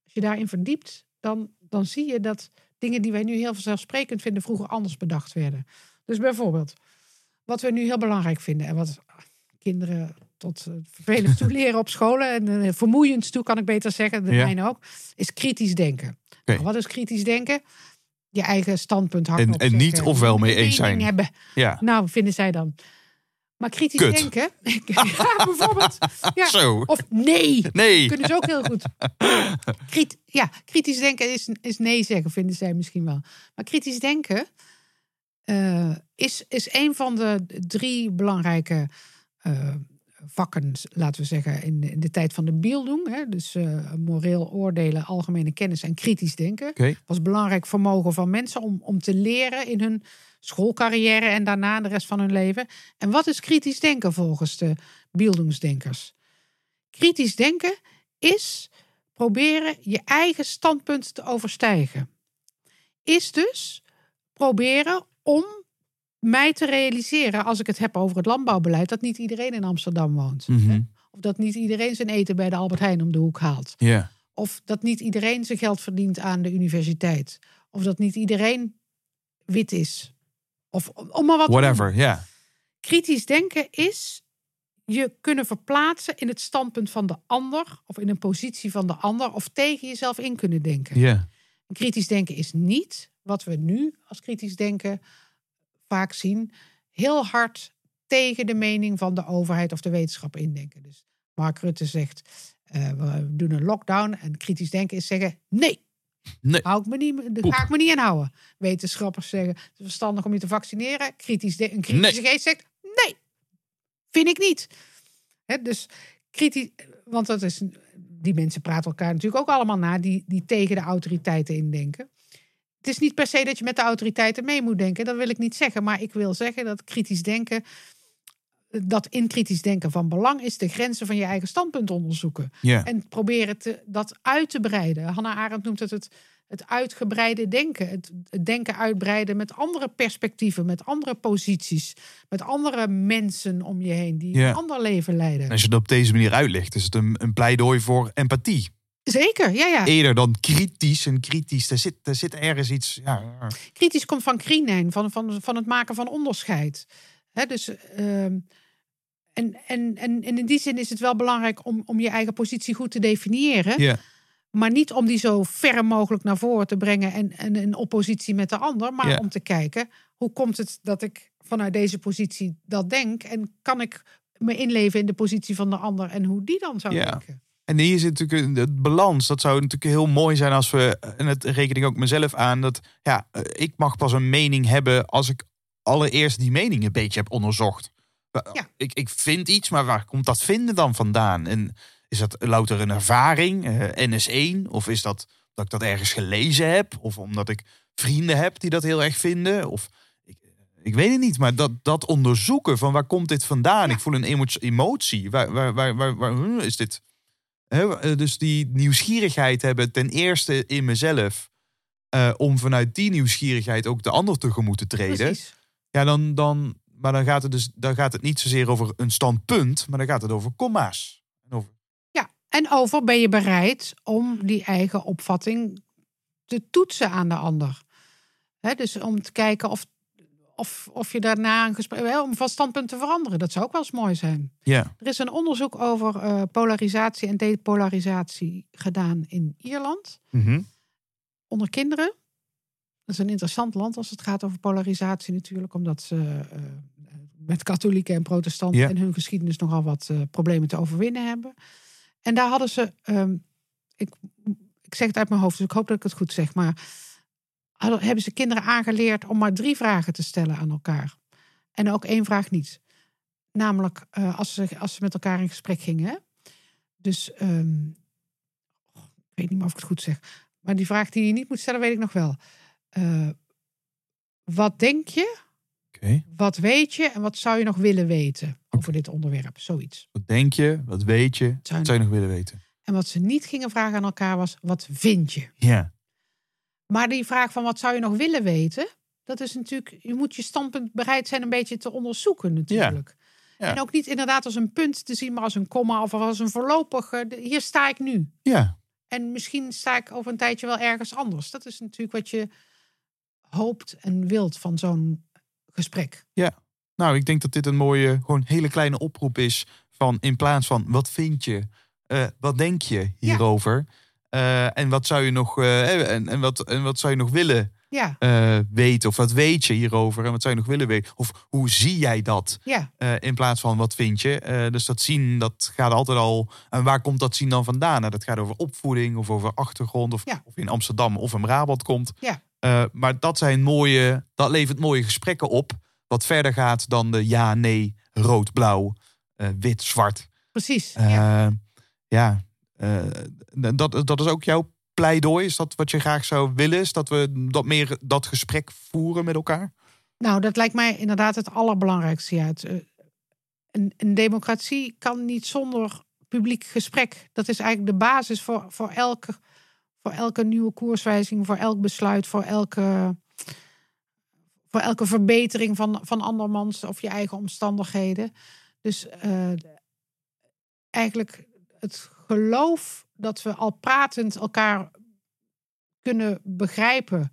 als je daarin verdiept, dan, dan zie je dat dingen die wij nu heel vanzelfsprekend vinden, vroeger anders bedacht werden. Dus bijvoorbeeld, wat we nu heel belangrijk vinden en wat kinderen tot eh, vervelend toe leren op scholen en eh, vermoeiend toe, kan ik beter zeggen, de Ja. mijne ook, is kritisch denken. Nou, wat is kritisch denken? Je eigen standpunt hard En- en niet of wel mee Een eens zijn. Hebben. Ja. Nou, vinden zij dan. Maar kritisch Kut. denken. ja, bijvoorbeeld. Ja. Zo. Of nee. Nee. Kunnen ze ook heel goed. Krit, ja, kritisch denken is, is nee zeggen, vinden zij misschien wel. Maar kritisch denken eh, is, is een van de drie belangrijke eh, vakken, laten we zeggen, in de, in de tijd van de Bildung. Hè? Dus eh, moreel oordelen, algemene kennis en kritisch denken. Oké. was belangrijk vermogen van mensen om, om te leren in hun schoolcarrière en daarna de rest van hun leven. En wat is kritisch denken volgens de Bildungsdenkers? Kritisch denken is proberen je eigen standpunt te overstijgen. Is dus proberen om mij te realiseren, als ik het heb over het landbouwbeleid, dat niet iedereen in Amsterdam woont. Mhm. Of dat niet iedereen zijn eten bij de Albert Heijn om de hoek haalt. Of dat niet iedereen zijn geld verdient aan de universiteit. Of dat niet iedereen wit is. Of om maar wat te Whatever, ja. Kritisch denken is je kunnen verplaatsen in het standpunt van de ander. Of in een positie van de ander. Of tegen jezelf in kunnen denken. Ja. Kritisch denken is niet wat we nu als kritisch denken vaak zien. Heel hard tegen de mening van de overheid of de wetenschap indenken. Dus Mark Rutte zegt, eh, we doen een lockdown. En kritisch denken is zeggen, nee, Nee. Hou ik me niet, daar ga ik me niet aan houden. Wetenschappers zeggen, het is verstandig om je te vaccineren. Kritisch de- een kritische geest zegt, nee, vind ik niet. Dus kritisch, want dat is, die mensen praten elkaar natuurlijk ook allemaal na, die, die tegen de autoriteiten indenken. Het is niet per se dat je met de autoriteiten mee moet denken, dat wil ik niet zeggen. Maar ik wil zeggen dat kritisch denken, dat in kritisch denken van belang is de grenzen van je eigen standpunt onderzoeken. Ja. En proberen te, dat uit te breiden. Hannah Arendt noemt het het, het uitgebreide denken. Het, het denken uitbreiden met andere perspectieven, met andere posities, met andere mensen om je heen die Ja. een ander leven leiden. En als je het op deze manier uitlegt, is het een, een pleidooi voor empathie. Zeker, ja, ja. Eerder dan kritisch. En kritisch, daar zit, daar zit ergens iets. Ja, Kritisch komt van krinijn, van, van, van het maken van onderscheid. Dus, ehm, en, en, en, en in die zin is het wel belangrijk om, om je eigen positie goed te definiëren. ja. Maar niet om die zo ver mogelijk naar voren te brengen en, en in oppositie met de ander. Maar om te kijken, hoe komt het dat ik vanuit deze positie dat denk? En kan ik me inleven in de positie van de ander en hoe die dan zou denken? En hier zit natuurlijk het balans. Dat zou natuurlijk heel mooi zijn als we, en het reken ik ook mezelf aan, dat ja, eh, ik mag pas een mening hebben als ik allereerst die mening een beetje heb onderzocht. Ja. Ik, ik vind iets, maar waar komt dat vinden dan vandaan? En is dat louter een ervaring, eh, NS1? Of is dat dat ik dat ergens gelezen heb? Of omdat ik vrienden heb die dat heel erg vinden? Of ik, ik weet het niet, maar dat, dat onderzoeken van waar komt dit vandaan? Ja. Ik voel een emo- emotie. Waar, waar, waar, waar, waar is dit? Eh, dus die nieuwsgierigheid hebben ten eerste in mezelf. eh, om vanuit die nieuwsgierigheid ook de ander tegemoet te treden. Precies. Ja, dan, dan, maar dan gaat, het dus, dan gaat het niet zozeer over een standpunt, maar dan gaat het over komma's. En over, Ja, en over ben je bereid om die eigen opvatting te toetsen aan de ander. Dus om te kijken of, of, of je daarna een gesprek, hè, om van standpunt te veranderen. Dat zou ook wel eens mooi zijn. ja, Er is een onderzoek over eh, polarisatie en depolarisatie gedaan in Ierland Mhm. onder kinderen. Dat is een interessant land als het gaat over polarisatie natuurlijk, omdat ze eh, met katholieken en protestanten Ja. in hun geschiedenis nogal wat eh, problemen te overwinnen hebben. En daar hadden ze, ehm, ik, ik zeg het uit mijn hoofd, dus ik hoop dat ik het goed zeg, maar hebben ze kinderen aangeleerd om maar drie vragen te stellen aan elkaar. En ook één vraag niet. Namelijk eh, als, ze, als ze met elkaar in gesprek gingen. Hè? Dus ehm, ik weet niet meer of ik het goed zeg. Maar die vraag die je niet moet stellen, weet ik nog wel. Eh, wat denk je? Wat weet je? En wat zou je nog willen weten over dit onderwerp? Zoiets. Wat denk je? Wat weet je- Wat zou je nog willen weten? En wat ze niet gingen vragen aan elkaar was: wat vind je? Ja, Maar die vraag van wat zou je nog willen weten? Dat is natuurlijk, je moet je standpunt bereid zijn een beetje te onderzoeken natuurlijk. Ja. En ook niet inderdaad als een punt te zien, maar als een komma of als een voorlopige. Hier sta ik nu. ja, En misschien sta ik over een tijdje wel ergens anders. Dat is natuurlijk wat je hoopt en wilt van zo'n gesprek. Nou, ik denk dat dit een mooie, gewoon hele kleine oproep is. Van in plaats van wat vind je, eh, wat denk je hierover? Eh, en wat zou je nog, eh, en, en, wat, en wat zou je nog willen Ja, eh, weten? Of wat weet je hierover? En wat zou je nog willen weten? Of hoe zie jij dat? ja, Eh, in plaats van wat vind je? Eh, dus dat zien, dat gaat altijd al. En waar komt dat zien dan vandaan? Nou, dat gaat over opvoeding of over achtergrond. Of, Ja. of in Amsterdam of in Brabant komt. Eh, maar dat zijn mooie, dat levert mooie gesprekken op. Wat verder gaat dan de ja, nee, rood, blauw, eh, wit, zwart. precies. Eh, ja. Eh, dat, dat is ook jouw pleidooi. Is dat wat je graag zou willen? Is dat we dat meer dat gesprek voeren met elkaar? Nou, dat lijkt mij inderdaad het allerbelangrijkste. Het, eh, een, een democratie kan niet zonder publiek gesprek. Dat is eigenlijk de basis voor, voor, elke, voor elke nieuwe koerswijziging, voor elk besluit, voor elke, voor elke verbetering van, van andermans of je eigen omstandigheden. Dus eh, eigenlijk het geloof dat we al pratend elkaar kunnen begrijpen.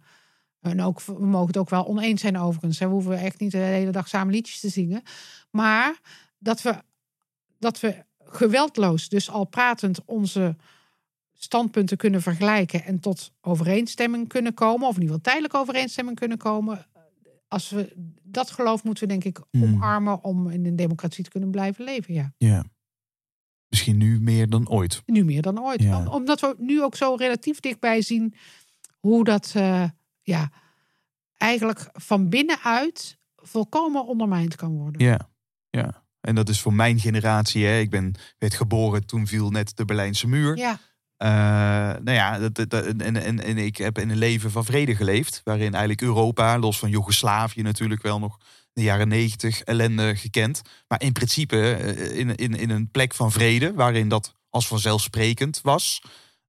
En ook, we mogen het ook wel oneens zijn overigens. We hoeven echt niet de hele dag samen liedjes te zingen. Maar dat we, dat we geweldloos, dus al pratend, onze standpunten kunnen vergelijken en tot overeenstemming kunnen komen, of in ieder geval tijdelijk overeenstemming kunnen komen. Als we dat geloof moeten we denk ik Hmm. omarmen om in een democratie te kunnen blijven leven. Ja. Ja. Misschien nu meer dan ooit. Nu meer dan ooit. Ja. Om- Omdat we nu ook zo relatief dichtbij zien hoe dat eh, ja, eigenlijk van binnenuit volkomen ondermijnd kan worden. Ja, ja. En dat is voor mijn generatie. Hè. Ik ben, werd geboren, toen viel net de Berlijnse muur. Ja, Eh, nou ja, dat, dat- dat- en, en, en ik heb in een leven van vrede geleefd. Waarin eigenlijk Europa, los van Joegoslavië natuurlijk wel nog de jaren negentig ellende gekend. Maar in principe eh, in, in, in een plek van vrede, waarin dat als vanzelfsprekend was.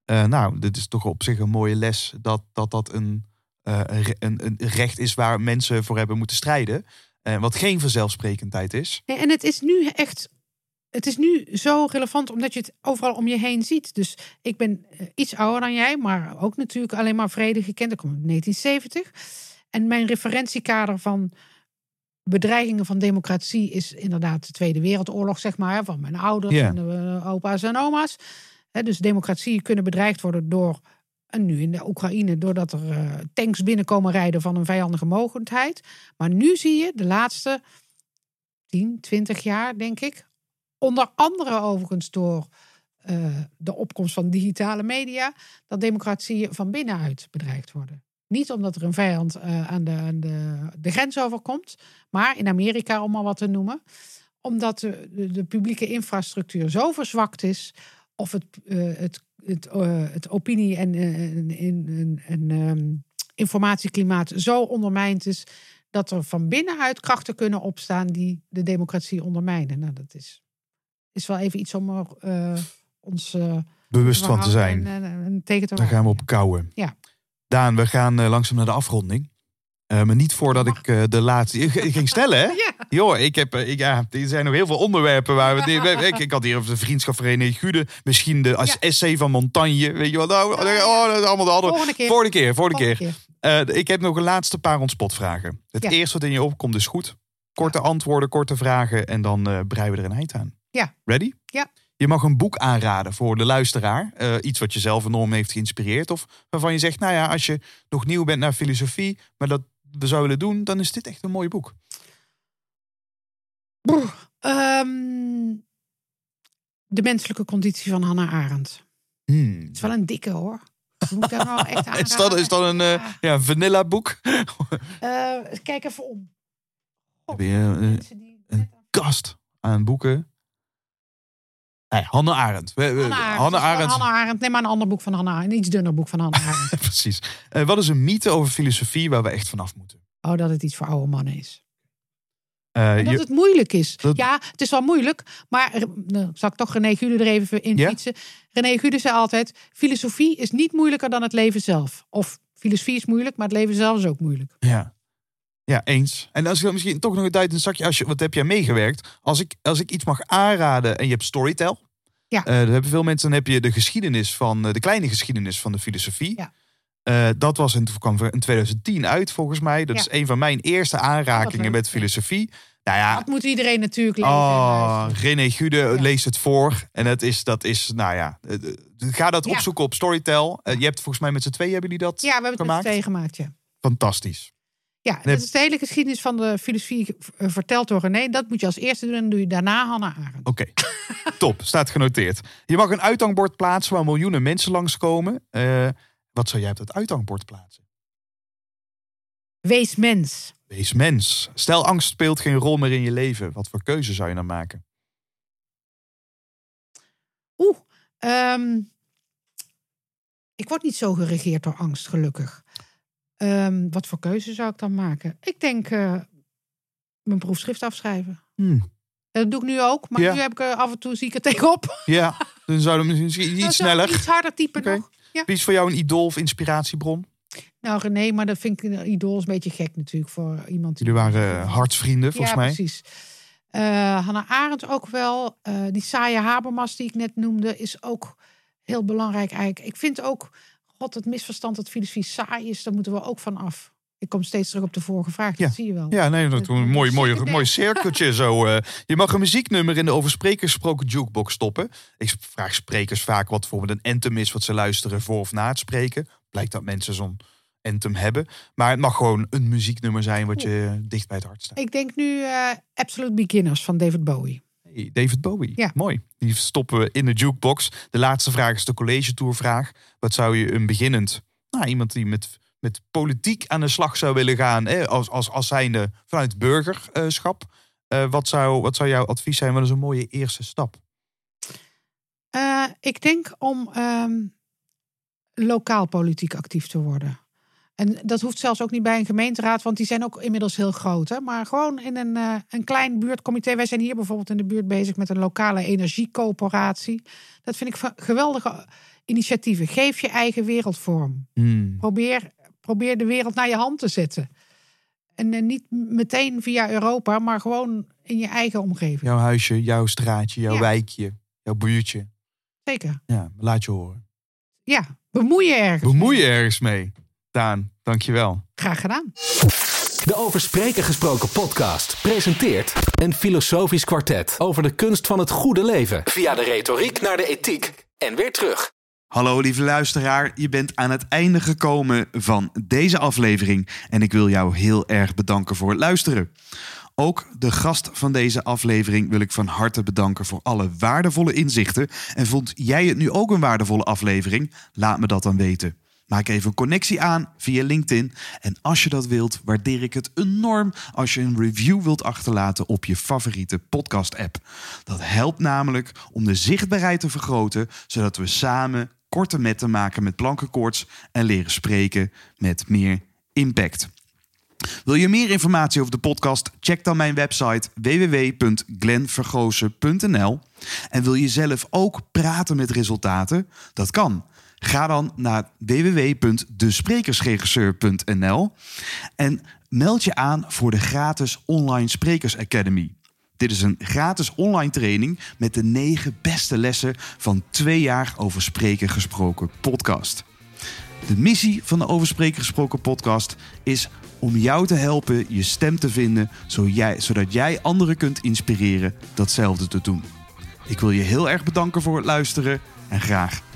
Eh, nou, dit is toch op zich een mooie les dat dat, dat een, eh, een, een, recht is waar mensen voor hebben moeten strijden. Eh, wat geen vanzelfsprekendheid is. En het is nu echt. Het is nu zo relevant omdat je het overal om je heen ziet. Dus ik ben iets ouder dan jij, maar ook natuurlijk alleen maar vrede gekend. Ik kom uit 1970. En mijn referentiekader van bedreigingen van democratie is inderdaad de Tweede Wereldoorlog, zeg maar, van mijn ouders en de eh, opa's en oma's. Dus democratie kunnen bedreigd worden door, en nu in de Oekraïne, doordat er eh, tanks binnenkomen rijden van een vijandige mogendheid. Maar nu zie je de laatste 10, 20 jaar, denk ik. Onder andere overigens door eh, de opkomst van digitale media, dat democratieën van binnenuit bedreigd worden. Niet omdat er een vijand eh, aan, de, aan de, de grens overkomt, maar in Amerika, om maar wat te noemen, omdat de, de, de publieke infrastructuur zo verzwakt is, of het, eh, het, het, eh, het opinie- en, en, en, ehm, informatieklimaat zo ondermijnd is, dat er van binnenuit krachten kunnen opstaan die de democratie ondermijnen. Nou, dat is, is wel even iets om er, ons Bewust van te zijn. En, en, en tegen te Daar gaan we op kouwen. Ja. Daan, we gaan eh, langzaam naar de afronding. Eh, maar niet voordat ik eh, de laatste... Ik, ik ging stellen, hè? Ja. Joh, ik heb, ik, ja, er zijn nog heel veel onderwerpen waar we... ik, ik had hier over de vriendschap van René Gude. Misschien de als Ja. essay van Montagne. Weet je wat? Nou, oh, dat is allemaal de andere... Volgende keer. Keer, volgende keer. Eh, ik heb nog een laatste paar ontspotvragen. Het Ja. eerste wat in je opkomt is goed. Korte antwoorden, korte vragen en dan breien we er een eind aan. Ja. Ready? Ja. Je mag een boek aanraden voor de luisteraar. Eh, iets wat je zelf enorm heeft geïnspireerd. Of waarvan je zegt, nou ja, als je nog nieuw bent naar filosofie, maar dat we zouden willen doen, dan is dit echt een mooi boek. Ehm, de menselijke conditie van Hannah Arendt. Hmm. Het is wel een dikke hoor. Moet ik daar echt aan Is dat, is dat een eh, ja, vanilla boek? kijk even om. Heb je eh, een kast aan boeken? Nee, Hannah Arendt. Hannah Arendt. Is van Arendt. Neem maar een ander boek van Hannah Arendt. Een iets dunner boek van Hannah Arendt. Precies. Eh, wat is een mythe over filosofie waar we echt vanaf moeten? Oh, dat het iets voor oude mannen is. Eh, dat je- het moeilijk is. Dat- Ja, het is wel moeilijk. Maar eh, nou, zal ik toch René Gude er even in fietsen. René Gude zei altijd... filosofie is niet moeilijker dan het leven zelf. Of filosofie is moeilijk, maar het leven zelf is ook moeilijk. Ja. Ja, eens. En als ik misschien toch nog een duidend zakje, als je, wat heb jij meegewerkt? Als ik, als ik iets mag aanraden en je hebt Storytel. Ja. Dat hebben veel mensen, dan heb je de geschiedenis van, eh, de kleine geschiedenis van de filosofie. Ja. Eh, dat was in, kwam in 2010 uit volgens mij. Dat Ja. is een van mijn eerste aanrakingen met ja. filosofie. Nou ja, Dat moet iedereen natuurlijk lezen. en Oh. René Gude leest het voor. En het is, dat is, nou ja, ga dat Ja. opzoeken op Storytel. Je hebt volgens mij met z'n twee hebben jullie dat Ja, we hebben het met gemaakt. z'n tweeën gemaakt, ja. Fantastisch. Ja, dat is de hele geschiedenis van de filosofie eh, verteld door René. Dat moet je als eerste doen en dan doe je daarna Hannah Arendt. Oké, top. Staat genoteerd. Je mag een uithangbord plaatsen waar miljoenen mensen langskomen. Eh wat zou jij op dat uithangbord plaatsen? Wees mens. Wees mens. Stel, angst speelt geen rol meer in je leven. Wat voor keuze zou je dan maken? Oeh, ehm, ik word niet zo geregeerd door angst, gelukkig. Ehm, wat voor keuze zou ik dan maken? Ik denk eh, mijn proefschrift afschrijven. Hmm. Dat doe ik nu ook, maar Ja. nu heb ik er af en toe zie ik er tegenop. Ja, dan zouden we misschien iets sneller. Iets harder typen Oké. nog. Ja. Wie is voor jou een idool of inspiratiebron? Nou René, maar dat vind ik een idool is een beetje gek natuurlijk voor iemand. die- Jullie waren eh, hartsvrienden, volgens ja, mij. precies. Eh Hannah Arendt ook wel. Die saaie Habermas die ik net noemde is ook heel belangrijk eigenlijk. Ik vind ook, god, het misverstand dat filosofie saai is, daar moeten we ook van af. Ik kom steeds terug op de vorige vraag, Ja. dat zie je wel. Ja, nee, dat Dat- een mooi, mooi, mooi cirkeltje zo. eh. je mag een muzieknummer in de over sprekers gesproken jukebox stoppen. Ik vraag sprekers vaak wat bijvoorbeeld een anthem is wat ze luisteren voor of na het spreken. Blijkt dat mensen zo'n anthem hebben. Maar het mag gewoon een muzieknummer zijn wat je dicht bij het hart staat. Ik denk nu eh, Absolute Beginners van David Bowie. Hey, David Bowie, Ja. mooi. Die stoppen we in de jukebox. De laatste vraag is de college tour vraag. Wat zou je een beginnend, nou, iemand die met, met politiek aan de slag zou willen gaan, als, als, als zijnde vanuit burgerschap. Eh, wat, zou, wat zou jouw advies zijn? Wat is een mooie eerste stap? Eh, ik denk om ehm, lokaal politiek actief te worden. En dat hoeft zelfs ook niet bij een gemeenteraad, want die zijn ook inmiddels heel groot. Hè? Maar gewoon in een, eh, een klein buurtcomité. Wij zijn hier bijvoorbeeld in de buurt bezig met een lokale energiecoöperatie. Dat vind ik geweldige initiatieven. Geef je eigen wereldvorm. Probeer, probeer de wereld naar je hand te zetten. En eh, niet meteen via Europa, maar gewoon in je eigen omgeving. Jouw huisje, jouw straatje, jouw Ja. wijkje, jouw buurtje. Zeker. Ja, laat je horen. Ja, bemoei je ergens. Bemoei je ergens mee. Daan, dankjewel. Graag gedaan. De Over Spreken gesproken podcast presenteert een filosofisch kwartet over de kunst van het goede leven. Via de retoriek naar de ethiek en weer terug. Hallo lieve luisteraar, je bent aan het einde gekomen van deze aflevering en ik wil jou heel erg bedanken voor het luisteren. Ook de gast van deze aflevering wil ik van harte bedanken voor alle waardevolle inzichten. En vond jij het nu ook een waardevolle aflevering? Laat me dat dan weten. Maak even een connectie aan via LinkedIn. En als je dat wilt, waardeer ik het enorm als je een review wilt achterlaten op je favoriete podcast-app. Dat helpt namelijk om de zichtbaarheid te vergroten, zodat we samen korte metten maken met plankenkoorts en leren spreken met meer impact. Wil je meer informatie over de podcast? Check dan mijn website www.glenvergozen.nl. En wil je zelf ook praten met resultaten? Dat kan. Ga dan naar www.desprekersregisseur.nl en meld je aan voor de gratis Online Sprekers Academy. Dit is een gratis online training met de negen beste lessen van twee jaar over spreken gesproken podcast. De missie van de Over Spreken Gesproken podcast is om jou te helpen je stem te vinden, zodat jij anderen kunt inspireren datzelfde te doen. Ik wil je heel erg bedanken voor het luisteren en graag